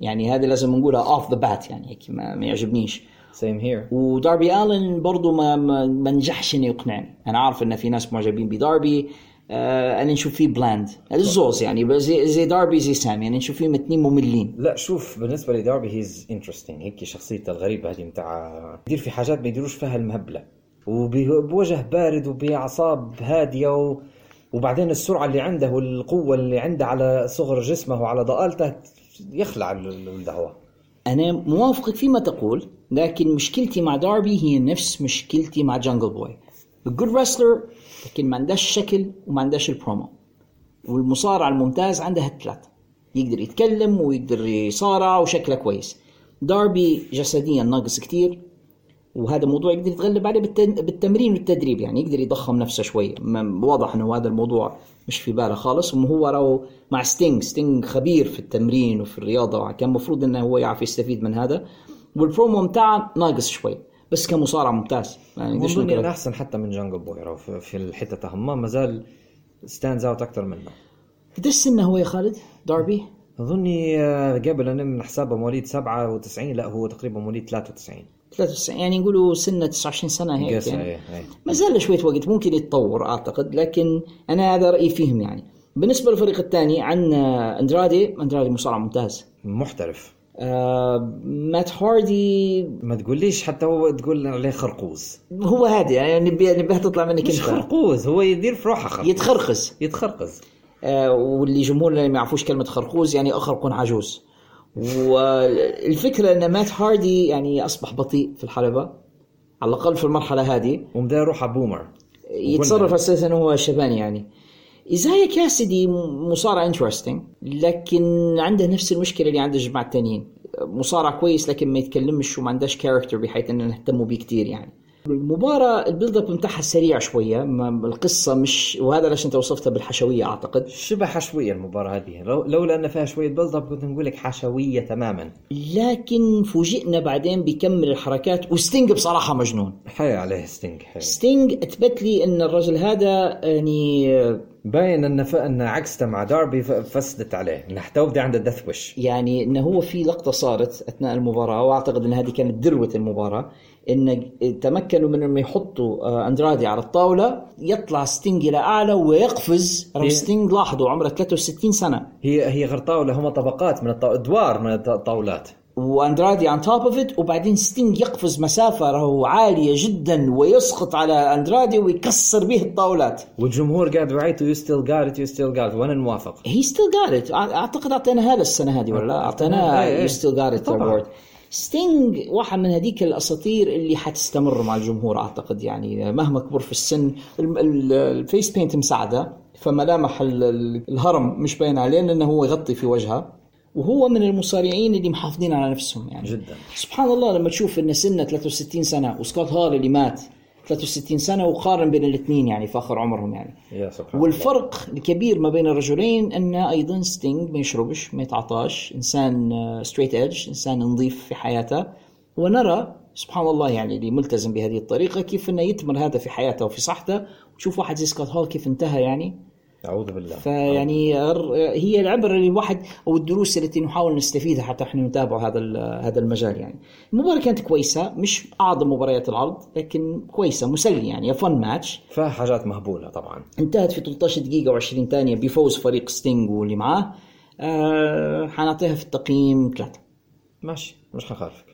يعني هذه لازم نقولها off the bat يعني هيك ما, ما يعجبنيش. same here وداربي الن برضو ما ما, ما نجحش إنه يقنعني. أنا عارف إن في ناس معجبين بداربي آه أنا نشوف فيه bland الزوز يعني زي, زي داربي زي سامي. يعني نشوف فيهم اثنين مملين. لا شوف بالنسبة لداربي he's interesting هيك شخصيته الغريبة هذه متاع يدير في حاجات ما يديروش فيها المهبلة. وبوجه بارد وبأعصاب هادية و... وبعدين السرعة اللي عنده والقوة اللي عنده على صغر جسمه وعلى ضآلته يخلع ال- ال- الدهوه أنا موافقك فيما تقول لكن مشكلتي مع داربي هي نفس مشكلتي مع جانجل بوي good wrestler لكن ما عندهاش شكل وما عندهاش البرومو. والمصارع الممتاز عندها الثلاث يقدر يتكلم ويقدر يصارع وشكله كويس. داربي جسديا ناقص كتير وهذا موضوع يقدر يتغلب عليه بالتمرين والتدريب. يعني يقدر يضخم نفسه شوي. م- واضح إنه هذا الموضوع مش في باله خالص. وهو راهو مع ستينج ستينج خبير في التمرين وفي الرياضة كان المفروض إنه هو يعرف يستفيد من هذا. والبرومو بتاعه ناقص شوي. بس كمصارع ممتاز. يعني انه احسن حتى من جانجل بوي في- في الحتة تاعهم ما زال stands out أكثر منه. قديش سنة هو يا خالد؟ داربي أظني آه، قبل أنا من حسابه مواليد 97 لا هو تقريبا مواليد 93 93 يعني نقولوا سنة 29 سنة هيك يعني. إيه، إيه. ما زال له شوية وقت ممكن يتطور أعتقد لكن أنا هذا رأيي فيهم يعني. بالنسبة للفريق الثاني عندنا أندرادي أندرادي مصارع ممتاز. محترف. آه مات هاردي. ما تقوليش حتى هو تقول عليه خرقوز. هو هذا يعني نبي نبيها تطلع منك مش انت. خرقوز هو يدير في روحه خرقوز. يتخرخز يتخرقز. آه واللي جمهورنا ما يعرفوش كلمة خرخوز يعني اخرق عجوز. والفكرة إن مات هاردي يعني أصبح بطيء في الحلبة على الأقل في المرحلة هذه. ومدا روحه boomer. يتصرف أساسا هو شبان يعني. إيزايا كاسدي مصارع interesting لكن عنده نفس المشكلة اللي عند الجماعه التانيين مصارع كويس لكن ما يتكلمش وما عندهاش character بحيث ان نهتموا بيه كثير يعني. المباراة ال build-up بتاعها سريع شوية ما- القصة مش وهذا ليش أنت وصفتها بالحشوية أعتقد. شبه حشوية المباراة هذه. لو لولا أن فيها شوية build up كنت نقول لك حشوية تماما. لكن فوجئنا بعدين بيكمل الحركات وستينج بصراحة مجنون. حي عليه ستينج حي. ستينج أثبت لي إن الرجل هذا يعني باين أن ف... أن عكسته مع داربي ف- فسدت عليه إنه حتى وبدا عنده death wish يعني إنه هو في لقطة صارت أثناء المباراة وأعتقد إن هذه كانت ذروة المباراة. إن تمكنوا من إنهم يحطوا آه، اندرادي على الطاولة يطلع ستينج إلى أعلى ويقفز. رغم ستينج لاحظوا عمره 63 سنة. هي هي غير طاولة هم طبقات من. ادوار من الط- الطاولات واندرادي on top of it وبعدين ستينج يقفز مسافة راهو عالية جدا ويسقط على اندرادي ويكسر به الطاولات. والجمهور قاعد يعيط you still got it you still got it وأنا نوافق he still got it أعتقد أعطينا هذا السنة هذه ولا اعطيناه. you still got it ستينج واحد من هذيك الأساطير اللي حتستمر مع الجمهور أعتقد يعني مهما كبر في السن ال- ال- ال face paint مساعدة فملامح ال- ال- الهرم مش باين عليه لأنه هو يغطي في وجهه وهو من المصارعين اللي محافظين على نفسهم يعني جدا. سبحان الله لما تشوف إن سنة 63 سنة وسكوت هال اللي مات 63 سنة وقارن بين الاثنين يعني في آخر عمرهم يعني. يا سبحان الله. والفرق الكبير ما بين الرجلين أن أيضا ستينج ما يشربش ما يتعطاش إنسان straight edge إنسان نظيف في حياته. ونرى سبحان الله يعني اللي ملتزم بهذه الطريقة كيف إنه يثمر هذا في حياته وفي صحته. وتشوف واحد زي سكوت هول كيف انتهى يعني. أعوذ بالله فيعني هي العبره اللي الواحد أو الدروس التي نحاول نستفيدها حتى إحنا نتابع هذا هذا المجال يعني. المباراه كانت كويسة مش أعظم مباريات العرض لكن كويسة مسلي يعني فن ماتش فيها حاجات مهبولة طبعا انتهت في 13 دقيقة و20 ثانية بفوز فريق ستينج واللي معاه. آه حنعطيها في التقييم ثلاثة. ماشي مش حخالفك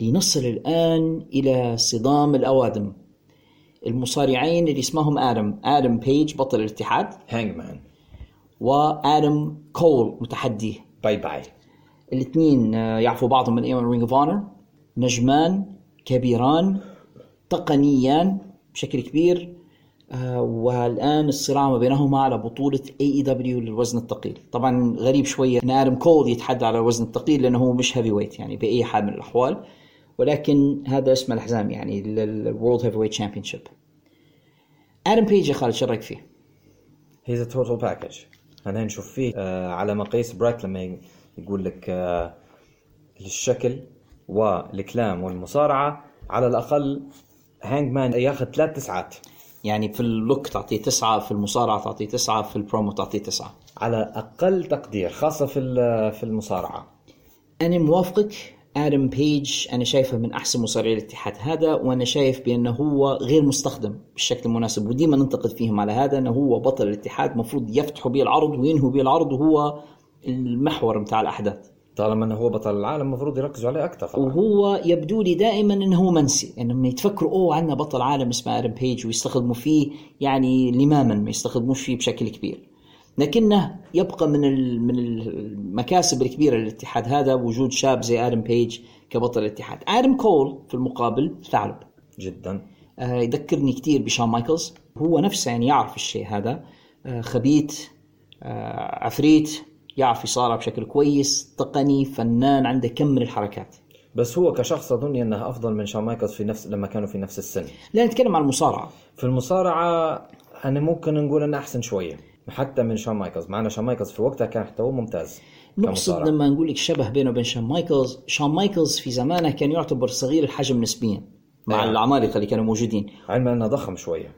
لنصل الآن إلى صدام الأوادم المصارعين اللي اسمهم آدم. آدم بيج بطل الاتحاد. Hangman وآدم كول متحديه bay bay الاثنين آه، يعرفوا بعضهم من أيام Ring of Honor نجمان كبيران تقنيان بشكل كبير. آه، والآن الصراع ما بينهما على بطولة AEW للوزن الثقيل. طبعا غريب شوية إن آدم كول يتحدى على الوزن الثقيل لأنه هو مش heavyweight يعني بأي حال من الأحوال. ولكن هذا اسم الحزام يعني ال World Heavyweight Championship آدم بيج يا خالد شو رأيك فيه؟ he's total package أنا نشوف فيه آه على مقاييس بريت لما يقول لك آه الشكل والكلام والمصارعة على الأقل Hangman ياخذ ثلاث تسعات. يعني في ال look تعطيه تسعة في المصارعة تعطيه تسعة في البرومو تعطيه تسعة. على أقل تقدير خاصة في ال- في المصارعة. أنا موافقك آدم بيج أنا شايفه من أحسن مصارعي الاتحاد هذا وأنا شايف بأنه هو غير مستخدم بالشكل المناسب وديما ننتقد فيهم على هذا أنه هو بطل الاتحاد مفروض يفتحوا به العرض وينهوا به العرض وهو المحور متاع الأحداث. طالما إنه هو بطل العالم المفروض يركزوا عليه أكثر طبعا. وهو يبدو لي دائما إنه هو منسي إنه لما يتفكروا أوه عندنا بطل عالم اسمه آدم بيج ويستخدموا فيه يعني لماما ما يستخدموش فيه بشكل كبير. لكنه يبقى من من المكاسب الكبيرة للاتحاد. هذا وجود شاب زي آدم بيج كبطل الاتحاد. آدم كول في المقابل ثعلب. جدا. آه، يذكرني كثير بشون مايكلز. هو نفسه يعني يعرف الشيء هذا. آه، خبيث آه، عفريت يعرف يصارع بشكل كويس تقني فنان عنده كم من الحركات. بس هو كشخص أظن أنه أفضل من شون مايكلز في نفس لما كانوا في نفس السن. لا نتكلم عن المصارعة. في المصارعة أنا ممكن نقول أنه أحسن شوية. حتى من شون مايكلز معنا شون مايكلز في وقتها كان حتى هو ممتاز نقصد. لما نقول لك شبه بينه وبين شون مايكلز شون مايكلز في زمانه كان يعتبر صغير الحجم نسبيا مع نعم. العمالقة اللي كانوا موجودين علما أنه ضخم شوية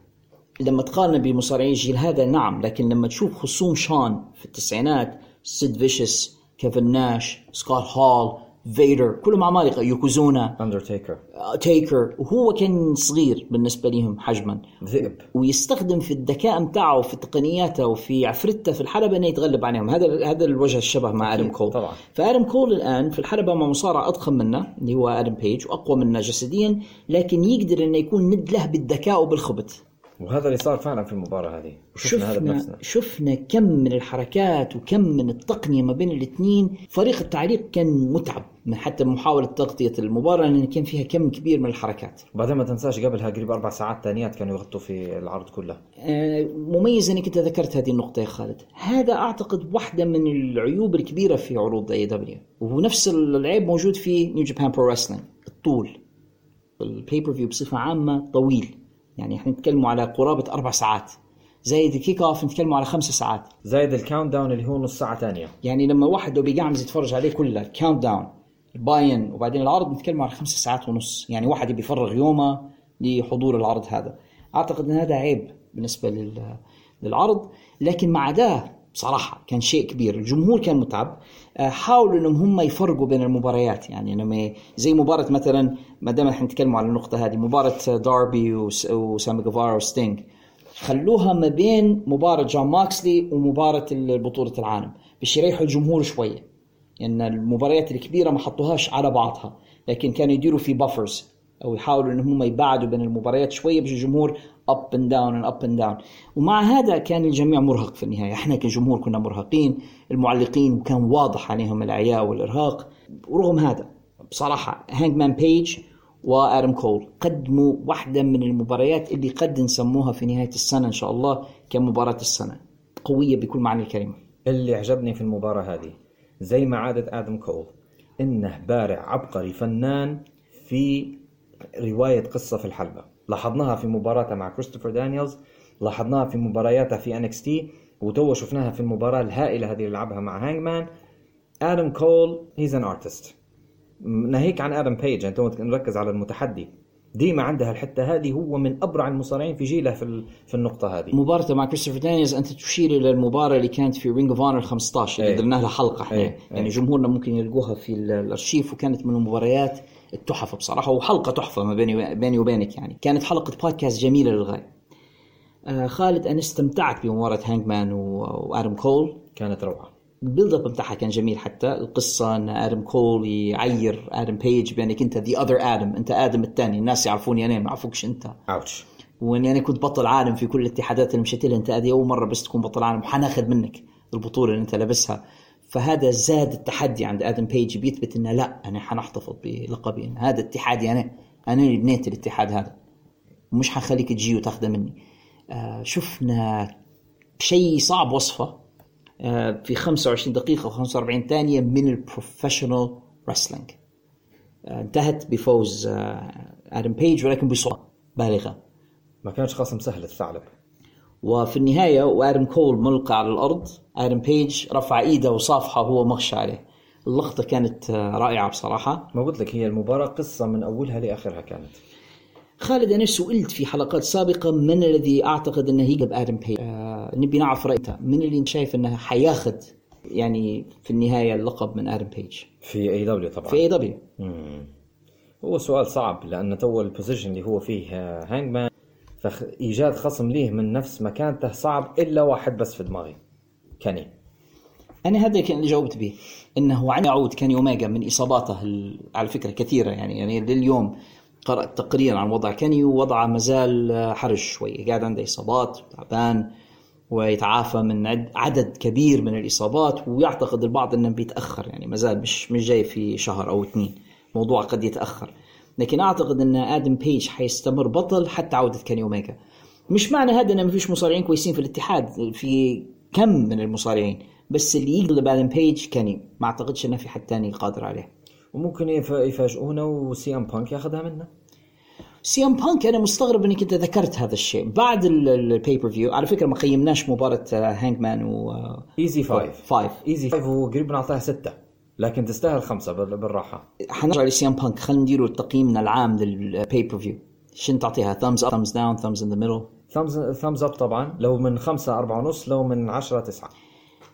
لما تقارن بمصارعي الجيل هذا نعم لكن لما تشوف خصوم شون في التسعينات سيد فيشس كيفن ناش سكوت هول فيدر كلهم عمالقه يوكوزونا اندرتيكر تيكر وهو كان صغير بالنسبة لهم حجما. ذئب. ويستخدم في الذكاء متاعه وفي تقنياته وفي عفرتة في الحلبة إنه يتغلب عليهم. هذا هذا الوجه الشبه مع آدم كول طبعاً. فادم كول الآن في الحلبة مع مصارع أضخم منه اللي هو آدم بيج وأقوى منه جسديا لكن يقدر إنه يكون ند له بالذكاء وبالخبث. وهذا اللي صار فعلا في المباراة هذه. وشفنا هذا شفنا بنفسنا. شفنا كم من الحركات وكم من التقنية ما بين الاثنين. فريق التعليق كان متعب من حتى محاولة تغطية المباراة لأن كان فيها كم كبير من الحركات. وبعدين ما تنساش قبلها قريب أربع ساعات ثانيات كانوا يغطوا في العرض كله. آه، مميز إنك أنت ذكرت هذه النقطة يا خالد، هذا أعتقد واحدة من العيوب الكبيرة في عروض AEW، ونفس العيب موجود في New Japan Pro الطول. ال pay-per-view بصفة عامة طويل، يعني إحنا نتكلم على قرابة أربع ساعات. زايد ال kick off نتكلم على خمس ساعات، زايد ال countdown اللي هو نص ساعة ثانية يعني لما واحد لو بيقعمز يتفرج عليه كله ال countdown ال buy-in وبعدين العرض نتكلم على خمس ساعات ونص. يعني واحد يبي يفرغ يومه لحضور العرض هذا. أعتقد إن هذا عيب بالنسبة لل... للعرض. لكن مع ده بصراحة كان شيء كبير. الجمهور كان متعب. آه، حاولوا إنهم هم يفرقوا بين المباريات. يعني لما زي مباراة مثلا ما دام إحنا نتكلم على النقطة هذه مباراة داربي وس... وسامي جيفارا وستينج خلوها ما بين مباراة جون موكسلي ومباراة بطولة العالم. باش يريحوا الجمهور شوية. لأن المباريات الكبيرة ما حطوهاش على بعضها لكن كانوا يديروا في buffers أو يحاولوا إن هم يبعدوا بين المباريات شوية باش الجمهور and down and up and down. ومع هذا كان الجميع مرهق في النهاية. إحنا كجمهور كنا مرهقين المعلقين وكان واضح عليهم العياء والإرهاق. ورغم هذا بصراحة هانجمان بيج وادم كول قدموا واحدة من المباريات اللي قد نسموها في نهاية السنة إن شاء الله كمباراة السنة. قوية بكل معنى الكلمة. اللي عجبني في المباراة هذه زي ما عادة آدم كول إنه بارع عبقري فنان في رواية قصة في الحلبة لاحظناها في مباراته مع كريستوفر دانييلز لاحظناها في مبارياته في NXT وتو شفناها في المباراة الهائلة هذه اللي لعبها مع Hangman آدم كول he's an artist ناهيك عن آدم بيج أنت نركز على المتحدي ديما عندها الحتة هذه هو من أبرع المصارعين في جيله في في النقطة هذه مباراته مع كريستوفر دانييلز أنت تشير إلى المباراة اللي كانت في Ring of Honor 15 اللي إيه. درنا لها حلقة إحنا إيه. يعني إيه. جمهورنا ممكن يلقوها في ال- الأرشيف وكانت من المباريات التحف بصراحة وحلقة تحفة ما بيني بيني وبينك يعني. كانت حلقة بودكاست جميلة للغاية. آه خالد أنا استمتعت بمباراة هانجمان وآدم كول. كانت روعة. ال build up بتاعها كان جميل حتى. القصة إن آدم كول يعير آدم بيج بإنك أنت the other Adam أنت آدم الثاني. الناس يعرفوني أنا ما يعرفوكش أنت. ouch. واني أنا كنت بطل عالم في كل الاتحادات اللي مشيت لها أنت هذه أول مرة بس تكون بطل عالم وحناخذ منك البطولة اللي أنت لابسها. فهذا زاد التحدي عند آدم بيج بيثبت إنه لا أنا حنحتفظ بلقبي. هذا اتحادي أنا أنا اللي بنيت الاتحاد هذا. ومش حخليك تجي وتاخذه مني. آه شفنا شيء صعب وصفه. آه في 25 دقيقة و45 ثانية من ال professional wrestling آه انتهت بفوز آه آدم بيج ولكن بصعوبه بالغة. ما كانش خصم سهل الثعلب. وفي النهاية وآدم كول ملقى على الأرض آدم بيج رفع إيده وصافحه وهو مغشى عليه. اللقطة كانت آه، رائعة بصراحة. ما قلت لك هي المباراة قصة من أولها لآخرها كانت. خالد أنا سئلت في حلقات سابقة من الذي أعتقد أنه يغلب آدم بيج؟ آه نبي نعرف رأيك. من اللي شايف أنه حياخذ يعني في النهاية اللقب من آدم بيج؟ في AEW طبعا. في AEW هو سؤال صعب لأن تو ال position اللي هو فيه آه، هانجمان فإيجاد خصم ليه من نفس مكانته صعب إلا واحد بس في دماغي. كاني أنا هذا كان اللي جاوبت به إنه عن يعود كان اوميجا من إصاباته على فكرة كثيرة يعني يعني لليوم قرأت تقرير عن وضع كاني ووضعه مازال حرج شوي قاعد عنده إصابات تعبان ويتعافى من عد- عدد كبير من الإصابات ويعتقد البعض إنه بيتأخر يعني مازال مش مش جاي في شهر أو اثنين. موضوع قد يتأخر. لكن أعتقد أن آدم بيج حيستمر بطل حتى عودة كيني اوميجا مش معنى هذا أن ما فيش مصارعين كويسين في الاتحاد في كم من المصارعين بس اللي يغلب آدم بيج كيني ما أعتقدش أنه في حد تاني قادر عليه. وممكن يف- يفاجئونا وسي أم بانك ياخذها منه سي أم بانك أنا مستغرب أنك أنت ذكرت هذا الشيء. بعد ال pay-per-view على فكرة ما قيمناش مباراة هانجمان و easy five five easy five وقريب نعطيها ستة. لكن تستاهل خمسة بال- بالراحة. حنرجع لسي ام بانك. خلينا نديروا تقييمنا العام لل pay-per-view شنو تعطيها؟ thumbs up thumbs down thumbs in the middle thumbs thumbs up طبعا. لو من خمسة أربعة ونص لو من عشرة تسعة.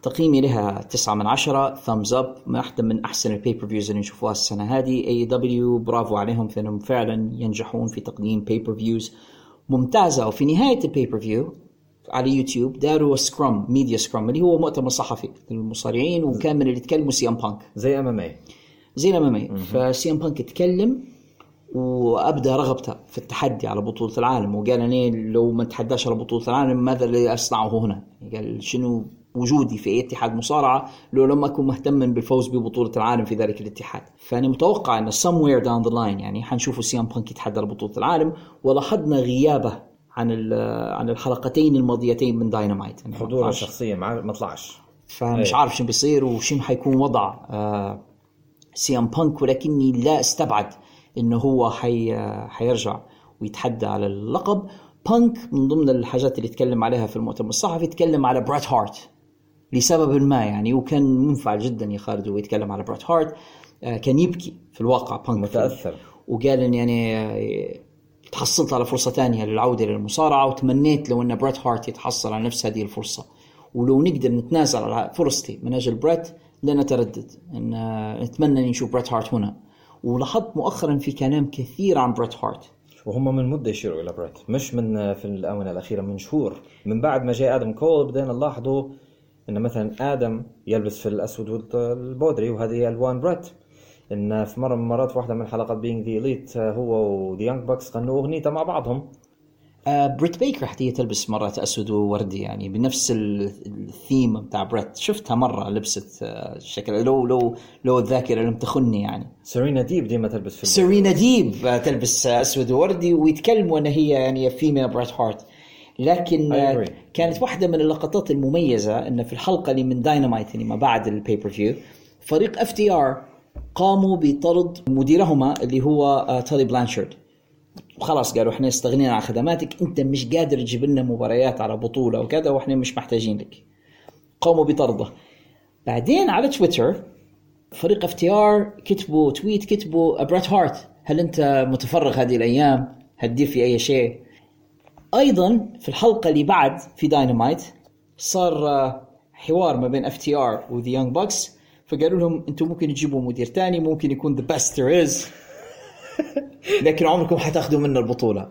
تقييمي لها 9 من 10 thumbs up واحدة من أحسن ال pay-per-views اللي نشوفوها السنة هذه. AEW برافو عليهم. في انهم فعلا ينجحون في تقديم pay-per-views ممتازة. وفي نهاية ال pay-per-view على يوتيوب داروا scrum media scrum اللي هو مؤتمر صحفي للمصارعين وكان من اللي تكلموا سي ام بانك زي MMA زي ال MMA فسي إم بانك تكلم وابدى رغبته في التحدي على بطولة العالم وقال أنا لو ما تحداش على بطولة العالم ماذا الذي أصنعه هنا؟ قال شنو وجودي في أي اتحاد مصارعة لو لم أكن مهتما بالفوز ببطولة العالم في ذلك الاتحاد؟ فأنا متوقع ان somewhere down the line يعني حنشوفوا سي ام بانك يتحدى على بطولة العالم ولاحظنا غيابه عن عن الحلقتين الماضيتين من داينامايت يعني حضوره 14. الشخصية ما طلعش فمش إيه. عارف شنو بيصير وشنو حيكون وضع آه سي ام بانك ولكني لا استبعد إنه هو حي حيرجع ويتحدى على اللقب بانك من ضمن الحاجات اللي تكلم عليها في المؤتمر الصحفي تكلم على بريت هارت لسبب ما يعني وكان منفعل جدا يا خالد وهو يتكلم على بريت هارت آه كان يبكي في الواقع بانك متأثر. وقال إن يعني تحصلت على فرصة ثانية للعودة للمصارعة وتمنيت لو أن بريت هارت يتحصل على نفس هذه الفرصة. ولو نقدر نتنازل على فرصتي من أجل بريت لا نتردد. ان آه، نتمنى أن نشوف بريت هارت هنا. ولاحظت مؤخرا في كلام كثير عن بريت هارت. وهم من مدة يشيروا إلى بريت مش من في الآونة الأخيرة من شهور. من بعد ما جاء آدم كول بدينا نلاحظوا إن مثلا آدم يلبس في الأسود والبودري وهذه ألوان بريت. إن في مرة من المرات في واحدة من حلقات Being The Elite هو و The Young Bucks غنوا أغنيته مع بعضهم. آه بريت بيكر حتى تلبس مرات أسود ووردي يعني بنفس ال- الثيم بتاع بريت. شفتها مرة لبست آه شكل لو لو لو الذاكرة لم تخني يعني. سيرينا ديب ديما تلبس في سيرينا ديب آه، تلبس آه، أسود ووردي ويتكلموا ان هي يعني female بريت هارت لكن آه،. كانت واحدة من اللقطات المميزة إن في الحلقة اللي من داينامايت يعني ما بعد ال pay-per-view فريق اف تي آر قاموا بطرد مديرهما اللي هو آه، تولي بلانشارد. وخلاص قالوا إحنا استغنينا عن خدماتك أنت مش قادر تجيب لنا مباريات على بطولة وكذا وإحنا مش محتاجين لك. قاموا بطرده. بعدين على تويتر فريق اف تي ار كتبوا tweet كتبوا بريت هارت هل أنت متفرغ هذه الأيام؟ هتدير في أي شيء؟ أيضا في الحلقة اللي بعد في داينامايت صار آه، حوار ما بين اف تي ار و The Young Bucks فقالوا لهم أنتم ممكن تجيبوا مدير تاني ممكن يكون the best there is. لكن عمركم حتاخذوا منه البطولة.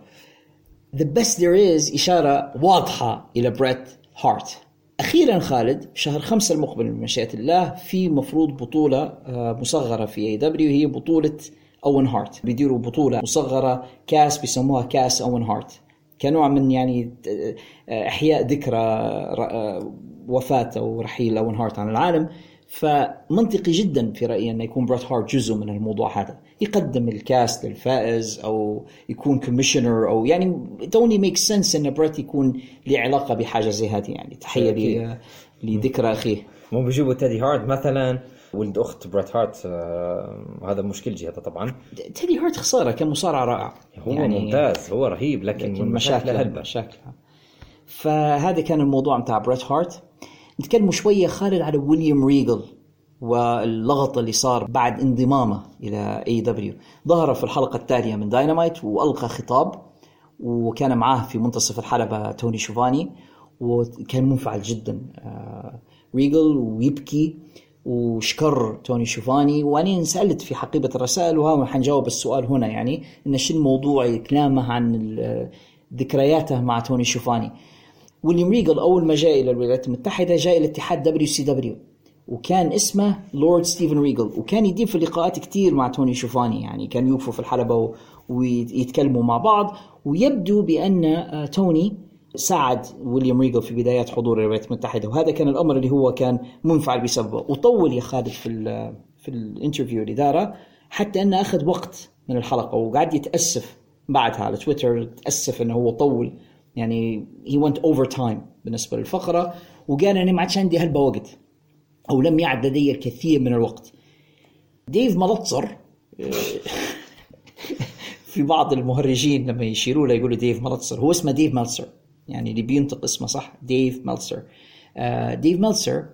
The best there is إشارة واضحة إلى بريت هارت أخيرا خالد شهر خمسة المقبل من مشيئة الله في مفروض بطولة آه، مصغرة في AEW هي بطولة أوين هارت بيديروا بطولة مصغرة كاس بيسموها كاس أوين هارت كنوع من يعني آه، إحياء ذكرى آه، وفاة أو رحيل أوين هارت عن العالم. فمنطقي جدا في رأيي انه يكون بريت هارت جزء من الموضوع هذا. يقدم الكاس للفائز أو يكون commissioner أو يعني it only makes sense أن بريت يكون له علاقة بحاجة زي هذه يعني. تحية لي لذكرى اخيه مو بيجيبوا تيدي هارت مثلا. ولد أخت بريت هارت آه هذا مشكلة هذا طبعا. تيدي هارت خسارة كان مصارع رائع. هو يعني ممتاز هو رهيب لكن, لكن مشاكل مشاكل فهذا كان الموضوع بتاع بريت هارت. نتكلم شوية خالد على ويليام ريجل واللغط اللي صار بعد انضمامه إلى AEW ظهر في الحلقة التالية من داينامايت وألقى خطاب وكان معاه في منتصف الحلبة توني شوفاني وكان منفعل جدا آه، ريجل ويبكي وشكر توني شوفاني. وأنا سالت في حقيبة الرسائل وها حنجاوب السؤال هنا يعني إن شو الموضوع كلامه عن ذكرياته مع توني شوفاني. ويليام ريجل اول ما جاء إلى الولايات المتحدة جاء إلى اتحاد WCW وكان اسمه Lord Steven Regal وكان يدير في لقاءات كثير مع توني شوفاني يعني كان يوقفوا في الحلبة ويتكلموا مع بعض. ويبدو بأن آه، توني ساعد ويليام ريجل في بدايات حضور الولايات المتحدة وهذا كان الأمر اللي هو كان منفعل بسببه. وطول يا خالد في ال في ال interview اللي داره حتى أنه أخذ وقت من الحلقة وقعد يتأسف بعدها على تويتر تأسف أنه هو طول يعني he went overtime بالنسبة للفقرة. وقال أنا ما عادش عندي هلبة وقت أو لم يعد لدي الكثير من الوقت. ديف ملطزر في بعض المهرجين لما يشيروا له يقولوا ديف ملطزر هو اسمه ديف ملتسر يعني اللي بينطق اسمه صح ديف ملتسر آه ديف ملتسر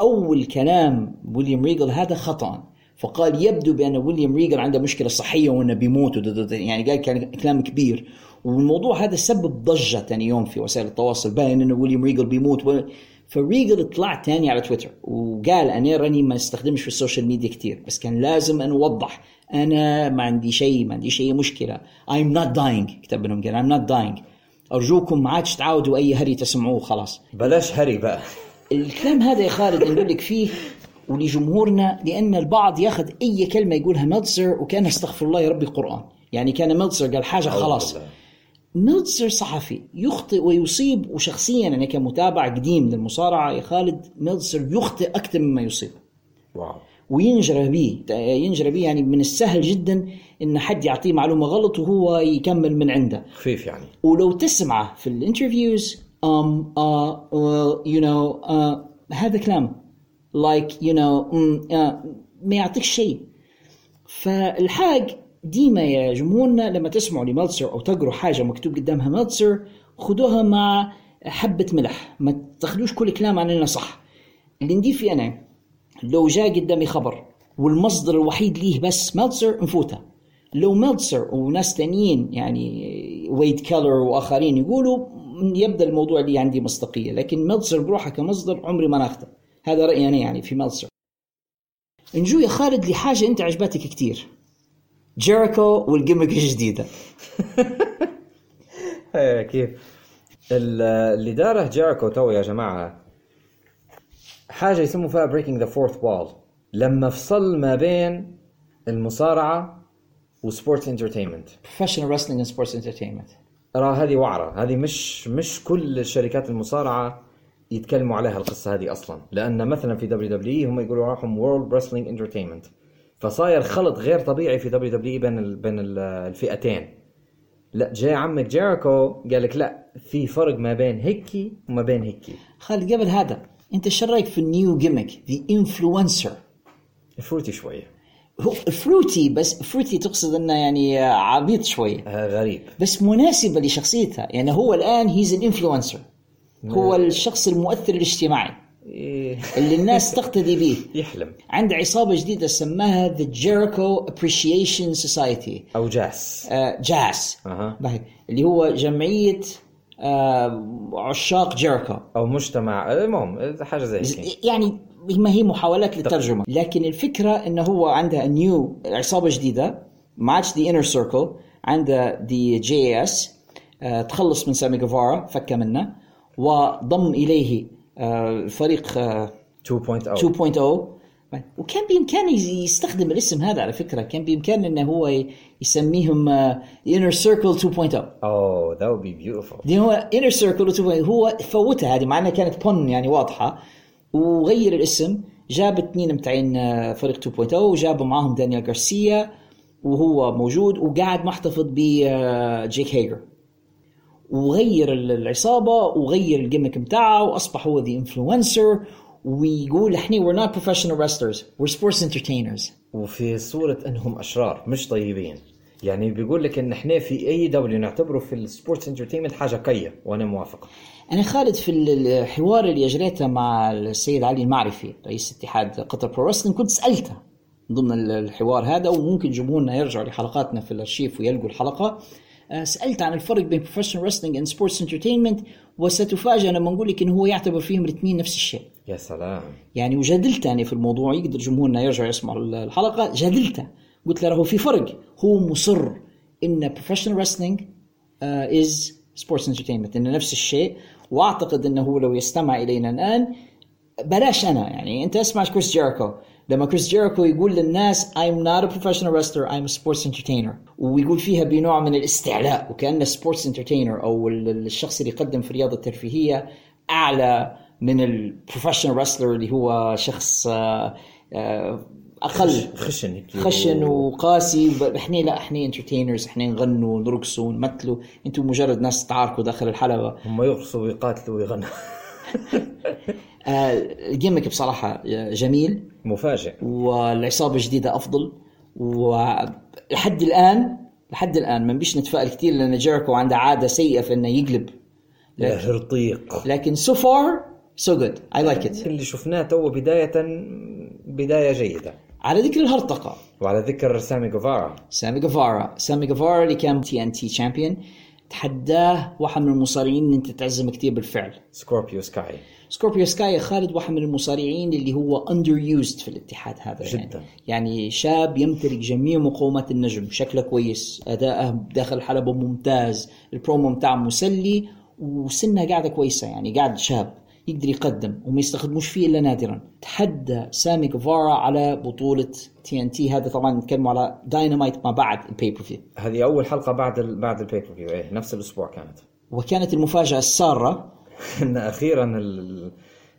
أول كلام ويليام ريجل هذا خطأ. فقال يبدو بأن ويليام ريجل عنده مشكلة صحية وأنه بيموت. يعني قال كلام كبير. والموضوع هذا سبب ضجة ثاني يوم في وسائل التواصل. باين انه ويليام ريجل بيموت و... فريجل طلع ثاني على تويتر وقال أنا راني ما استخدمش في ال social media كثير بس كان لازم أن أوضح أنا ما عندي شيء ما عندي شيء مشكلة. I'm not dying كتب لهم قال I'm not dying. أرجوكم ما عادش تعاودوا أي هري تسمعوه خلاص. بلاش هري بقى. الكلام هذا يا خالد نقول لك فيه ولجمهورنا لأن البعض ياخذ أي كلمة يقولها ميلتسر وكان استغفر الله يا ربي القرآن. يعني كان ميلتسر قال حاجة خلاص. ميلتسر صحفي يخطئ ويصيب وشخصيا أنا كمتابع قديم للمصارعة يا خالد ميلتسر يخطئ أكثر مما يصيب wow. وينجرى به ينجرى به يعني من السهل جدا إن حد يعطيه معلومة غلط وهو يكمل من عنده. خفيف يعني. ولو تسمعه في ال interviews um you know هذا كلام like you know ما يعطيك شيء. فالحاج ديما يا جمهورنا لما تسمعوا لملتسر أو تقروا حاجة مكتوب قدامها ملتسر خذوها مع حبة ملح ما تاخذوش كل كلام عننا صح. اللي ندير فيه أنا لو جاء قدامي خبر والمصدر الوحيد ليه بس ملتسر نفوته. لو ملتسر وناس تانيين يعني ويد كيلر وآخرين يقولوا يبدأ الموضوع لي عندي مصداقية. لكن ملتسر بروحه كمصدر عمري ما ناخذه. هذا رأيي أنا يعني في ملتسر. نجو يا خالد لحاجة أنت عجبتك كثير جيريكو وال gimmick الجديدة. إيه كيف؟ اللي داره جيريكو تو يا جماعة حاجة يسموا فيها breaking the fourth wall لما فصل ما بين المصارعة و sports entertainment professional wrestling and sports entertainment ترى هذه وعرة. هذه مش مش كل الشركات المصارعة يتكلموا عليها القصة هذه أصلا. لأن مثلا في WW هم يقولوا راحهم World Wrestling Entertainment فصاير خلط غير طبيعي في WW بين ال بين الفئتين. لا جاي عمك جيريكو قال لك لا في فرق ما بين هيكي وما بين هيكي. خالد قبل هذا انت إيش رأيك في ال new gimmick the influencer fruity شوية. هو fruity بس fruity تقصد إنه يعني عبيط شوية. آه غريب. بس مناسبة لشخصيتها يعني هو الآن he's ال influencer هو الشخص المؤثر الاجتماعي. اللي الناس تقتدي به يحلم. عنده عصابة جديدة سماها The Jericho Appreciation Society. أو JAS. آه، JAS. باهي. اللي هو جمعية آه، عشاق جيريكو. أو مجتمع المهم حاجة زي هيك. يعني ما هي محاولات للترجمة. لكن الفكرة انه هو عنده new عصابة جديدة ما عادش the Inner Circle عنده the JAS تخلص من سامي جيفارا فك منه وضم إليه آه، فريق آه، 2.0 2.0 وكان بإمكانه يستخدم الاسم هذا على فكرة. كان بامكانه إنه هو يسميهم Inner Circle 2.0 oh that be beautiful. دي هو Inner Circle 2.0 هو فوتها هذه مع إنها كانت بون يعني واضحة. وغير الاسم جاب اثنين متاعين آه، فريق 2.0 وجاب معاهم دانيال غارسيا وهو موجود وقاعد محتفظ بجيك هيجر وغير ال- العصابة وغير ال gimmick بتاعه وأصبح هو the influencer ويقول إحنا we're not professional wrestlers we're sports entertainers. وفي صورة إنهم أشرار مش طيبين. يعني بيقول لك إن إحنا في AEW نعتبره في ال sports entertainment حاجة قية وأنا موافق. أنا خالد في ال- الحوار اللي أجريته مع السيد علي المعرفي رئيس اتحاد قطر Pro Wrestling كنت سألته ضمن ال- الحوار هذا وممكن جمهورنا يرجعوا لحلقاتنا في الأرشيف ويلقوا الحلقة. آه، سألت عن الفرق بين professional wrestling and sports entertainment وستفاجأ لما نقول لك إنه هو يعتبر فيهم الاثنين نفس الشيء. يا سلام. يعني وجادلت أنا في الموضوع يقدر جمهورنا يرجع يسمع الحلقة جادلته قلت له هو في فرق هو مصر professional wrestling uh, is sports entertainment إنه نفس الشيء. وأعتقد إنه هو لو يستمع إلينا الآن بلاش أنا يعني أنت اسمع كريس جيريكو. لما كريس جيريكو يقول للناس I'm not a professional wrestler I'm a sports entertainer. ويقول فيها بنوع من الاستعلاء وكأنه sports entertainer أو ال- الشخص اللي يقدم في الرياضة الترفيهية أعلى من ال professional wrestler اللي هو شخص آه، آه، أقل. خشن خشن وقاسي. إحنا لا إحنا entertainers إحنا نغنوا ونرقصوا ونمثلوا. أنتم مجرد ناس تعاركوا داخل الحلبة. هم يرقصوا ويقاتلوا ويغنوا. آه، ال gimmick بصراحة جميل. مفاجئ. والعصابة الجديدة أفضل. ولحد الآن لحد الآن ما بيش نتفائل كثير لأن جيريكو عنده عادة سيئة في إنه يقلب. يا هرطيق لكن so far so good I like it اللي شفناه تو بداية بداية جيدة. على ذكر الهرطقة. وعلى ذكر سامي جوفارا سامي جيفارا سامي جيفارا اللي كان TNT champion تحداه واحد من المصارعين أنت تعزم كثير بالفعل. سكوربيو سكاي. سكوربيو سكاي خالد واحد من المصارعين اللي هو underused في الاتحاد هذا جداً. يعني, يعني شاب يمتلك جميع مقومات النجم شكله كويس أداءه داخل الحلبة ممتاز البرومو بتاعه مسلي وسنه قاعدة كويسة يعني قاعد شاب يقدر يقدم وما يستخدموش فيه إلا نادرا. تحدى سامي جيفارا على بطولة TNT هذا طبعا نتكلم على داينامايت ما بعد ال pay-per-view هذه أول حلقة بعد ال... بعد ال pay-per-view إيه نفس الأسبوع كانت. وكانت المفاجأة السارة ان أخيرا ال...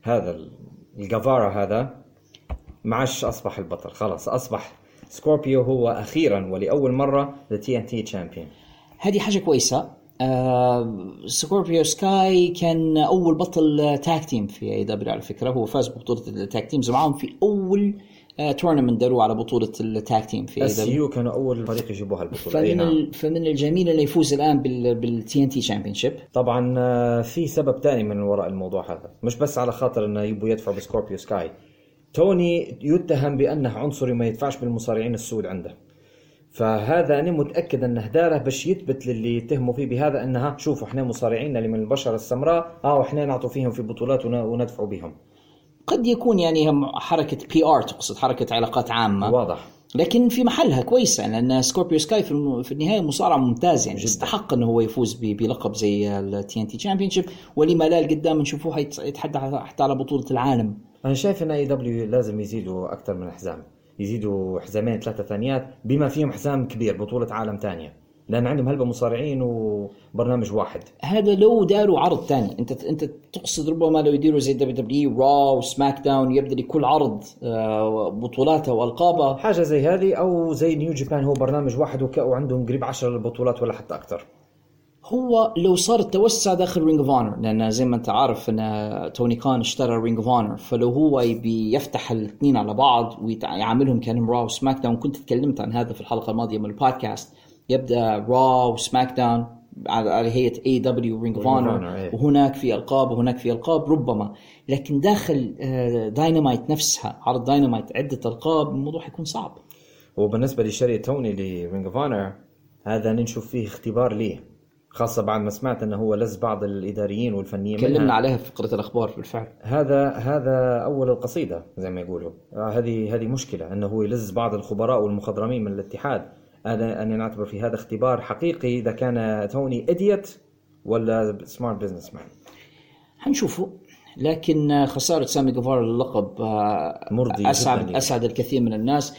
هذا ال- الجافارا هذا ما عادش أصبح البطل. خلاص أصبح سكوربيو هو أخيرا ولأول مرة the TNT champion هذه حاجة كويسة. آه سكوربيو سكاي كان أول بطل tag team في AEW على فكرة. هو فاز ببطولة ال tag teams معهم في آه tournament داروه على بطولة ال tag team في SCU كانوا أول فريق يجيبوها البطولة. فمن نعم. فمن الجميل إنه يفوز الآن بال بال TNT championship طبعا آه، في سبب تاني من وراء الموضوع هذا. مش بس على خاطر إنه يبوا يدفعوا بسكوربيو سكاي. توني يتهم بأنه عنصري ما يدفعش بالمصارعين السود عنده. فهذا أنا متأكد انه داره باش يثبت للي يتهموا فيه بهذا إنها شوفوا إحنا مصارعين اللي من البشرة السمراء آه إحنا نعطوا فيهم في بطولات ون- وندفعوا بهم. قد يكون يعني هم حركة PR تقصد حركة علاقات عامة. واضح. لكن في محلها كويسة لأن سكوربيو سكاي في, النهاية مصارع ممتاز يعني يستحق أنه هو يفوز. بلقب زي ال TNT championship ولما لا قدام نشوفوه يت- يتحدى حتى على بطولة العالم. أنا شايف إن AEW لازم يزيدوا أكثر من حزام. يزيدوا حزامين ثلاثة ثانيات بما فيهم حزام كبير بطولة عالم ثانية. لأن عندهم هلبة مصارعين وبرنامج واحد. هذا لو داروا عرض ثاني أنت أنت تقصد ربما لو يديروا زي WWE Raw و SmackDown يبدأ لكل عرض آه، بطولاته والقابه حاجة زي هذه أو زي New Japan هو برنامج واحد. وعندهم قريب 10 بطولات ولا حتى أكثر. هو لو صار التوسع داخل Ring of Honor لأن زي ما أنت عارف أن توني كان اشترى Ring of Honor فلو هو يبي يفتح الاثنين على بعض ويعاملهم كأنهم Raw و SmackDown كنت تكلمت عن هذا في الحلقة الماضية من البودكاست. يبدأ Raw و SmackDown على هيئة AEW Ring of Honor. وهناك في ألقاب وهناك في ألقاب ربما. لكن داخل داينامايت نفسها عرض داينامايت عدة ألقاب الموضوع حيكون صعب. وبالنسبة لشري توني ل Ring of Honor هذا نشوف فيه اختبار ليه. خاصة بعد ما سمعت إنه هو لز بعض الإداريين والفنيين تكلمنا. عليها في فقرة الأخبار بالفعل. هذا هذا أول القصيدة زي ما يقولوا. آه، هذه هذه مشكلة إنه هو يلز بعض الخبراء والمخضرمين من الاتحاد. أنا أنا نعتبر في هذا اختبار حقيقي إذا كان توني idiot ولا smart businessman حنشوفه. لكن خسارة سامي جيفارا للقب آه، مرضي اسعد جداً. أسعد الكثير من الناس.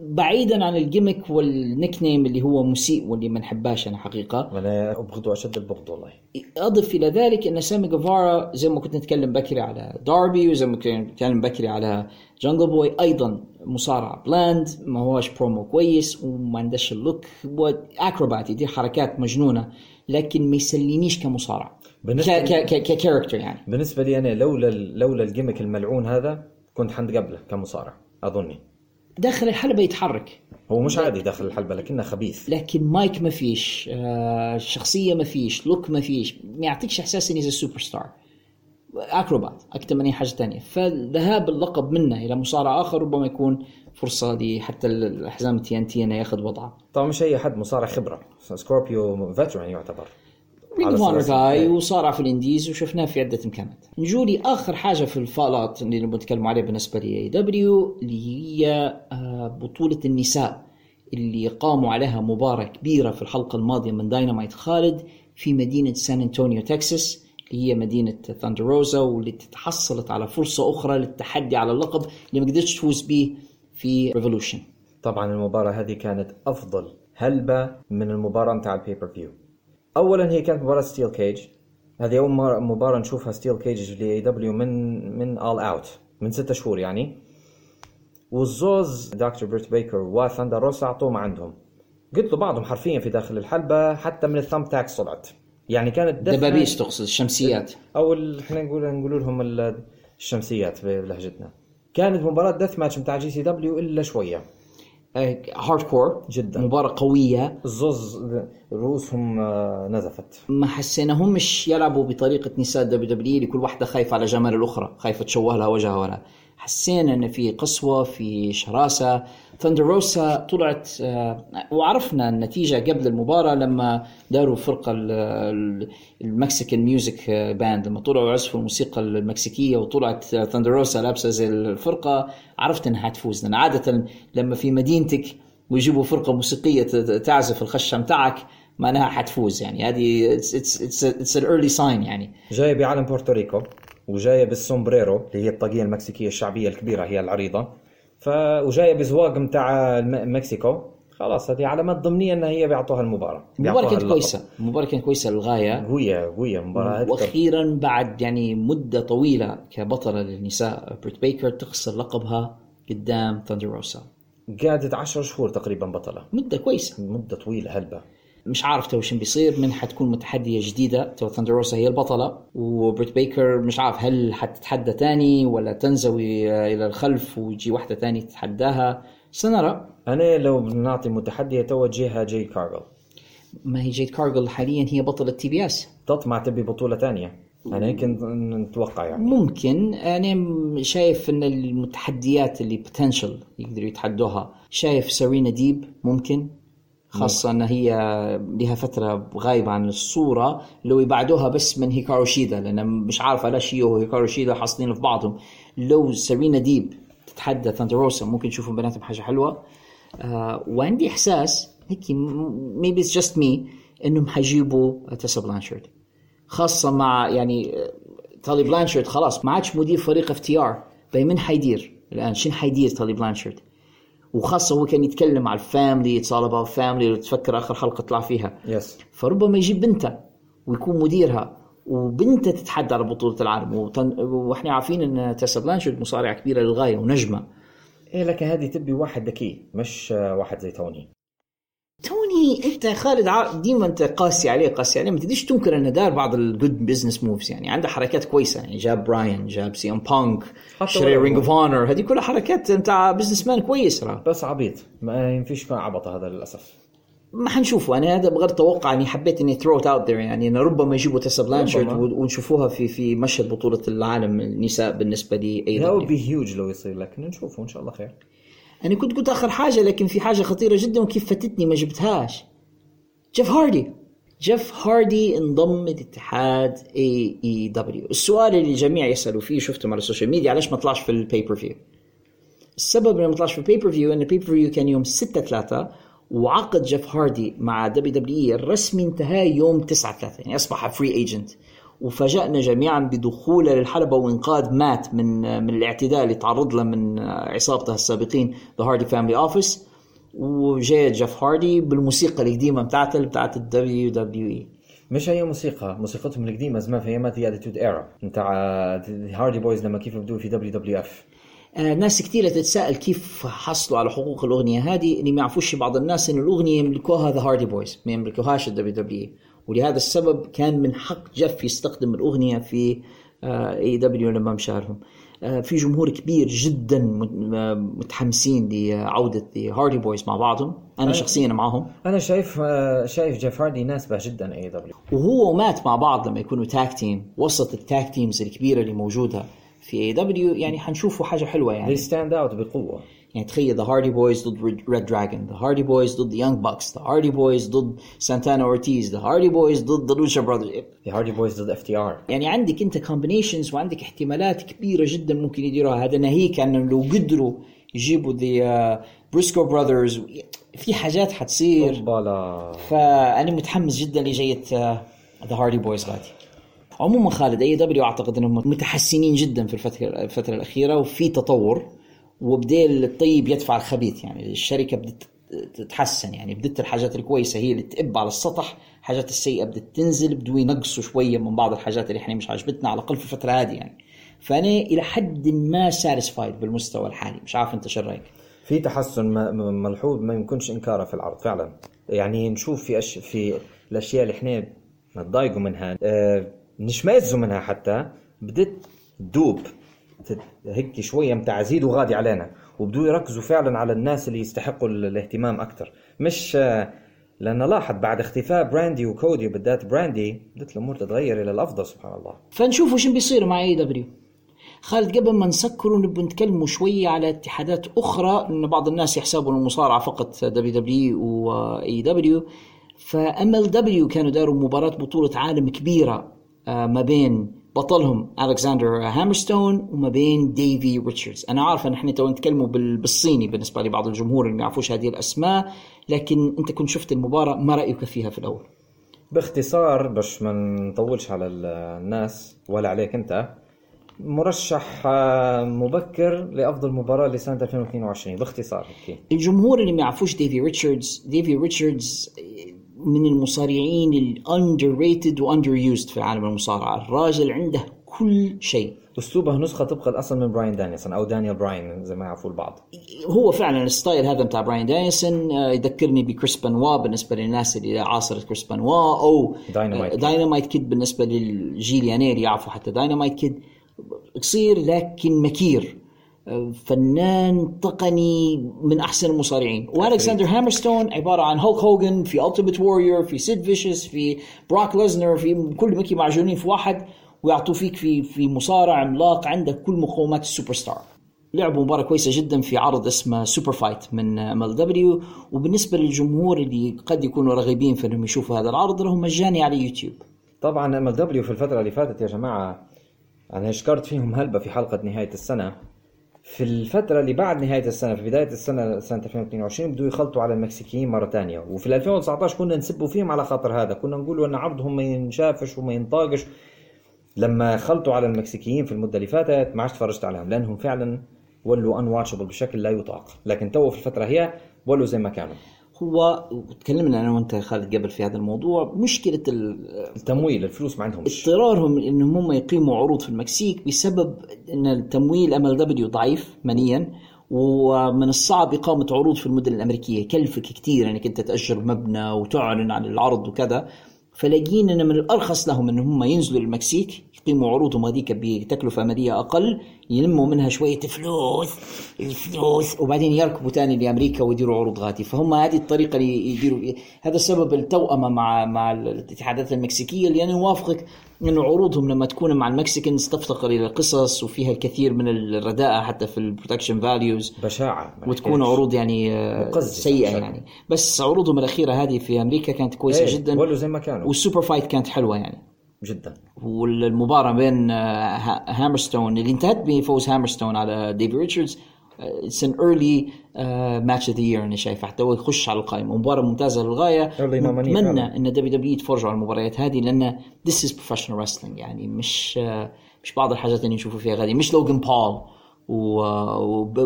بعيدا عن ال gimmick وال nickname اللي هو مسيء واللي ما نحباش أنا حقيقة. وأنا ابغضه اشد البغض والله. أضف إلى ذلك أن سامي جيفارا زي ما كنت نتكلم بكري على داربي وزي ما كنت نتكلم بكري على جانجل بوي أيضا مصارع bland ما هوش برومو كويس وما عندهش ال look واكروبات يدير حركات مجنونة لكن ما يسلينيش كمصارع ك character يعني. بالنسبة لي أنا لولا لولا ال gimmick الملعون هذا كنت حنتقبله كمصارع أظني. داخل الحلبة يتحرك. هو مش عادي داخل الحلبة لكنه خبيث. لكن مايك ما فيش آه شخصية ما فيش look ما فيش ما يعطيكش إحساس اني سوبر ستار أكروبات أكثر من اي حاجة تانية. فذهاب اللقب منه إلى مصارع آخر ربما يكون فرصة لي حتى الحزام TNT انه ياخذ وضعه. طبعا مش أي حد مصارع خبرة. سكوربيو veteran يعتبر. أساس- جاي. وصارع في ال indies وشفناه في عدة مكانات. نجولي آخر حاجة في الفالات اللي نبغى نتكلم عليه بالنسبة لي AEW اللي هي آه، بطولة النساء اللي قاموا عليها مباراة كبيرة في الحلقة الماضية من داينامايت خالد في مدينة سان انطونيو تكساس اللي هي مدينة ثاندر روزا واللي تحصلت على فرصة أخرى للتحدي على اللقب اللي ما قدرتش تفوز به في ريفولوشن. طبعا المباراة هذه كانت أفضل هلبة من المباراة متاع البيبر فيو أولا هي كانت مباراة steel cage هذه أول مرة مباراة نشوفها steel cage ل AEW من من All Out من ستة شهور يعني. والزوز دكتور بريت بيكر وثاندر روزا أعطوه ما عندهم. قتلوا بعضهم حرفيا في داخل الحلبة حتى من ال thumbtacks طلعت يعني كانت match- تقصد الشمسيات. أو ال- إحنا نقول نقول لهم ال- الشمسيات بلهجتنا. كانت مباراة death match متاع GCW إلا شوية. hardcore جداً. مباراة قوية. الزوز رؤوسهم آه، نزفت. ما حسيناهمش يلعبوا بطريقة نساء WWE اللي كل واحدة خايفة على جمال الأخرى خايفة تشوه لها وجهها ولا. حسينا إن في قسوة في شراسة ثاندروسا طلعت آه، وعرفنا النتيجة قبل المباراة لما داروا فرقة ال- ال- ال Mexican music band. لما طلعوا عزفوا الموسيقى المكسيكية وطلعت ثاندروسا لابسة زي الفرقة عرفت إنها حتفوز لأن عادة لما في مدينتك ويجيبوا فرقة موسيقية تعزف الخشة متاعك معناها حتفوز يعني. هذه it's an early sign يعني. جاية بعلم بورتوريكو وجاية بالسومبريرو اللي هي الطاقية المكسيكية الشعبية الكبيرة هي العريضة. ف وجاية بزواق الم- مكسيكو. خلاص هذه علامات ضمنية انها هي بيعطوها المباراة. بيعطوها كانت. كويسة. المباراه كانت كويسة للغاية. قوية مباراة أكثر. وأخيرا بعد يعني مدة طويلة كبطلة للنساء بريت بيكر تخسر لقبها قدام ثاندر روسا قعدت 10 شهور تقريبا بطلة. مدة كويسة. مدة طويلة هلبة. مش عارف تو شو بيصير من حتكون متحدية جديدة تو ثاندر روسا هي البطلة وبريت بيكر مش عارف هل حتتحدى تاني ولا تنزوي آه، إلى الخلف ويجي واحدة تاني تتحداها. سنرى. أنا لو بنعطي متحدية توجهها جيد كارجل ما هي جيد كارجل حاليا هي بطلة TBS تطمع تبي بطولة ثانية أنا هيك نتوقع يعني. ممكن. أنا شايف إن المتحديات اللي potential يقدروا يتحدوها. شايف سارينا ديب ممكن. خاصة إن هي لها فترة غايبة عن الصورة لو يبعدوها بس من هيكارو شيدا لأن مش عارفة لا شيو وهيكارو شيدا حاصلين في بعضهم. لو سارينا ديب تتحدى ثاندروسا ممكن نشوف بيناتهم حاجة حلوة. آه وعندي إحساس هيك maybe it's just me إنهم حيجيبوا تيسا بلانشارد. خاصة مع يعني آه، تالي بلانشارد خلاص ما عادش مدير فريق FTR من حيدير. الآن شنو حيدير تالي بلانشارد؟ وخاصة هو كان يتكلم على ال family it's all about family تفكر آخر حلقة طلع فيها. yes فربما يجيب بنته ويكون مديرها وبنته تتحدى على بطولة العالم وطن- وإحنا عارفين إن تيسا بلانشارد مصارعة كبيرة للغاية ونجمة. إيه لك هذه تبي واحد ذكي مش واحد زي توني. توني انت خالد ع- ديما انت قاسي عليه قاسي عليه. ما تقدرش تنكر انه دار بعض ال good business moves يعني عنده حركات كويسة يعني جاب براين جاب CM Punk شري Ring of Honor هذه كلها حركات بتاع businessman كويس ترى بس عبيط. ما ينفيش يكون عبط هذا للأسف. ما حنشوفه. أنا هذا بغير توقع اني حبيت إني throw out there يعني إنه ربما يجيبوا تيسا بلانشارد. ونشوفوها في في مشهد بطولة العالم النساء بالنسبة لي it would be huge لو يصير لكن نشوفه إن شاء الله خير. أنا كنت قلت آخر حاجة لكن في حاجة خطيرة جدا وكيف فاتتني ما جبتهاش. جيف هاردي. جيف هاردي انضم لاتحاد AEW السؤال اللي الجميع يسألوا فيه شفتهم على ال social media علاش ما طلعش في ال pay-per-view السبب إنه ما طلعش في ال pay-per-view ان ال pay-per-view كان يوم 6 3 وعقد جيف هاردي مع WWE الرسمي انتهى يوم 9 3 يعني أصبح free agent وفاجأنا جميعا بدخوله للحلبة وإنقاذ مات من من الاعتداء اللي تعرض له من عصابته السابقين the Hardy Family Office وجاء جيف هاردي بالموسيقى القديمة بتاعته اللي بتاعت ال WWE مش هي موسيقى موسيقتهم القديمة زمان في ايامات the Attitude Era بتاع Hardy Boyz لما كيف بدوا في WWF ناس كثيرة تتساءل كيف حصلوا على حقوق الأغنية هذه. اللي ما يعرفوش بعض الناس إن الأغنية يملكوها the Hardy Boyz ما يملكوهاش ال WWE ولهذا السبب كان من حق جيف يستخدم الأغنية في AEW لما مشارهم آه، في جمهور كبير جدا آه، متحمسين لعودة the Hardy Boyz مع بعضهم. أنا شخصيا معهم. أنا شايف آه، شايف جيف هاردي يناسبه جدا AEW وهو ومات مع بعض لما يكونوا tag team وسط ال tag teams الكبيرة اللي موجودة في AEW يعني حنشوفوا حاجة حلوة يعني. They stand out بقوة. يعني تخيل the Hardy Boyz ضد reDRagon the Hardy Boyz ضد Young Bucks the Hardy Boyz ضد سانتانا اورتيز the Hardy Boyz ضد the Lucha Brothers the Hardy Boyz ضد FTR يعني عندك انت combinations وعندك احتمالات كبيرة جدا ممكن يديروها. هذا ناهيك انه لو قدروا يجيبوا the Briscoe Brothers في حاجات حتصير. فأنا متحمس جدا لجاية the Hardy Boyz غادي عموما خالد AEW أعتقد إنهم متحسنين جدا في الفترة الفترة الأخيرة وفي تطور. وبديل الطيب يدفع الخبيث يعني الشركة بدت تتحسن يعني بدت الحاجات الكويسة هي اللي تقب على السطح الحاجات السيئة بدت تنزل بدو ينقصوا شوية من بعض الحاجات اللي إحنا مش عاجبتنا على الأقل في الفترة هذه يعني. فأنا إلى حد ما satisfied بالمستوى الحالي مش عارف أنت شو رأيك؟ في تحسن ملحوظ ما يمكنش إنكاره في العرض فعلا. يعني نشوف في أش... في الأشياء اللي إحنا نتضايقوا منها آه، نشمئزوا منها حتى بدت تدوب. هيك شوية متاع زيد وغادي علينا. وبدوا يركزوا فعلا على الناس اللي يستحقوا ال- الاهتمام أكثر مش آه، لأن لاحظ بعد اختفاء براندي وكودي وبالذات براندي بدت الأمور تتغير إلى الأفضل سبحان الله. فنشوفوا شو بيصير مع AEW خالد قبل ما نسكروا نبغى نتكلموا شوية على اتحادات أخرى لأن بعض الناس يحسبوا أن المصارعة فقط دبليو دبليو وإي دبليو ف MLW كانوا داروا مباراة بطولة عالم كبيرة آه، ما بين بطلهم ألكسندر هامرستون وما بين ديفي ريتشاردز. أنا عارف إن إحنا تو نتكلموا بال- بالصيني بالنسبة لبعض الجمهور اللي ما يعرفوش هذه الأسماء لكن أنت كنت شفت المباراة ما رأيك فيها في الأول؟ باختصار باش ما نطولش على ال- الناس ولا عليك أنت مرشح مبكر لأفضل مباراة لسنة 2022 باختصار هيك الجمهور اللي ما يعرفوش ديفي ريتشاردز ديفي ريتشاردز من المصارعين ال underrated و underused في عالم المصارعة. الراجل عنده كل شيء. أسلوبه نسخة طبق الأصل من براين دانيسون أو دانيال براين زي ما يعرفوا البعض. هو فعلا ال style هذا بتاع براين دانيسون آه، يذكرني بكريس بانوا بالنسبة للناس اللي عاصرت كريس بانوا أو داينامايت كيد. داينامايت كيد بالنسبة للجيل اللي يعرفوا حتى داينامايت كيد قصير لكن مكير. فنان تقني من أحسن المصارعين. وألكسندر هامرستون عبارة عن هولك هوجن في Ultimate Warrior في سيد فيشس في بروك ليزنر في كلهم هكي معجونين في واحد ويعطوا فيك في في مصارع عملاق عندك كل مقومات السوبر ستار لعبوا مباراة كويسة جدا في عرض اسمه SuperFight من MLW وبالنسبة للجمهور اللي قد يكونوا راغبين في إنهم يشوفوا هذا العرض لهم مجاني على يوتيوب. طبعا MLW في الفترة اللي فاتت يا جماعة أنا شكرت فيهم هلبة في حلقة نهاية السنة. في الفترة اللي بعد نهاية السنة في بداية السنة سنة 2022 بدوا يخلطوا على المكسيكيين مرة تانية. وفي 2019 كنا نسبوا فيهم على خاطر هذا. كنا نقولوا إن عرضهم ما ينشافش وما ينطاقش. لما خلطوا على المكسيكيين في المدة اللي فاتت ما عادش تفرجت عليهم لأنهم فعلا ولوا انواتشبل بشكل لا يطاق. لكن تو في الفترة هي ولوا زي ما كانوا. هو تكلمنا أنا وأنت خالد قبل في هذا الموضوع مشكلة ال- التمويل الفلوس ما عندهمش اضطرارهم انهم هم يقيموا عروض في المكسيك بسبب إن التمويل MLW ضعيف ماليا ومن الصعب إقامة عروض في المدن الأمريكية. يكلفك كثير أنك أنت تأجر مبنى وتعلن عن العرض وكذا. فلاقين أن من الأرخص لهم أن هم ينزلوا للمكسيك يقيموا عروضهم هذيك بتكلفة مالية أقل يلموا منها شوية فلوس الفلوس وبعدين يركبوا تاني لأمريكا ويديروا عروض غادي فهم هذه الطريقة اللي يديروا هذا سبب التوأمة مع مع الاتحادات المكسيكية اللي أنا اوافقك انه عروضهم لما تكون مع ال Mexicans تفتقر إلى قصص وفيها الكثير من الرداءة حتى في ال production values بشاعة وتكون. عروض يعني آه، سيئة بشكل. يعني. بس عروضهم الأخيرة هذه في أمريكا كانت كويسة إيه، جدا. ولوا زي ما كانوا. وال SuperFight كانت حلوة يعني. جدا. والمباراة بين آه، ها- هامرستون اللي انتهت بفوز هامرستون على ديفي ريتشاردز it's an early match of the year أنا شايفه حتى هو يخش على القائمة. مباراة ممتازة للغاية. نتمنى فعلاً. إن WWE يتفرجوا على المباريات هذه لأن this is professional wrestling يعني مش آه، مش بعض الحاجات اللي نشوفها فيها غادي. مش لوجان بول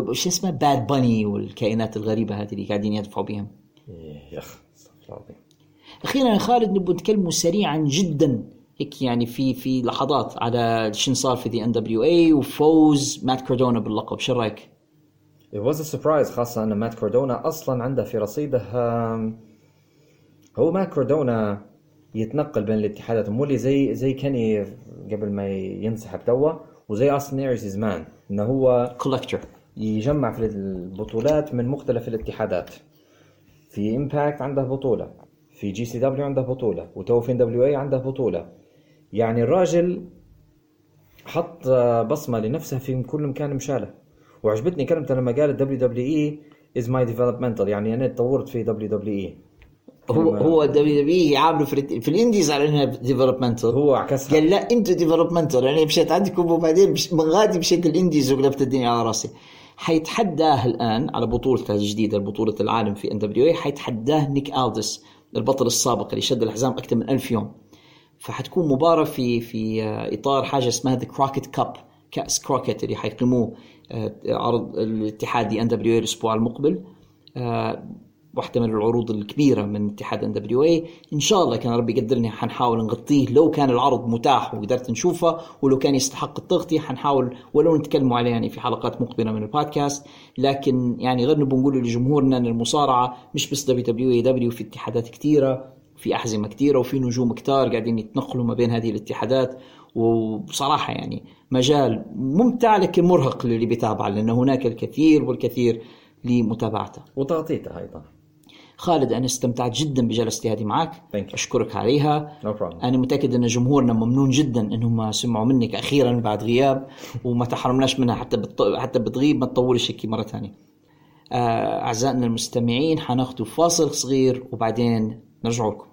وش اسمه؟ باد باني والكائنات الغريبة هذه اللي قاعدين يدفعوا بيهم. إيه، يا اخ استغفر الله العظيم أخيرا يا خالد نبغى نتكلموا سريعا جدا هيك يعني في في لحظات على شن صار في دي ان دبليو اي وفوز مات كاردونا باللقب. شو رأيك؟ It was a surprise خاصة أن مات كوردونا أصلا عنده في رصيده هو مات كوردونا يتنقل بين الاتحادات مو اللي زي زي كاني قبل ما ينسحب توا وزي أصلا نيرز زمان إنه هو collector يجمع في البطولات من مختلف الاتحادات. في امباكت عنده بطولة في GCW عنده بطولة وتوا في NWA عنده بطولة. يعني الراجل حط بصمة لنفسه في كل مكان مشاله. وعجبتني كلمته لما قال WWE is my developmental يعني أنا تطورت في دبليو دبليو اي هو هو دبليو دبليو يعاملوا في, في ال indies على إنها developmental هو عكسها قال لا أنتوا developmental أنا مشيت عندكم وبعدين من غادي مشيت ال indies وقلبت الدنيا على راسي. حيتحداه الآن على بطولته الجديدة بطولة العالم في NWA حيتحداه نيك ألدس البطل السابق اللي شد الحزام أكثر من ألف يوم. فحتكون مباراة في في آه، إطار حاجة اسمها the Crockett Cup كأس كروكيت اللي حيقيموه آه، عرض الاتحاد NWA الأسبوع المقبل. آه، واحدة من العروض الكبيرة من اتحاد NWA إن شاء الله كان ربي يقدرني حنحاول نغطيه. لو كان العرض متاح وقدرت نشوفه ولو كان يستحق التغطية حنحاول ولو نتكلموا عليه يعني في حلقات مقبلة من البودكاست. لكن يعني غير نبغى نقول لجمهورنا إن المصارعة مش بس دبليو دبليو اي دبليو في اتحادات كثيرة في أحزمة كثيرة وفي نجوم كتار قاعدين يتنقلوا ما بين هذه الاتحادات. وبصراحة يعني مجال ممتع لكن مرهق للي بيتابع لأن هناك الكثير والكثير لمتابعته. وتغطيته أيضا. خالد أنا استمتعت جدا بجلستي هذه معك. أشكرك عليها. No problem. أنا متأكد أن جمهورنا ممنون جدا أنهم سمعوا منك أخيرا بعد غياب وما تحرمناش منها حتى بت... حتى بتغيب ما تطولش هيك مرة ثانية. آه، أعزائنا المستمعين حناخذوا فاصل صغير وبعدين نرجع لكم.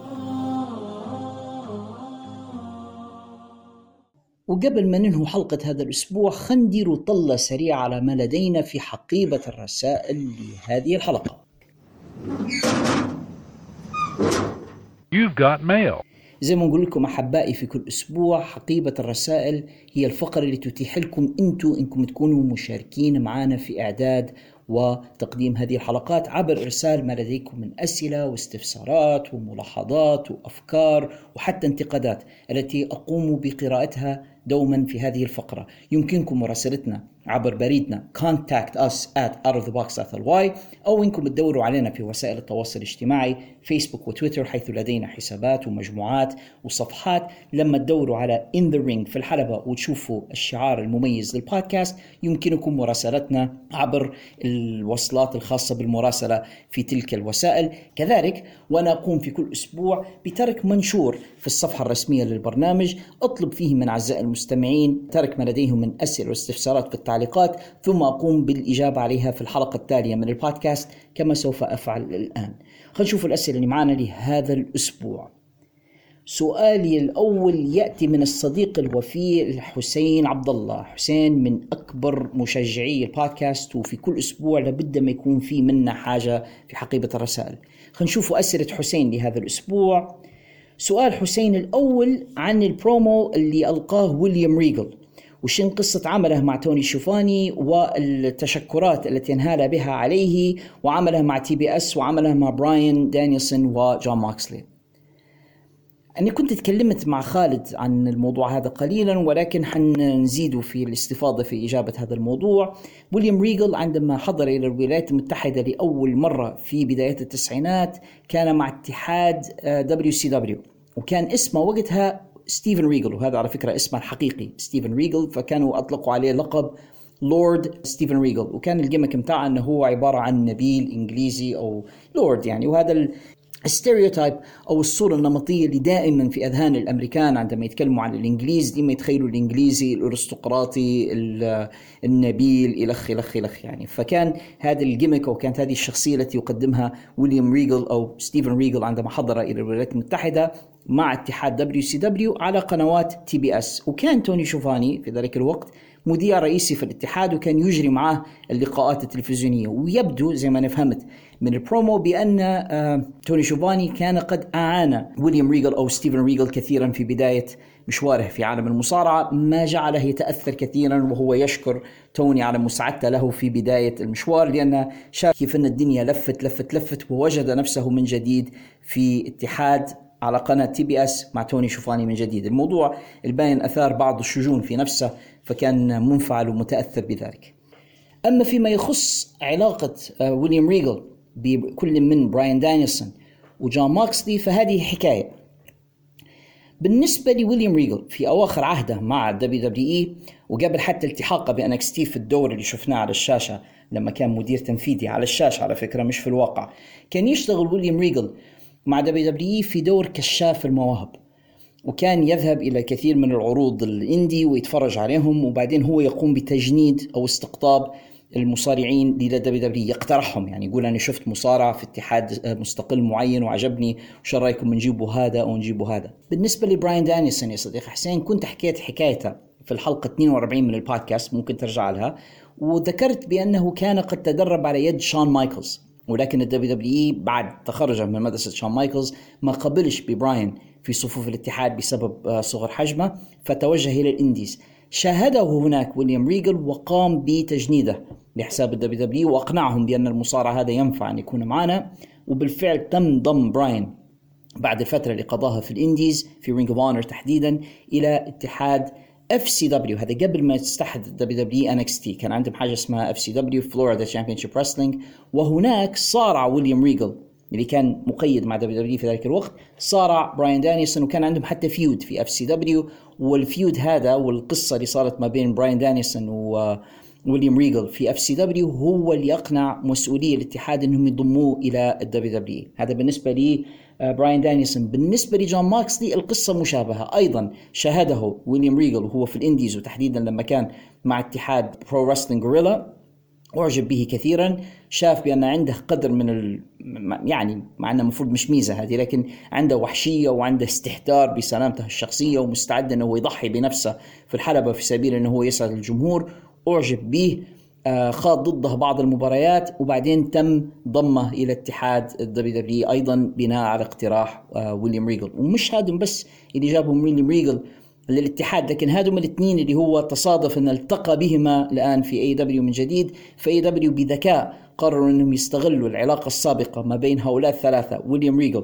وقبل ما ننهي حلقة هذا الأسبوع خلينا نديروا طلة سريعة على ما لدينا في حقيبة الرسائل لهذه الحلقة You've got mail. زي ما نقول لكم أحبائي في كل أسبوع حقيبة الرسائل هي الفقرة اللي تتيح لكم أنتم إنكم تكونوا مشاركين معنا في إعداد وتقديم هذه الحلقات عبر إرسال ما لديكم من أسئلة واستفسارات وملاحظات وأفكار وحتى انتقادات التي أقوم بقراءتها دوما في هذه الفقرة. يمكنكم مراسلتنا. عبر بريدنا. contact us at outofthebox.ly أو إنكم تدوروا علينا في وسائل التواصل الاجتماعي فيسبوك وتويتر حيث لدينا حسابات ومجموعات وصفحات. لما تدوروا على in the ring في الحلبة وتشوفوا الشعار المميز للبودكاست يمكنكم مراسلتنا عبر الوصلات الخاصة بالمراسلة في تلك الوسائل. كذلك وأنا أقوم في كل أسبوع بترك منشور في الصفحة الرسمية للبرنامج. أطلب فيه من أعزائي المستمعين ترك ما لديهم من أسئلة واستفسارات في التعليقات التعليقات ثم أقوم بالإجابة عليها في الحلقة التالية من البودكاست كما سوف أفعل الآن. خلينا نشوف الأسئلة اللي معنا لهذا الأسبوع. سؤالي الأول يأتي من الصديق الوفي حسين عبد الله. حسين من أكبر مشجعي البودكاست وفي كل أسبوع لابد ما يكون في منا حاجة في حقيبة الرسائل. خلينا نشوف أسئلة حسين لهذا الأسبوع. سؤال حسين الأول عن البرومو اللي ألقاه ويليام ريجل. وشن قصة عمله مع توني شوفاني والتشكرات التي انهال بها عليه وعمله مع TBS وعمله مع براين دانيلسون وجون موكسلي. أنا كنت تكلمت مع خالد عن الموضوع هذا قليلا ولكن حنزيد في الاستفاضة في إجابة هذا الموضوع. ويليام ريجل عندما حضر إلى الولايات المتحدة لأول مرة في بدايات التسعينات كان مع اتحاد WCW وكان اسمه وقتها ستيفن ريجل وهذا على فكرة اسمه الحقيقي ستيفن ريجل فكانوا أطلقوا عليه لقب لورد ستيفن ريجل. وكان ال gimmick بتاعه إنه هو عبارة عن نبيل إنجليزي أو لورد يعني. وهذا ال stereotype أو الصورة النمطية اللي دائما في أذهان الأمريكان عندما يتكلموا عن الإنجليز ديما يتخيلوا الإنجليزي الأرستقراطي النبيل الخ الخ الخ يعني فكان هذا ال gimmick أو كانت هذه الشخصية التي يقدمها ويليام ريجل أو ستيفن ريجل عندما حضر إلى الولايات المتحدة مع اتحاد WCW على قنوات TBS وكان توني شوفاني في ذلك الوقت مذيع رئيسي في الاتحاد وكان يجري معه اللقاءات التلفزيونية. ويبدو زي ما أنا فهمت من البرومو بأن آه توني شوفاني كان قد أعان ويليام ريجل أو ستيفن ريجل كثيرا في بداية مشواره في عالم المصارعة. ما جعله يتأثر كثيرا وهو يشكر توني على مساعدته له في بداية المشوار لأن شاف كيف أن الدنيا لفت لفت لفت ووجد نفسه من جديد في اتحاد على قناة TBS مع توني شوفاني من جديد. الموضوع الباين أثار بعض الشجون في نفسه فكان منفعل ومتأثر بذلك. أما فيما يخص علاقة ويليام ريجل بكل من براين دانيلسون وجون ماكسلي فهذه حكاية. بالنسبة لويليام ريجل في أواخر عهده مع WWE وقبل حتى التحاقه ب NXT في الدور اللي شفناه على الشاشة لما كان مدير تنفيذي على الشاشة على فكرة مش في الواقع كان يشتغل ويليام ريجل مع WWE في دور كشاف المواهب وكان يذهب إلى كثير من العروض ال indie ويتفرج عليهم وبعدين هو يقوم بتجنيد أو استقطاب المصارعين إلى WWE يقترحهم. يعني يقول أنا شفت مصارع في اتحاد مستقل معين وعجبني وش رأيكم نجيبوا هذا أو نجيبوا هذا؟ بالنسبة لبراين دانيسون يا صديقي حسين كنت حكيت حكايته في الحلقة 42 من البودكاست ممكن ترجع لها وذكرت بأنه كان قد تدرب على يد شون مايكلز ولكن ال WWE بعد تخرجه من مدرسة شون مايكلز ما قبلش ببراين في صفوف الاتحاد بسبب صغر حجمه فتوجه إلى ال indies. شاهده هناك ويليام ريجل وقام بتجنيده لحساب ال WWE وأقنعهم بأن المصارع هذا ينفع أن يكون معنا. وبالفعل تم ضم براين بعد الفترة اللي قضاها في ال indies في Ring of Honor تحديدا إلى اتحاد FCW هذا قبل ما تستحدث دبليو دبليو ان إكس تي كان عندهم حاجة اسمها FCW Florida Championship وهناك صارع ويليام ريجل اللي كان مقيد مع WWE في ذلك الوقت صارع براين دانيسون وكان عندهم حتى feud في FCW وال feud هذا والقصة اللي صارت ما بين براين دانيسون و ويليام ريجل في FCW هو اللي يقنع مسؤولي الاتحاد إنهم يضموه إلى ال WWE هذا بالنسبة لي براين دانيسون. بالنسبة لجون ماكسلي القصة مشابهة. أيضا شاهده ويليام ريجل وهو في ال indies وتحديدا لما كان مع اتحاد Pro Wrestling Guerrilla أعجب به كثيرا شاف بأن عنده قدر من ال... يعني مع أنه المفروض مش ميزة هذه لكن عنده وحشية وعنده استهتار بسلامته الشخصية ومستعد إنه يضحي بنفسه في الحلبة في سبيل إنه هو يسعد الجمهور. أعجب به آه خاض ضده بعض المباريات وبعدين تم ضمه إلى اتحاد ال WWE أيضا بناء على اقتراح آه ويليام ريجل. ومش هذم بس اللي جابهم ويليام ريجل للاتحاد لكن هذم الاثنين اللي هو تصادف أن التقى بهما الآن في اي دبليو من جديد. فاي دبليو بذكاء قرروا أنهم يستغلوا العلاقة السابقة ما بين هؤلاء الثلاثة ويليام ريجل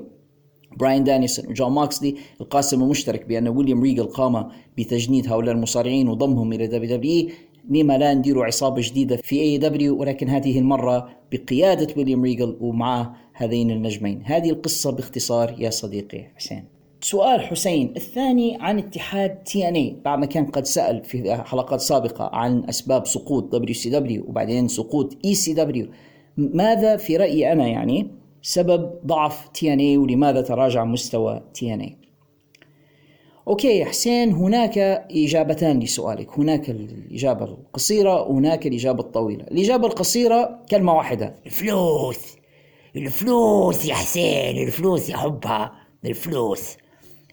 براين دانيسون وجون ماكسلي القاسم المشترك بأن ويليام ريجل قام بتجنيد هؤلاء المصارعين وضمهم إلى WWE لما لا نديروا عصابة جديدة في AEW ولكن هذه المرة بقيادة ويليام ريجل ومعه هذين النجمين. هذه القصة باختصار يا صديقي حسين. سؤال حسين الثاني عن اتحاد TNA بعد ما كان قد سأل في حلقات سابقة عن أسباب سقوط WCW وبعدين سقوط ECW. ماذا في رأيي أنا يعني سبب ضعف TNA ولماذا تراجع مستوى TNA okay حسين هناك إجابتان لسؤالك. هناك الإجابة القصيرة وهناك الإجابة الطويلة. الإجابة القصيرة كلمة واحدة. الفلوس. الفلوس يا حسين الفلوس يا حبها. الفلوس.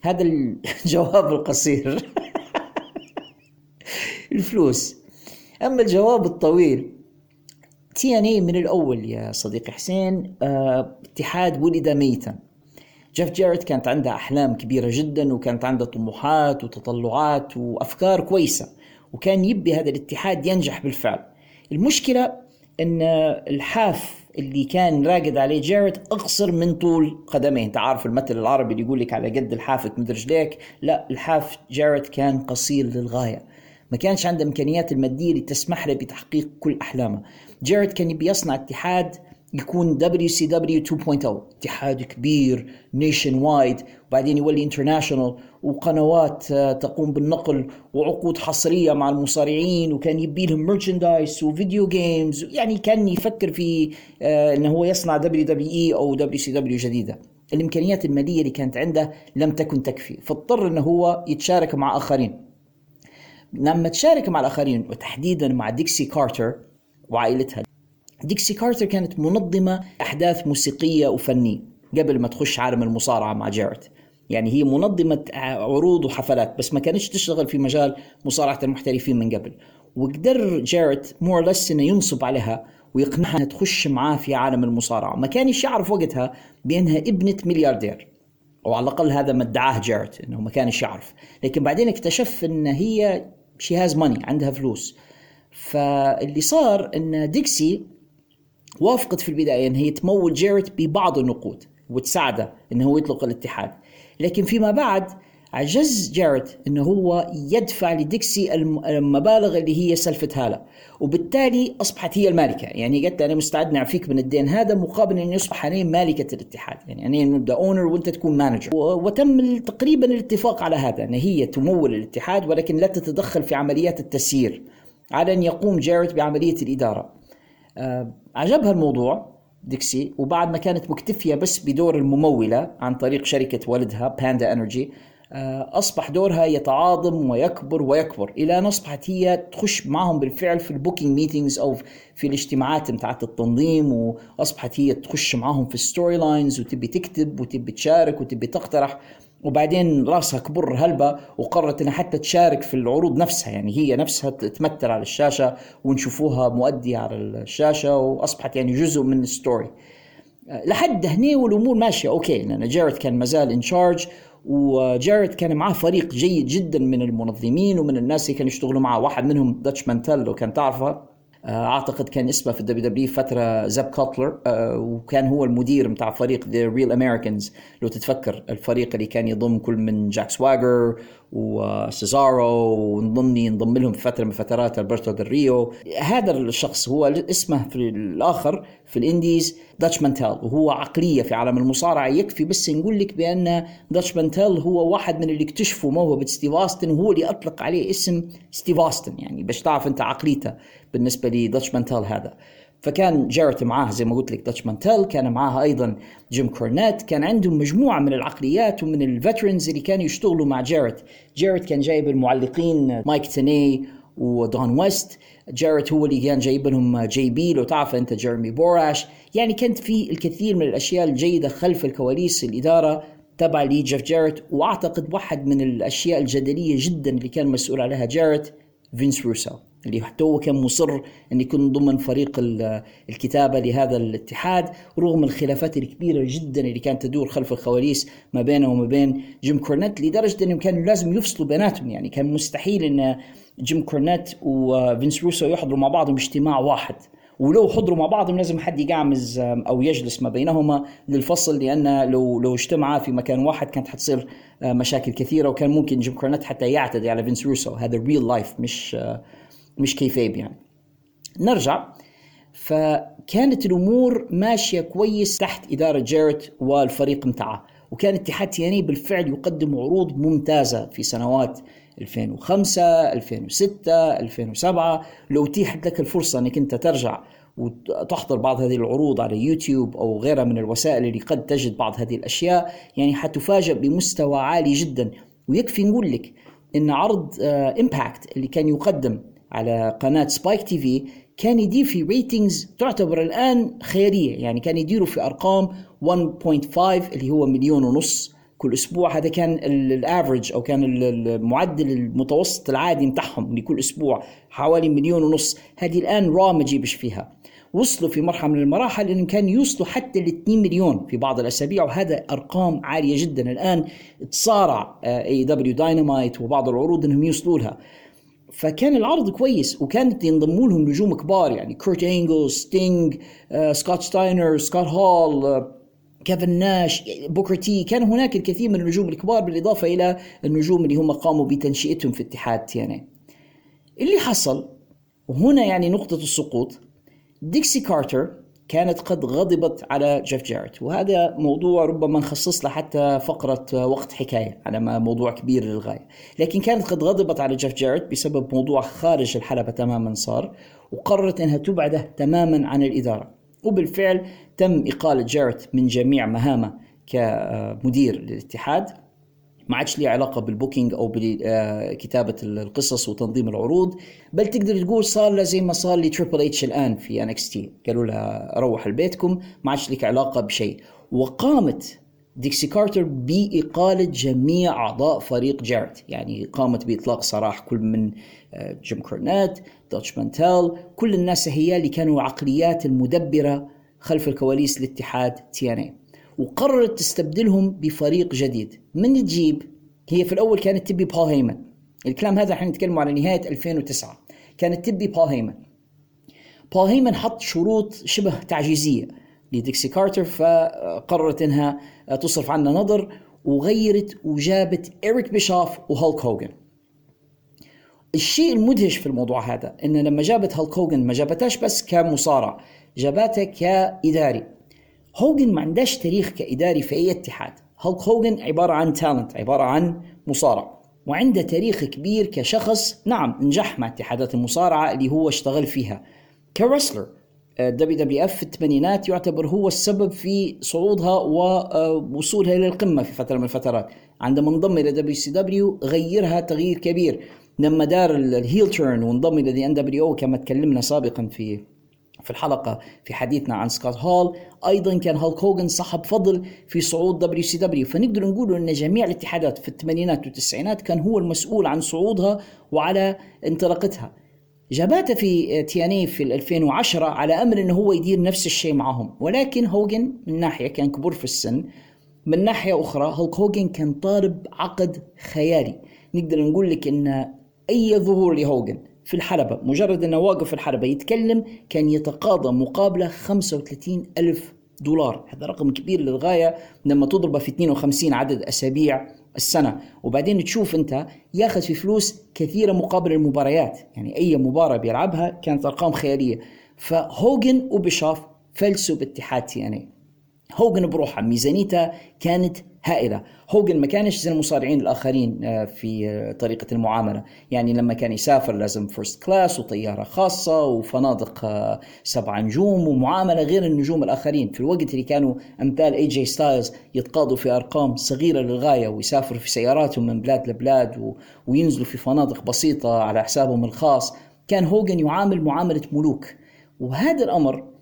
هذا الجواب القصير. الفلوس. أما الجواب الطويل TNA من الأول يا صديقي حسين آه، اتحاد ولد ميتا. جيف جيرت كانت عنده أحلام كبيرة جدا وكانت عنده طموحات وتطلعات وأفكار كويسة وكان يبي هذا الاتحاد ينجح بالفعل. المشكلة إن اللحاف اللي كان راقد عليه جيرت اقصر من طول قدميه. انت عارف المثل العربي اللي يقول لك على قد لحافك مد رجليك لا لحاف جيرت كان قصير للغاية. ما كانش عنده إمكانيات المادية اللي تسمح له بتحقيق كل أحلامه. جيرت كان يبي يصنع اتحاد يكون WCW 2.0 اتحاد كبير nationwide وبعدين يولي international وقنوات آه، تقوم بالنقل وعقود حصرية مع المصارعين وكان يبي لهم merchandise و video games يعني كان يفكر في آه، إنه هو يصنع WWE أو WCW جديدة. الإمكانيات المالية اللي كانت عنده لم تكن تكفي. فاضطر إنه هو يتشارك مع آخرين. لما تشارك مع الآخرين وتحديدا مع ديكسي كارتر وعائلتها ديكسي كارتر كانت منظمة أحداث موسيقية وفنية قبل ما تخش عالم المصارعة مع جارت. يعني هي منظمة عروض وحفلات بس ما كانتش تشتغل في مجال مصارعة المحترفين من قبل. وقدر جارت more or less إنه ينصب عليها ويقنعها إنها تخش معاه في عالم المصارعة. ما كانش يعرف وقتها بأنها ابنة ملياردير. أو على الأقل هذا ما ادعاه جارت إنه ما كانش يعرف لكن بعدين اكتشف ان هي she has money عندها فلوس. فاللي صار إن ديكسي وافقت في البداية أن هي تمول جيرت ببعض النقود وتساعده أنه هو يطلق الاتحاد. لكن فيما بعد عجز جارت إنه هو يدفع لديكسي المبالغ اللي هي سلفتها له. وبالتالي أصبحت هي المالكة. يعني قالت أنا مستعد نعفيك من الدين هذا مقابل انه يصبح أنا مالكة الاتحاد. يعني أنا نبدأ owner وأنت تكون manager وتم تقريبا الاتفاق على هذا. ان هي تمول الاتحاد ولكن لا تتدخل في عمليات التسيير على أن يقوم جارت بعملية الإدارة. آه، عجبها الموضوع. ديكسي وبعد ما كانت مكتفية بس بدور الممولة عن طريق شركة والدها Panda Energy آه، أصبح دورها يتعاظم ويكبر ويكبر إلى أن أصبحت هي تخش معهم بالفعل في ال booking meetings أو في الاجتماعات بتاعت التنظيم وأصبحت هي تخش معهم في ال storylines وتبي تكتب وتبي تشارك وتبي تقترح. وبعدين راسها كبر هلبة وقررت إنها حتى تشارك في العروض نفسها يعني هي نفسها تمثل على الشاشة ونشوفوها مؤدية على الشاشة وأصبحت يعني جزء من ال story لحد هني والأمور ماشية okay لأن جارد كان مازال in charge وجارد كان معاه فريق جيد جدا من المنظمين ومن الناس اللي كانوا يشتغلوا معاه واحد منهم داتش مانتل لو كان تعرفه. أعتقد كان اسمه في ال WW فترة زاب كولتر آه، وكان هو المدير بتاع فريق The Real Americans لو تتفكر الفريق اللي كان يضم كل من جاك سواجر وسيزارو ونضمني انضم لهم في فترة من فترات ألبرتو ديل ريو. هذا الشخص هو اسمه في الآخر في ال indies داتش مانتيل وهو عقلية في عالم المصارعة يكفي بس نقول لك بأن داتش مانتيل هو واحد من اللي اكتشفوا موهبة ستيف أوستن وهو اللي أطلق عليه اسم ستيف أوستن يعني باش تعرف أنت عقليته بالنسبة لداتش مانتيل هذا. فكان جارت معاه زي ما قلت لك داتش مانتيل كان معاه أيضا جيم كورنيت كان عندهم مجموعة من العقليات ومن ال veterans اللي كانوا يشتغلوا مع جارت جارت كان جايب المعلقين مايك تيني ودون ويست جارت هو اللي كان جايب لهم JB لو تعرف أنت جيرمي بوراش يعني كانت في الكثير من الأشياء الجيدة خلف الكواليس الإدارة تبع لي جيف جارت وأعتقد واحد من الأشياء الجدلية جدا اللي كان مسؤول عليها جارت فينس روسو اللي حتى هو كان مصر أن يكون ضمن فريق الكتابة لهذا الاتحاد رغم الخلافات الكبيرة جدا اللي كانت تدور خلف الكواليس ما بينه وما بين جيم كورنيت لدرجة أنهم كانوا لازم يفصلوا بيناتهم. يعني كان مستحيل أن جيم كورنيت وفينس روسو يحضروا مع بعضهم اجتماع واحد. ولو حضروا مع بعضهم لازم حد يقعمز أو يجلس ما بينهما للفصل لأن لو لو اجتمعا في مكان واحد كانت حتصير مشاكل كثيرة وكان ممكن جيم كورنيت حتى يعتدي على فينس روسو. هذا real life مش مش kayfabe يعني. نرجع. فكانت الأمور ماشية كويس تحت إدارة جيرت والفريق متاعه وكان اتحاد TNA بالفعل يقدم عروض ممتازة في سنوات 2005 2006 2007 لو اتيحت لك الفرصة إنك أنت ترجع وتحضر بعض هذه العروض على يوتيوب أو غيرها من الوسائل اللي قد تجد بعض هذه الأشياء يعني حتفاجئ بمستوى عالي جدا. ويكفي نقول لك إن عرض Impact اللي كان يقدم على قناة Spike TV كان يدير في ratings تعتبر الآن خيالية. يعني كان يديروا في أرقام 1.5 اللي هو مليون ونص. كل أسبوع هذا كان ال average أو كان ال- المعدل المتوسط العادي متاعهم لكل أسبوع حوالي مليون ونص. هذه الآن Raw ما تجيبش فيها. وصلوا في مرحلة من المراحل انهم كانوا يوصلوا حتى ل 2 مليون في بعض الأسابيع وهذا أرقام عالية جدا. الآن تصارع AEW Dynamite وبعض العروض إنهم يوصلوا لها. فكان العرض كويس وكانت ينضموا لهم نجوم كبار يعني كورت انجل ستينج سكوت ستاينر سكوت هول كيفن ناش بوكر تي كان هناك الكثير من النجوم الكبار بالإضافة إلى النجوم اللي هم قاموا بتنشئتهم في اتحاد TNA اللي حصل وهنا يعني نقطة السقوط ديكسي كارتر كانت قد غضبت على جيف جاريت وهذا موضوع ربما نخصص له حتى فقرة وقت حكاية على ما موضوع كبير للغاية. لكن كانت قد غضبت على جيف جاريت بسبب موضوع خارج الحلبة تماما صار وقررت أنها تبعده تماما عن الإدارة. وبالفعل تم إقالة جاريت من جميع مهامه كمدير للاتحاد. ما عادش ليه علاقة بال booking أو بكتابه القصص وتنظيم العروض بل تقدر تقول صار له زي ما صار لتريبل إتش الآن في NXT. قالوا لها روح لبيتكم ما عادش لك علاقة بشيء. وقامت ديكسي كارتر بإقالة جميع أعضاء فريق جاريت يعني قامت بإطلاق سراح كل من جيم كورنيت دوتش مانتيل كل الناس هي اللي كانوا عقليات المدبرة خلف الكواليس لاتحاد TNA وقررت تستبدلهم بفريق جديد. من تجيب؟ هي في الأول كانت تبي بول هيمن. الكلام هذا إحنا نتكلم على نهاية 2009 كانت تبي بول هيمن. بول هيمن حط شروط شبه تعجيزية لديكسي كارتر فقررت إنها تصرف عنا نظر وغيرت وجابت إريك بيشوف وهولك هوجن الشيء المدهش في الموضوع هذا إن لما جابت هالك هوجن ما جابتهاش بس كمصارع جابتها كإداري. هوجن ما عندهاش تاريخ كإداري في أي اتحاد. هالك هوجن عبارة عن talent عبارة عن مصارع. وعنده تاريخ كبير كشخص نعم نجح مع اتحادات المصارعة اللي هو اشتغل فيها. كريسلر WWF في الثمانينات يعتبر هو السبب في صعودها ووصولها إلى القمة في فترة من الفترات. عندما انضم إلى WCW غيرها تغيير كبير. لما دار ال heel turn وانضم إلى ان دبليو كما تكلمنا سابقا في في الحلقة في حديثنا عن سكوت هول أيضا كان هالك هوجن صاحب فضل في صعود WCW فنقدر نقول إن جميع الاتحادات في الثمانينات والتسعينات كان هو المسؤول عن صعودها وعلى انطلاقتها. جاباته في TNA في 2010 على أمل إنه هو يدير نفس الشيء معهم. ولكن هوجن من ناحية كان كبر في السن من ناحية أخرى هولك هوجن كان طالب عقد خيالي. نقدر نقول لك إن أي ظهور لهوجن في الحلبة مجرد أنه واقف في الحلبة يتكلم كان يتقاضى مقابلة 35 ألف دولار. هذا رقم كبير للغاية لما تضربه في 52 عدد أسابيع السنة. وبعدين تشوف أنت ياخذ في فلوس كثيرة مقابل المباريات. يعني أي مباراة بيلعبها كانت أرقام خيالية. فهوجن وبيشوف فلسوا باتحاد TNA هوجن بروحه ميزانيته كانت هائلة. هوجن ما كانش زي المصارعين الآخرين آه، في آه، طريقة المعاملة. يعني لما كان يسافر لازم first class وطيارة خاصة وفنادق آه، سبع نجوم ومعاملة غير النجوم الآخرين. في الوقت اللي كانوا أمثال AJ Styles يتقاضوا في أرقام صغيرة للغاية ويسافروا في سياراتهم من بلاد لبلاد و... وينزلوا في فنادق بسيطة على حسابهم الخاص. كان هوجن يعامل معاملة ملوك. وهذا الأمر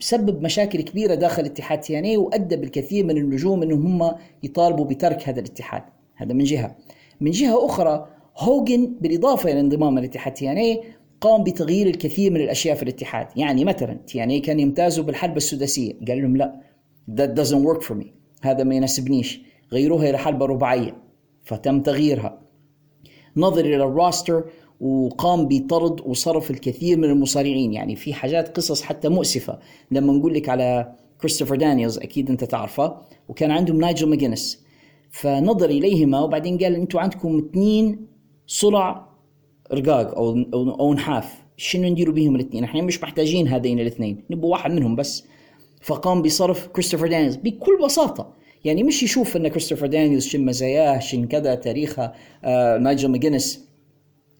سبب مشاكل كبيرة داخل اتحاد TNA وأدى بالكثير من النجوم إنهم هم يطالبوا بترك هذا الاتحاد. هذا من جهة. من جهة أخرى هوجن بالإضافة إلى انضمام الاتحاد TNA قام بتغيير الكثير من الأشياء في الاتحاد. يعني مثلا TNA كان يمتازوا بالحلبه السداسية. قال لهم لا that doesn't work for me. هذا ما يناسبنيش. غيروها إلى حلبه رباعية. فتم تغييرها. نظر إلى ال roster وقام بطرد وصرف الكثير من المصارعين. يعني في حاجات قصص حتى مؤسفة. لما نقول لك على كريستوفر دانييلز أكيد أنت تعرفه وكان عندهم نايجل ماجينس فنظر إليهما وبعدين قال أنتم عندكم اثنين صلع رقاق أو, أو نحاف. شنو نديروا بيهم الاثنين؟ إحنا مش محتاجين هذين الاثنين نبغى واحد منهم بس. فقام بصرف كريستوفر دانييلز بكل بساطة. يعني مش يشوف إن كريستوفر دانييلز شن مزاياه شن كذا تاريخه آه نايجل ماجينس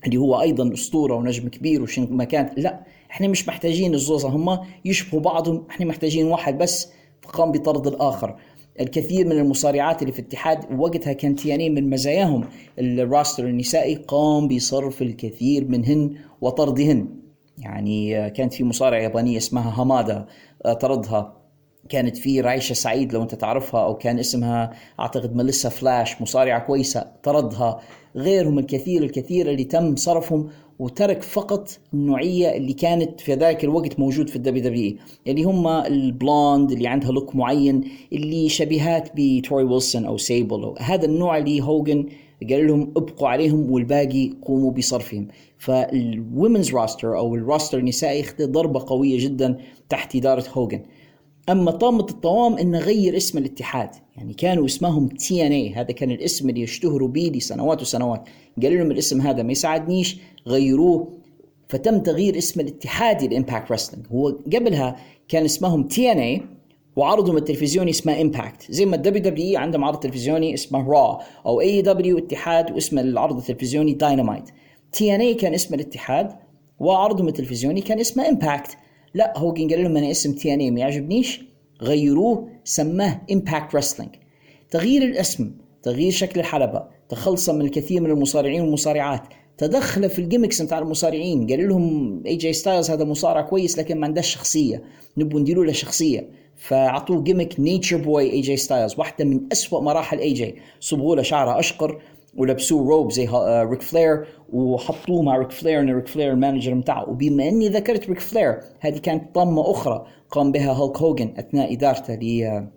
اللي هو أيضا أسطورة ونجم كبير وشن مكان لا إحنا مش محتاجين الزوزة هم يشبهوا بعضهم إحنا محتاجين واحد بس فقام بطرد الآخر. الكثير من المصارعات اللي في الاتحاد وقتها كان TNA من مزاياهم. ال roster النسائي قام بصرف الكثير منهن وطردهن. يعني كانت في مصارعة يابانية اسمها هامادا آه، طردها. كانت في رايشة سعيد لو أنت تعرفها أو كان اسمها أعتقد ميليسا فلاش مصارعة كويسة طردها غيرهم الكثير الكثير اللي تم صرفهم وترك فقط النوعية اللي كانت في ذلك الوقت موجود في ال WWE اللي هم ال blonde اللي عندها look معين اللي شبيهات بتوري ويلسون أو سيبل. هذا النوع اللي هوجن قال لهم ابقوا عليهم والباقي قوموا بصرفهم. فال women's roster أو ال roster النسائي اخذ ضربة قوية جدا تحت إدارة هوجن أما طامة الطوام انه غير اسم الاتحاد. يعني كانوا اسمهم TNA هذا كان الاسم اللي يشتهروا به لسنوات وسنوات. قالوا لهم الاسم هذا ما يساعدنيش غيروه. فتم تغيير اسم الاتحاد ل Impact Wrestling هو قبلها كان اسمهم TNA وعرضهم التلفزيوني اسمه Impact زي ما ال WWE عندهم عرض تلفزيوني اسمه را أو اي دبليو اتحاد واسم العرض التلفزيوني داينامايت TNA كان اسم الاتحاد وعرضهم التلفزيوني كان اسمه Impact لا هوجن قال لهم أنا اسم TNA ما يعجبنيش. غيروه سماه Impact Wrestling تغيير الاسم تغيير شكل الحلبة تخلصا من الكثير من المصارعين والمصارعات تدخل في ال gimmicks بتاع المصارعين. قال لهم AJ Styles هذا مصارع كويس لكن ما عندهش شخصية. نبغى نديروا له شخصية. فأعطوه gimmick Nature Boy AJ Styles واحدة من أسوأ مراحل AJ صبغوا له شعره أشقر ولبسوه روب زي ريك فلير وحطوه مع ريك فلير إن ريك فلير ال manager بتاعه. وبما إني ذكرت ريك فلير هذه كانت طامه أخرى قام بها هولك هوجن أثناء إدارته ل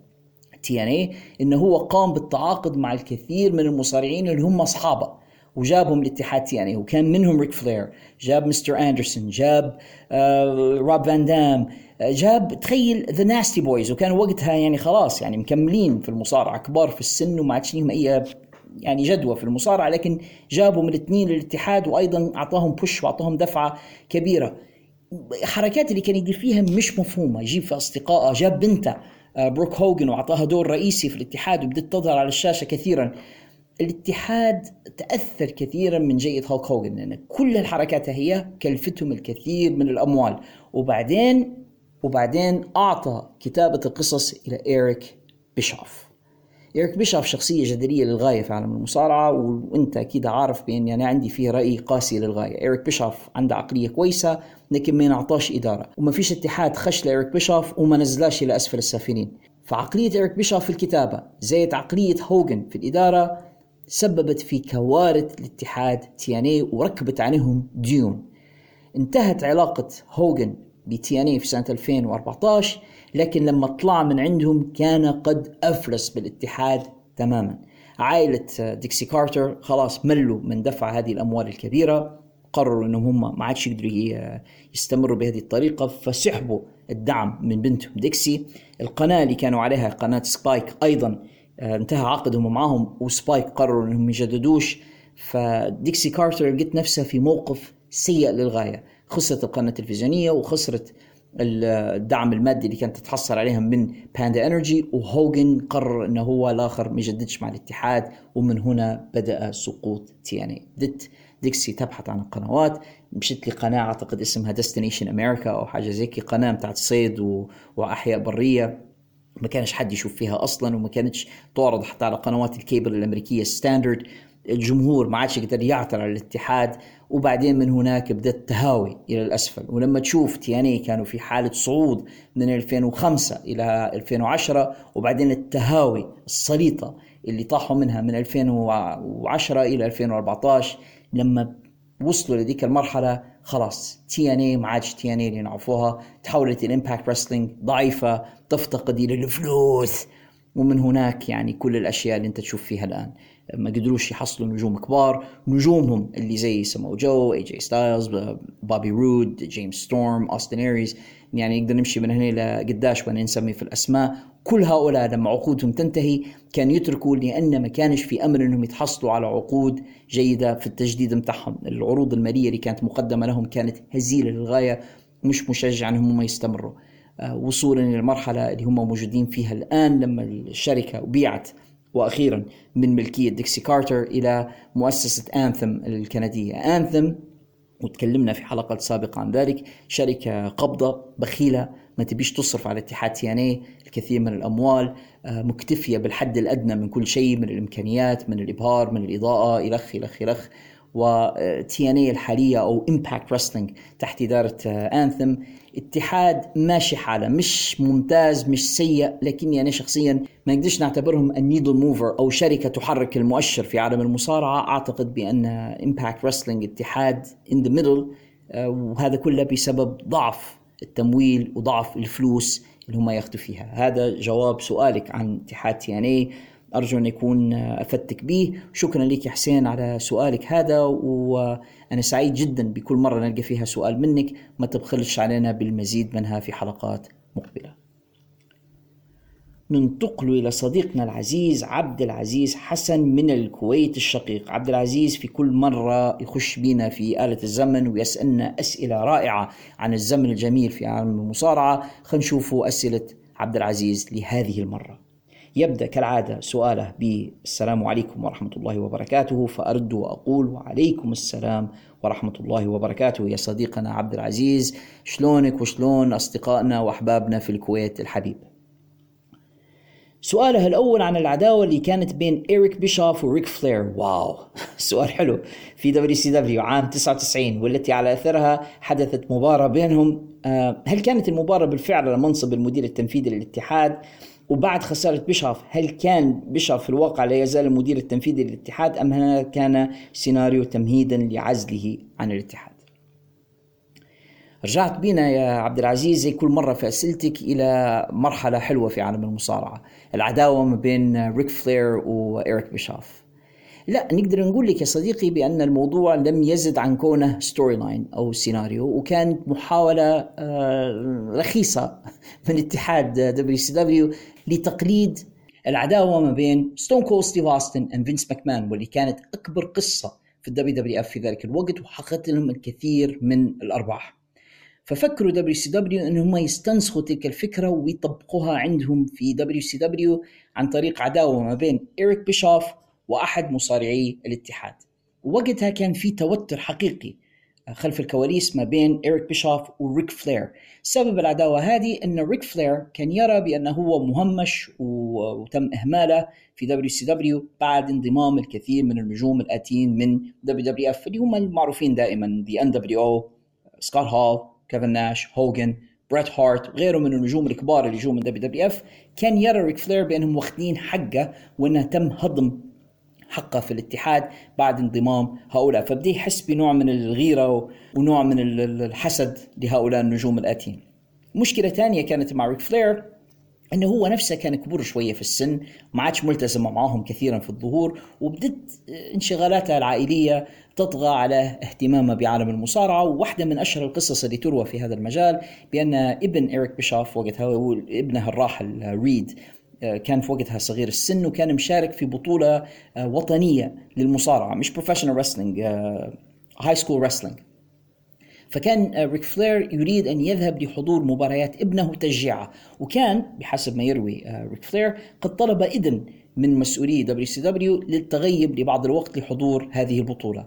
TNA إنه هو قام بالتعاقد مع الكثير من المصارعين اللي هم أصحابه وجابهم لاتحاد TNA وكان منهم ريك فلير جاب مستر أندرسون جاب آه روب فان دام جاب تخيل The Nasty Boys وكان وقتها يعني خلاص يعني مكملين في المصارعة كبار في السن وما عادش لهم أي يعني جدوى في المصارعة لكن جابوا من الاثنين للاتحاد وأيضا أعطاهم بوش وأعطاهم دفعة كبيرة. حركات اللي كان يدير فيها مش مفهومة. يجيب في اصدقائه جاب بنته بروك هوجن وأعطاها دور رئيسي في الاتحاد وبدت تظهر على الشاشة كثيرا. الاتحاد تأثر كثيرا من جيد هولك هوجن لأن كل الحركات هي كلفتهم الكثير من الأموال. وبعدين وبعدين أعطى كتابة القصص إلى إيريك بيشوف. إيريك بيشوف شخصية جدلية للغاية في عالم المصارعة وأنت أكيد عارف بأني أنا عندي فيه رأي قاسي للغاية. إيريك بيشوف عنده عقلية كويسة لكن ما ينعطاش إدارة. وما فيش اتحاد خش لإيريك بيشوف وما نزلاش إلى أسفل السافلين. فعقلية إيريك بيشوف في الكتابة زائد عقلية هوجن في الإدارة سببت في كوارث الاتحاد TNA وركبت عليهم ديون. انتهت علاقة هوجن ب TNA في سنة 2014 لكن لما طلع من عندهم كان قد أفلس بالاتحاد تماما. عائلة ديكسي كارتر خلاص ملوا من دفع هذه الأموال الكبيرة قرروا إنهم هم ما عادش يقدروا يستمروا بهذه الطريقة فسحبوا الدعم من بنتهم ديكسي. القناة اللي كانوا عليها قناة سبايك أيضا آه، انتهى عقدهم معهم وسبايك قرروا إنهم يجددوش. فديكسي كارتر لقيت نفسها في موقف سيء للغاية. خسرت القناة التلفزيونية وخسرت الدعم المادي اللي كانت تتحصل عليها من باندا انرجي وهوجن قرر إنه هو الآخر ما يجددش مع الاتحاد ومن هنا بدأ سقوط TNA بدت ديكسي تبحث عن القنوات مشيت لقناة أعتقد اسمها ديستنيشن أمريكا أو حاجة زي هكي قناة بتاعت صيد و... وأحياء برية. ما كانش حد يشوف فيها أصلا وما كانتش تعرض حتى على قنوات الكيبل الأمريكية standard الجمهور ما عادش يقدر يعثر على الاتحاد. وبعدين من هناك بدأت تهاوي إلى الأسفل. ولما تشوف TNA كانوا في حالة صعود من 2005 إلى 2010 وبعدين التهاوي السريع اللي طاحوا منها من 2010 إلى 2014 لما وصلوا لذيك المرحلة خلاص تي إن اي ما عادش تي إن اي اللي نعرفوها تحولت الامباكت رسلينج ضعيفة تفتقد إلى الفلوس. ومن هناك يعني كل الأشياء اللي أنت تشوف فيها الآن. ما قدروش يحصلوا نجوم كبار. نجومهم اللي زي سمو جو اي جي ستايلز بوبي رود جيمس ستورم اوستن ايريز يعني نقدر نمشي من هنا لقداش وأنا نسمي في الأسماء. كل هؤلاء لما عقودهم تنتهي. كان يتركوا لأن ما كانش في أمل إنهم يتحصلوا على عقود جيدة في التجديد متاعهم العروض المالية اللي كانت مقدمة لهم كانت هزيلة للغاية مش مشجع إنهم هم يستمروا. آه، وصولا للمرحله اللي هم موجودين فيها الآن لما الشركة بيعت وأخيرا من ملكية ديكسي كارتر إلى مؤسسة انثم الكندية. انثم وتكلمنا في حلقة سابقة عن ذلك شركة قبضة بخيلة ما تبيش تصرف على اتحاد TNA الكثير من الأموال آه، مكتفية بالحد الأدنى من كل شيء من الإمكانيات من الإبهار من الإضاءة الخ الخ الخ و TNA الحالية أو امباكت رسلينج تحت إدارة انثم اتحاد ماشي حاله مش ممتاز مش سيء لكني أنا شخصيا ما نقدرش نعتبرهم ال needle mover أو شركة تحرك المؤشر في عالم المصارعة. أعتقد بأن امباكت رسلينج اتحاد in the middle وهذا كله بسبب ضعف التمويل وضعف الفلوس اللي هم ياخذوا فيها. هذا جواب سؤالك عن اتحاد TNA أرجو أن يكون أفدتك به. شكرا لك يا حسين على سؤالك هذا وأنا سعيد جدا بكل مرة نلقى فيها سؤال منك. ما تبخلش علينا بالمزيد منها في حلقات مقبلة. ننتقل إلى صديقنا العزيز عبد العزيز حسن من الكويت الشقيق. عبد العزيز في كل مرة يخش بينا في آلة الزمن ويسألنا أسئلة رائعة عن الزمن الجميل في عالم المصارعة. خلينا أسئلة عبد العزيز لهذه المرة. يبدأ كالعادة سؤاله بالسلام عليكم ورحمة الله وبركاته فأرد وأقول وعليكم السلام ورحمة الله وبركاته. يا صديقنا عبد العزيز شلونك وشلون أصدقائنا وأحبابنا في الكويت الحبيب؟ سؤاله الأول عن العداوة اللي كانت بين إيريك بيشوف وريك فلير. واو! سؤال حلو. في WCW عام 99 والتي على أثرها حدثت مباراة بينهم. آه، هل كانت المباراة بالفعل على منصب المدير التنفيذي للاتحاد؟ وبعد خسارة بيشوف هل كان بيشوف في الواقع لا يزال المدير التنفيذي للاتحاد أم هذا كان سيناريو تمهيدا لعزله عن الاتحاد؟ رجعت بينا يا عبد العزيز زي كل مرة في أسئلتك إلى مرحلة حلوة في عالم المصارعة العداوة ما بين ريك فلير وإيريك بيشوف نقدر نقول لك يا صديقي بأن الموضوع لم يزد عن كونه storyline أو سيناريو وكانت محاولة آه، رخيصة من اتحاد WCW لتقليد العداوة ما بين ستون كولد ستيف أوستن and فينس ماكمان واللي كانت أكبر قصة في ال WWF في ذلك الوقت وحققت لهم الكثير من الأرباح. ففكروا WCW ان هم يستنسخوا تلك الفكرة ويطبقوها عندهم في WCW عن طريق عداوة ما بين إيريك بيشوف وأحد مصارعي الاتحاد. وقتها كان في توتر حقيقي خلف الكواليس ما بين إيريك بيشوف وريك فلير سبب العداوة هذه أن ريك فلير كان يرى بأنه هو مهمش وتم إهماله في WCW بعد انضمام الكثير من النجوم الآتيين من WWF اللي هم المعروفين دائما the nWo سكوت هول كيفن ناش هوجن بريت هارت وغيره من النجوم الكبار اللي جو من WWF. كان يرى ريك فلير بأنهم واخدين حقه وإنه تم هضم حقه في الاتحاد بعد انضمام هؤلاء. فبدي يحس بنوع من الغيرة ونوع من الحسد لهؤلاء النجوم الآتين. مشكلة ثانية كانت مع ريك فلير إنه هو نفسه كان كبر شوية في السن ما عادش ملتزم معاهم كثيرا في الظهور وبدت انشغالاته العائلية تطغى على اهتمامه بعالم المصارعة. وواحدة من أشهر القصص اللي تروى في هذا المجال بأن ابن إيريك بيشوف وقتها ابنه الراحل ريد. كان في وقتها صغير. السن وكان مشارك في بطولة وطنية للمصارعة مش professional wrestling high school wrestling فكان ريك فلير يريد أن يذهب لحضور مباريات ابنه وتشجيعه وكان بحسب ما يروي ريك فلير قد طلب إذن من مسؤولي WCW للتغيب لبعض الوقت لحضور هذه البطولة.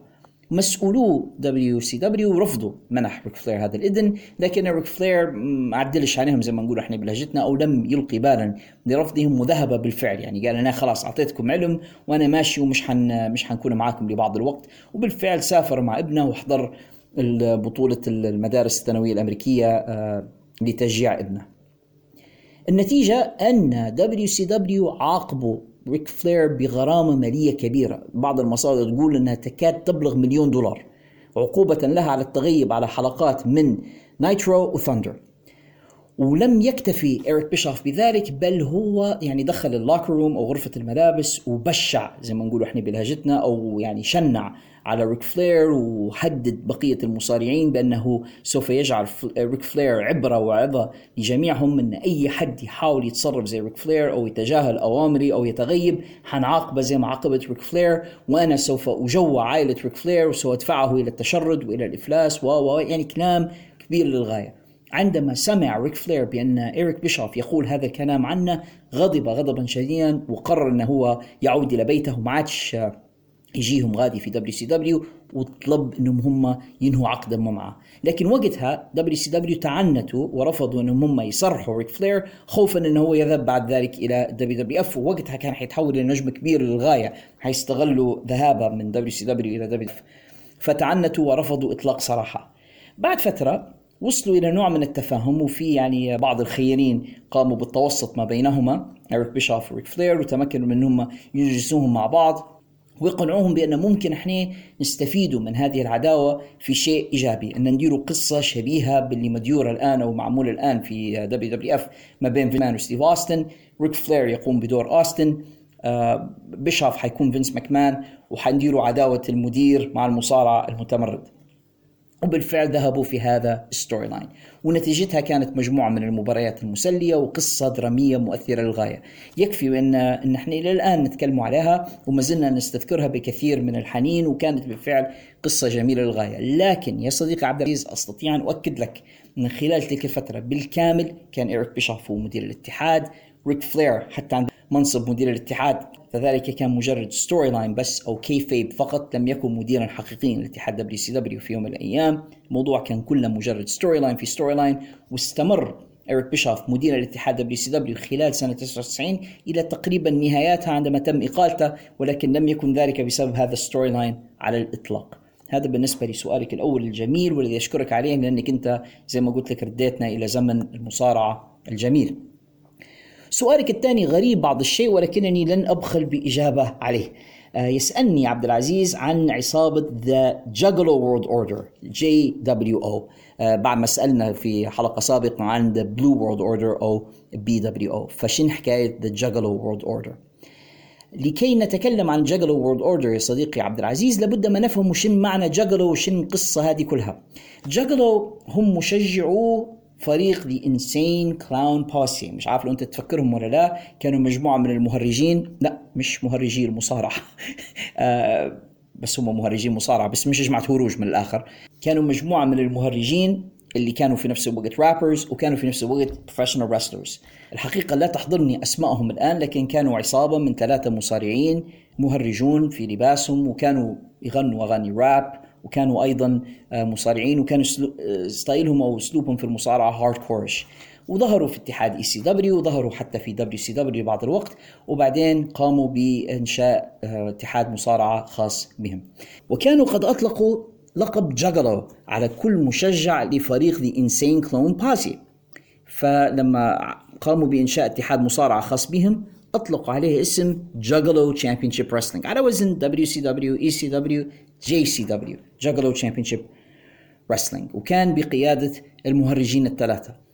مسؤولو WCW رفضوا منح ريك فلير هذا الإذن لكن ريك فلير ما عدلش عليهم زي ما نقول إحنا بلهجتنا أو لم يلقي بالا لرفضهم وذهب بالفعل. يعني قال أنا خلاص أعطيتكم علم وأنا ماشي ومش حن مش حنكون معاكم لبعض الوقت. وبالفعل سافر مع ابنه وحضر بطولة المدارس الثانوية الأمريكية آه، لتشجيع ابنه. النتيجة أن WCW عاقبوا ريك فلير بغرامة مالية كبيرة. بعض المصادر تقول أنها تكاد تبلغ مليون دولار. عقوبة له على التغيب على حلقات من نايترو وثاندر. ولم يكتفي إيريك بيشوف بذلك بل هو يعني دخل ال locker room أو غرفة الملابس وبشع زي ما نقول إحنا بلهجتنا أو يعني شنع على ريك فلير وهدد بقية المصارعين بأنه سوف يجعل ريك فلير عبرة وعظة لجميعهم أن أي حد يحاول يتصرف زي ريك فلير أو يتجاهل أوامري أو يتغيب حنعاقبه زي ما عاقبت ريك فلير وأنا سوف أجوع عائلة ريك فلير وسوف أدفعه إلى التشرد وإلى الإفلاس و يعني كلام كبير للغاية. عندما سمع ريك فلير بأن إيريك بيشوف يقول هذا الكلام عنه غضب غضبا شديدا وقرر أنه هو يعود إلى بيته وما عادش يجيهم غادي في WCW وطلب إنهم هم ينهوا عقدا معه لكن وقتها WCW تعنتوا ورفضوا إنهم هم يسرحوا ريك فلير خوفا إنه هو يذهب بعد ذلك إلى WWF. ووقتها كان حيتحول إلى نجم كبير للغاية حيستغلوا ذهابه من دبليو سي دبليو إلى دبليو أف. فتعنتوا ورفضوا إطلاق سراحه بعد فترة وصلوا إلى نوع من التفاهم وفي يعني بعض الخيرين قاموا بالتوسط ما بينهما. اريك بيشوف وريك فلير وتمكنوا من إنهم يجلسوهم مع بعض ويقنعوهم بأن ممكن إحنا نستفيدوا من هذه العداوة في شيء إيجابي أن نديروا قصة شبيهة باللي مديورة الآن أو معمول الآن في WWF ما بين فينس وستيف أوستن. ريك فلير يقوم بدور أوستن. آه بيشوف حيكون فينس ماكمان وحنديروا عداوة المدير مع المصارع المتمرد. وبالفعل ذهبوا في هذا ال storyline ونتيجتها كانت مجموعة من المباريات المسلية وقصة درامية مؤثرة للغاية. يكفي أن, إن إحنا إلى الآن نتكلم عليها وما زلنا نستذكرها بكثير من الحنين وكانت بالفعل قصة جميلة للغاية. لكن يا صديقي عبد العزيز أستطيع أن أؤكد لك من خلال تلك الفترة بالكامل كان إيريك بيشوف هو مدير الاتحاد ريك فلير حتى عندما نصب مدير الاتحاد فذلك كان مجرد storyline بس أو kayfabe فقط لم يكن مديرا حقيقيا لاتحاد WCW في يوم من الأيام. الموضوع كان كله مجرد storyline في storyline واستمر إريك بيشوف مدير الاتحاد WCW خلال سنة 99 إلى تقريبا نهاياتها عندما تم إقالته ولكن لم يكن ذلك بسبب هذا ال storyline على الإطلاق. هذا بالنسبة لسؤالك الأول الجميل والذي أشكرك عليه لأنك أنت زي ما قلت لك رديتنا إلى زمن المصارعة الجميل. سؤالك الثاني غريب بعض الشيء ولكنني لن أبخل بإجابة عليه. آه، يسألني عبد العزيز عن عصابة Juggalo World Order JWO بعد ما سألنا في حلقة سابقة عن World Order أو بي دبليو أو فشن حكاية the Juggalo World Order لكي نتكلم عن Juggalo World Order يا صديقي عبد العزيز لابد ما نفهم شن معنى Juggalo وشن القصة هذه كلها. Juggalo هم مشجعو فريق the Insane Clown Posse مش عارف لو انت تفكرهم ولا لا كانوا مجموعة من المهرجين. لا مش مهرجي المصارعة. آه بس هم مهرجين مصارعة بس مش جماعة هروج من الآخر. كانوا مجموعة من المهرجين اللي كانوا في نفس الوقت rappers وكانوا في نفس الوقت professional wrestlers الحقيقة لا تحضرني أسمائهم الآن لكن كانوا عصابة من ثلاثة مصارعين مهرجون في لباسهم وكانوا يغنوا أغاني راب وكانوا أيضا آه، مصارعين وكانوا آه، style هم أو أسلوبهم في المصارعة hardcore وظهروا في اتحاد ECW وظهروا حتى في WCW بعض الوقت وبعدين قاموا بإنشاء آه، اتحاد مصارعة خاص بهم. وكانوا قد أطلقوا لقب Juggalo على كل مشجع لفريق the Insane Clown Posse فلما قاموا بإنشاء اتحاد مصارعة خاص بهم اطلقوا عليه اسم Juggalo Championship Wrestling على وزن دبليو سي دبليو اي سي دبليو جي سي دبليو جاجلو تشامبيونشيب رسلينج وكان بقيادة المهرجين الثلاثة.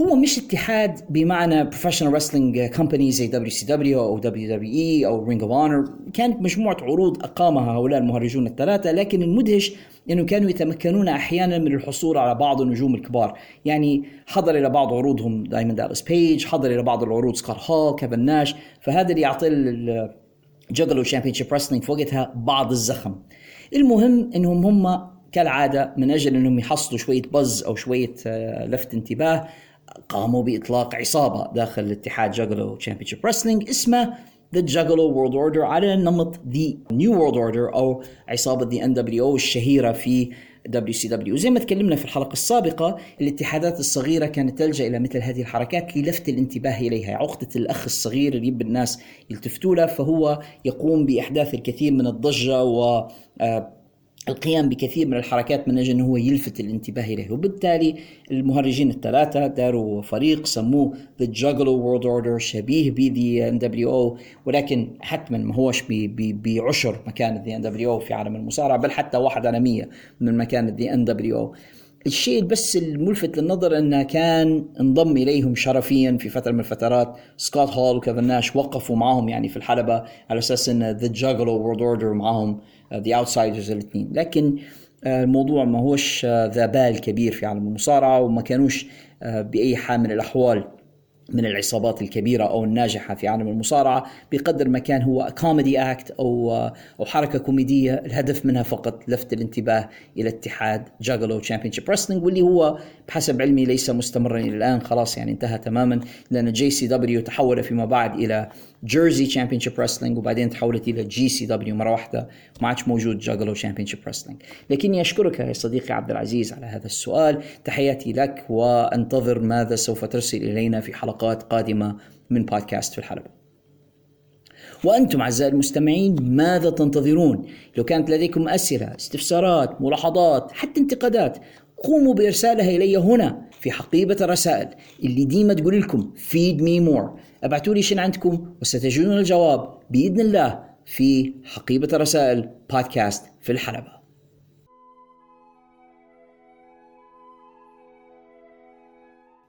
هو مش اتحاد بمعنى professional wrestling company زي دبليو سي دبليو أو دبليو دبليو اي أو رينج اوف اونر كانت مجموعة عروض أقامها هؤلاء المهرجون الثلاثة لكن المدهش إنه كانوا يتمكنون أحيانا من الحصول على بعض النجوم الكبار. يعني حضر إلى بعض عروضهم دايموند دالاس بيج حضر إلى بعض العروض سكوت هول كيفن ناش. فهذا اللي يعطي Juggalo Championship Wrestling في وقتها بعض الزخم. المهم إنهم هم كالعادة من أجل إنهم يحصلوا شوية buzz أو شوية آه، لفت انتباه قاموا بإطلاق عصابة داخل الاتحاد Juggalo Championship Wrestling اسمه the Juggalo World Order على نمط the New World Order أو عصابة the nWo الشهيرة في WCW زي ما تكلمنا في الحلقة السابقة الاتحادات الصغيرة كانت تلجأ إلى مثل هذه الحركات للفت الانتباه إليها. عقدة الأخ الصغير اللي يبي الناس يلتفتوا له فهو يقوم بإحداث الكثير من الضجة و آه، القيام بكثير من الحركات من أجل أنه هو يلفت الانتباه إليه. وبالتالي المهرجين الثلاثة داروا فريق سموه the Juggalo World Order شبيه ب the nWo ولكن حتما ما هوش بعشر مكان the nWo في عالم المصارعة بل حتى واحد على 100 من مكان the nWo الشيء بس الملفت للنظر انه كان انضم إليهم شرفيا في فترة من الفترات. سكوت هول وكيفن ناش وقفوا معهم يعني في الحلبة على أساس أن the Juggalo World Order معهم The Outsiders الاثنين. لكن آه، الموضوع ما هوش آه، ذا بال كبير في عالم المصارعة وما كانوش آه، بأي حال من الأحوال من العصابات الكبيرة أو الناجحة في عالم المصارعة بقدر ما كان هو comedy act أو أو حركة كوميدية الهدف منها فقط لفت الانتباه إلى اتحاد Juggalo Championship Wrestling واللي هو بحسب علمي ليس مستمرا إلى الآن خلاص يعني انتهى تماما لأن JCW تحول فيما بعد إلى Jersey Championship Wrestling وبعدين تحولت إلى GCW مرة واحدة ما عادش موجود Juggalo Championship Wrestling لكني أشكرك يا صديقي عبد العزيز على هذا السؤال. تحياتي لك وأنتظر ماذا سوف ترسل إلينا في حلقات قادمة من بودكاست في الحلبة. وأنتم أعزائي المستمعين ماذا تنتظرون؟ لو كانت لديكم أسئلة استفسارات ملاحظات حتى انتقادات قوموا بإرسالها إلي هنا في حقيبة الرسائل اللي ديما تقول لكم feed me more. ابعتوا لي شن عندكم وستجدون الجواب بإذن الله في حقيبة الرسائل بودكاست في الحلبة.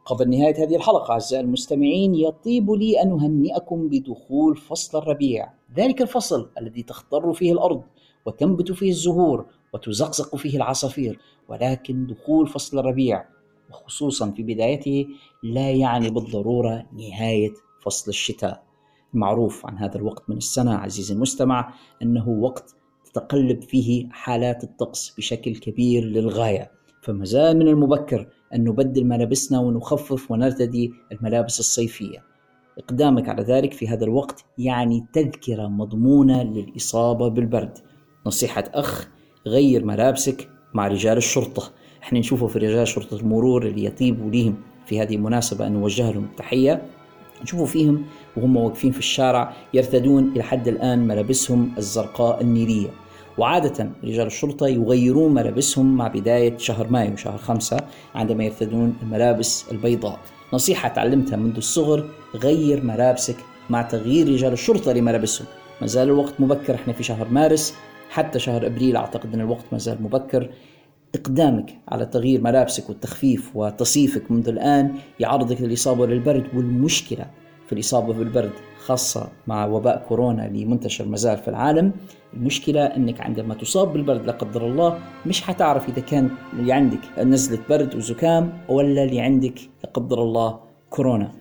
قبل نهاية هذه الحلقة أعزائي المستمعين يطيب لي أن أهنئكم بدخول فصل الربيع. ذلك الفصل الذي تخضر فيه الأرض وتنبت فيه الزهور وتزقزق فيه العصافير ولكن دخول فصل الربيع وخصوصا في بدايته لا يعني بالضرورة نهاية فصل الشتاء. المعروف عن هذا الوقت من السنة عزيزي المستمع أنه وقت تتقلب فيه حالات الطقس بشكل كبير للغاية. فما زال من المبكر أن نبدل ملابسنا ونخفف ونرتدي الملابس الصيفية. إقدامك على ذلك في هذا الوقت يعني تذكرة مضمونة للإصابة بالبرد. نصيحة أخ غير ملابسك مع رجال الشرطة. إحنا نشوفه في رجال شرطة المرور اللي يطيب ليهم في هذه المناسبة أن نوجه لهم التحية نشوفوا فيهم وهم واقفين في الشارع يرتدون إلى حد الآن ملابسهم الزرقاء النيلية. وعادة رجال الشرطة يغيرون ملابسهم مع بداية شهر مايو شهر خمسة عندما يرتدون الملابس البيضاء. نصيحة تعلمتها منذ الصغر غير ملابسك مع تغيير رجال الشرطة لملابسهم. ما زال الوقت مبكر إحنا في شهر مارس. حتى شهر أبريل أعتقد أن الوقت ما زال مبكر. إقدامك على تغيير ملابسك والتخفيف وتصيفك منذ الآن يعرضك للإصابة للبرد والمشكلة في الإصابة بالبرد خاصة مع وباء كورونا اللي منتشر مازال في العالم. المشكلة إنك عندما تصاب بالبرد لا قدر الله مش حتعرف إذا كان اللي عندك نزلة برد وزكام ولا اللي عندك لا قدر الله كورونا.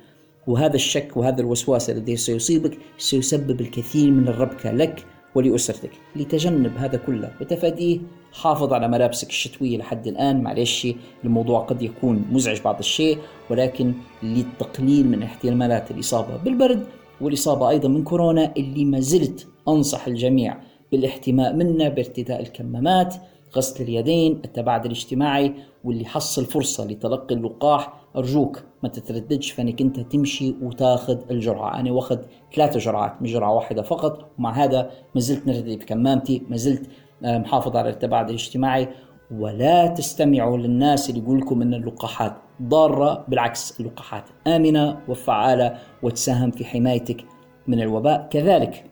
وهذا الشك وهذا الوسواس الذي سيصيبك سيسبب الكثير من الربكة لك ولأسرتك. لتجنب هذا كله وتفاديه حافظ على ملابسك الشتوية لحد الآن. معلش الموضوع قد يكون مزعج بعض الشيء ولكن للتقليل من احتمالات الإصابة بالبرد والإصابة أيضا من كورونا اللي ما زلت أنصح الجميع بالاحتماء منه بارتداء الكمامات غسل اليدين التباعد الاجتماعي واللي حصل فرصة لتلقي اللقاح. أرجوك ما تترددش فإنك أنت تمشي وتاخذ الجرعة. أنا واخذ ثلاثة جرعات مش جرعة واحدة فقط. ومع هذا ما زلت نرتدي بكمامتي ما زلت آه، محافظ على التباعد الاجتماعي. ولا تستمعوا للناس اللي يقول لكم إن اللقاحات ضارة بالعكس اللقاحات آمنة وفعالة وتساهم في حمايتك من الوباء. كذلك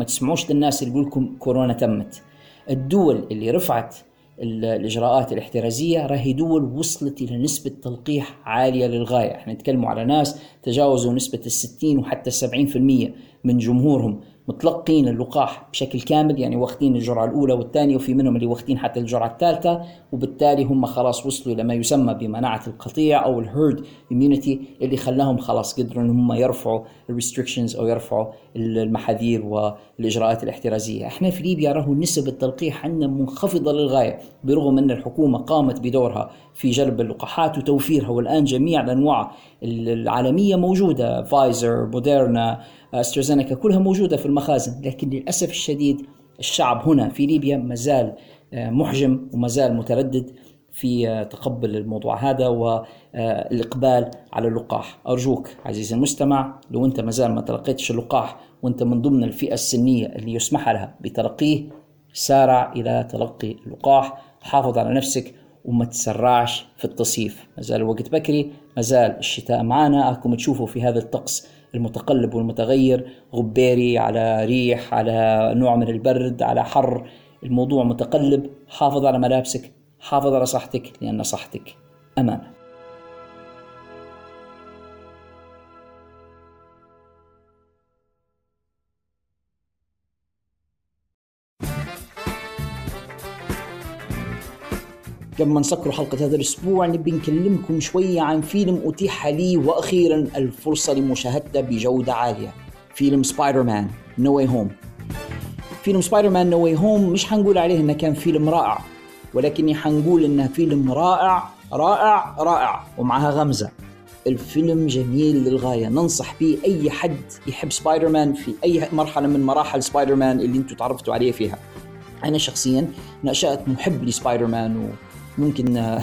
ما تسمعوش للناس اللي يقول لكم كورونا تمت. الدول اللي رفعت الإجراءات الاحترازية راهي دول وصلت إلى نسبة تلقيح عالية للغاية، إحنا نتكلم على ناس تجاوزوا نسبة ال60 وحتى 70% من جمهورهم. متلقين اللقاح بشكل كامل يعني واخدين الجرعة الأولى والثانية وفي منهم اللي واخدين حتى الجرعة الثالثة وبالتالي هم خلاص وصلوا إلى ما يسمى بمناعة القطيع أو ال herd immunity اللي خلاهم خلاص قدروا إن هم يرفعوا ال restrictions أو يرفعوا المحاذير والإجراءات الاحترازية، إحنا في ليبيا راهو نسب التلقيح عندنا منخفضة للغاية برغم إن الحكومة قامت بدورها في جلب اللقاحات وتوفيرها والآن جميع الأنواع العالمية موجودة فايزر موديرنا أسترازينيكا كلها موجودة في المخازن. لكن للأسف الشديد الشعب هنا في ليبيا مازال آه، محجم ومازال متردد في آه، تقبل الموضوع هذا والاقبال على اللقاح. أرجوك عزيزي المستمع لو أنت مازال ما تلقيتش اللقاح وأنت من ضمن الفئة السنية اللي يسمح لها بتلقيه سارع إلى تلقي اللقاح. حافظ على نفسك وما تسرعش في التصيف. ما زال الوقت بكري ما زال الشتاء معنا أكم تشوفوا في هذا الطقس المتقلب والمتغير غبيري على ريح على نوع من البرد على حر. الموضوع متقلب. حافظ على ملابسك حافظ على صحتك لأن صحتك أمانة قبل ما نسكر حلقة هذا الأسبوع نبي نكلمكم شوية عن فيلم أتيح لي وأخيرا الفرصة لمشاهدته بجودة عالية. فيلم Spider-Man No Way Home فيلم Spider-Man No Way Home مش حنقول عليه إنه كان فيلم رائع ولكني حنقول إنه فيلم رائع رائع رائع ومعها غمزة. الفيلم جميل للغاية ننصح به أي حد يحب سبايدر مان في أي مرحلة من مراحل سبايدر مان اللي أنتم تعرفتوا عليه فيها. أنا شخصيا نشأت محب لسبايدر مان وممكن آه،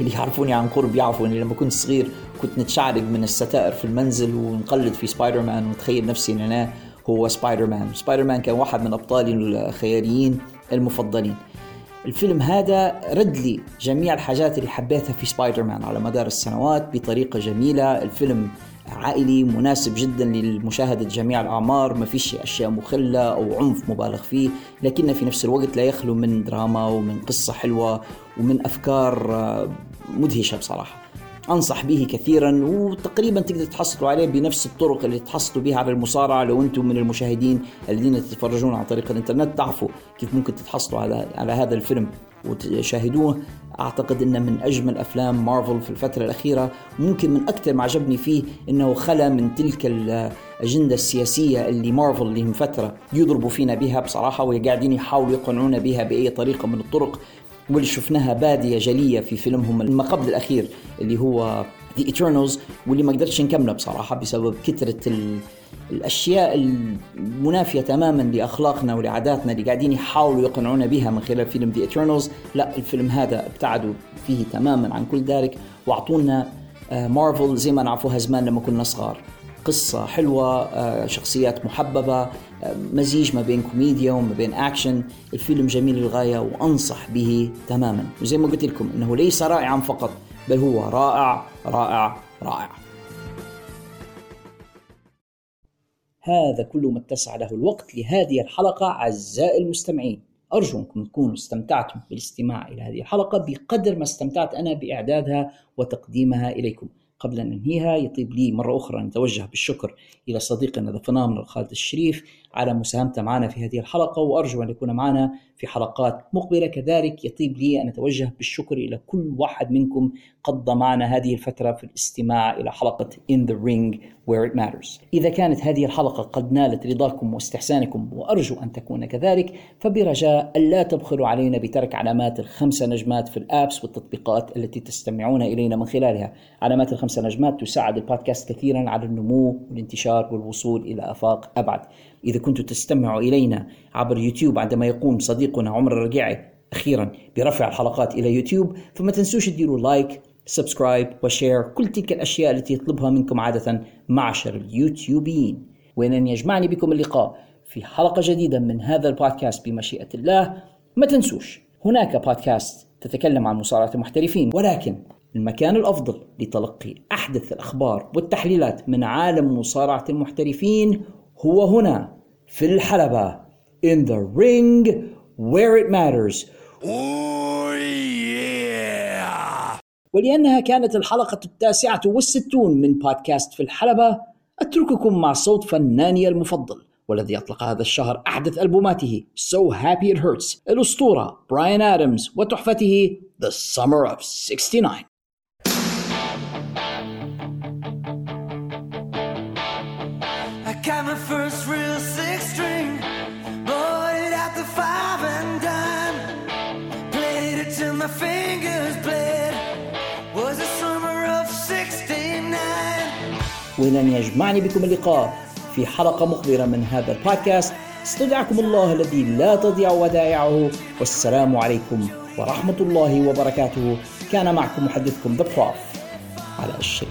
اللي يعرفوني عن قرب يعرفوا اني لما كنت صغير كنت نتشعلق من الستائر في المنزل ونقلد في سبايدر مان ونتخيل نفسي إن أنا هو سبايدر مان سبايدر مان كان واحد من ابطالي الخياليين المفضلين. الفيلم هذا رد لي جميع الحاجات اللي حبيتها في سبايدر مان على مدار السنوات بطريقة جميلة. الفيلم عائلي مناسب جدا لمشاهدة جميع الأعمار. ما فيش أشياء مخلة أو عنف مبالغ فيه لكنه في نفس الوقت لا يخلو من دراما ومن قصة حلوة ومن أفكار آه، مدهشة بصراحة. أنصح به كثيرا وتقريبا تقدر تحصلوا عليه بنفس الطرق اللي تحصلوا بها على المصارعة لو أنتم من المشاهدين الذين تتفرجون عن طريق الإنترنت. تعرفوا كيف ممكن تتحصلوا على على هذا الفيلم. وتشاهدوه. أعتقد إنه من أجمل أفلام مارفل في الفترة الأخيرة. ممكن من أكثر ما عجبني فيه إنه خلى من تلك الأجندة السياسية اللي مارفل من فترة يضربوا فينا بها بصراحة وقاعدين يحاولوا يقنعونا بها بأي طريقة من الطرق. واللي شفناها بادية جلية في فيلمهم ما قبل الأخير اللي هو The Eternals واللي ما قدرتش نكمله بصراحة بسبب كثرة ال... الأشياء المنافية تماما لأخلاقنا ولعاداتنا اللي قاعدين يحاولوا يقنعونا بها من خلال فيلم The Eternals لا الفيلم هذا ابتعدوا فيه تماما عن كل ذلك وأعطونا مارفل زي ما نعرفوها زمان لما كنا صغار. قصة حلوة آه، شخصيات محببة آه، مزيج ما بين كوميديا وما بين أكشن. الفيلم جميل للغاية وأنصح به تماما. وزي ما قلت لكم أنه ليس رائعا فقط بل هو رائع رائع رائع. هذا كل ما اتسع له الوقت لهذه الحلقة أعزائي المستمعين. أرجو أنكم تكونوا استمتعتم بالاستماع إلى هذه الحلقة بقدر ما استمتعت أنا بإعدادها وتقديمها إليكم. قبل أن ننهيها يطيب لي مرة أخرى أن نتوجه بالشكر إلى صديقنا ذا خالد الشريف على مساهمته معنا في هذه الحلقة وأرجو أن يكون معنا في حلقات مقبلة. كذلك يطيب لي أن أتوجه بالشكر إلى كل واحد منكم قضى معنا هذه الفترة في الاستماع إلى حلقة In the Ring Where It Matters. إذا كانت هذه الحلقة قد نالت رضاكم واستحسانكم وأرجو أن تكون كذلك فبرجاء ألا تبخلوا علينا بترك علامات الخمسة نجمات في الآبس والتطبيقات التي تستمعون إلينا من خلالها. علامات الخمسة نجمات تساعد البودكاست كثيرا على النمو والانتشار والوصول إلى آفاق أبعد. إذا كنتم تستمعوا إلينا عبر يوتيوب عندما يقوم صديقنا عمر الرقيعي أخيرا برفع الحلقات إلى يوتيوب فما تنسوش تديروا like subscribe و share كل تلك الأشياء التي يطلبها منكم عادة معشر اليوتيوبيين. وإن يجمعني بكم اللقاء في حلقة جديدة من هذا البودكاست بمشيئة الله. ما تنسوش هناك بودكاست تتكلم عن مصارعة المحترفين ولكن المكان الأفضل لتلقي أحدث الأخبار والتحليلات من عالم مصارعة المحترفين هو هنا في الحلبة in the ring where it matters. ولأنها كانت الحلقة التاسعة والستون من بودكاست في الحلبة أترككم مع صوت فناني المفضل والذي أطلق هذا الشهر أحدث ألبوماته So Happy It Hurts الأسطورة براين آدمز وتحفته The Summer of 69 ولن يجمعني بكم اللقاء في حلقة مقبلة من هذا البودكاست. استودعكم الله الذي لا تضيع ودائعه. والسلام عليكم ورحمة الله وبركاته. كان معكم محدثكم ذا على الشيء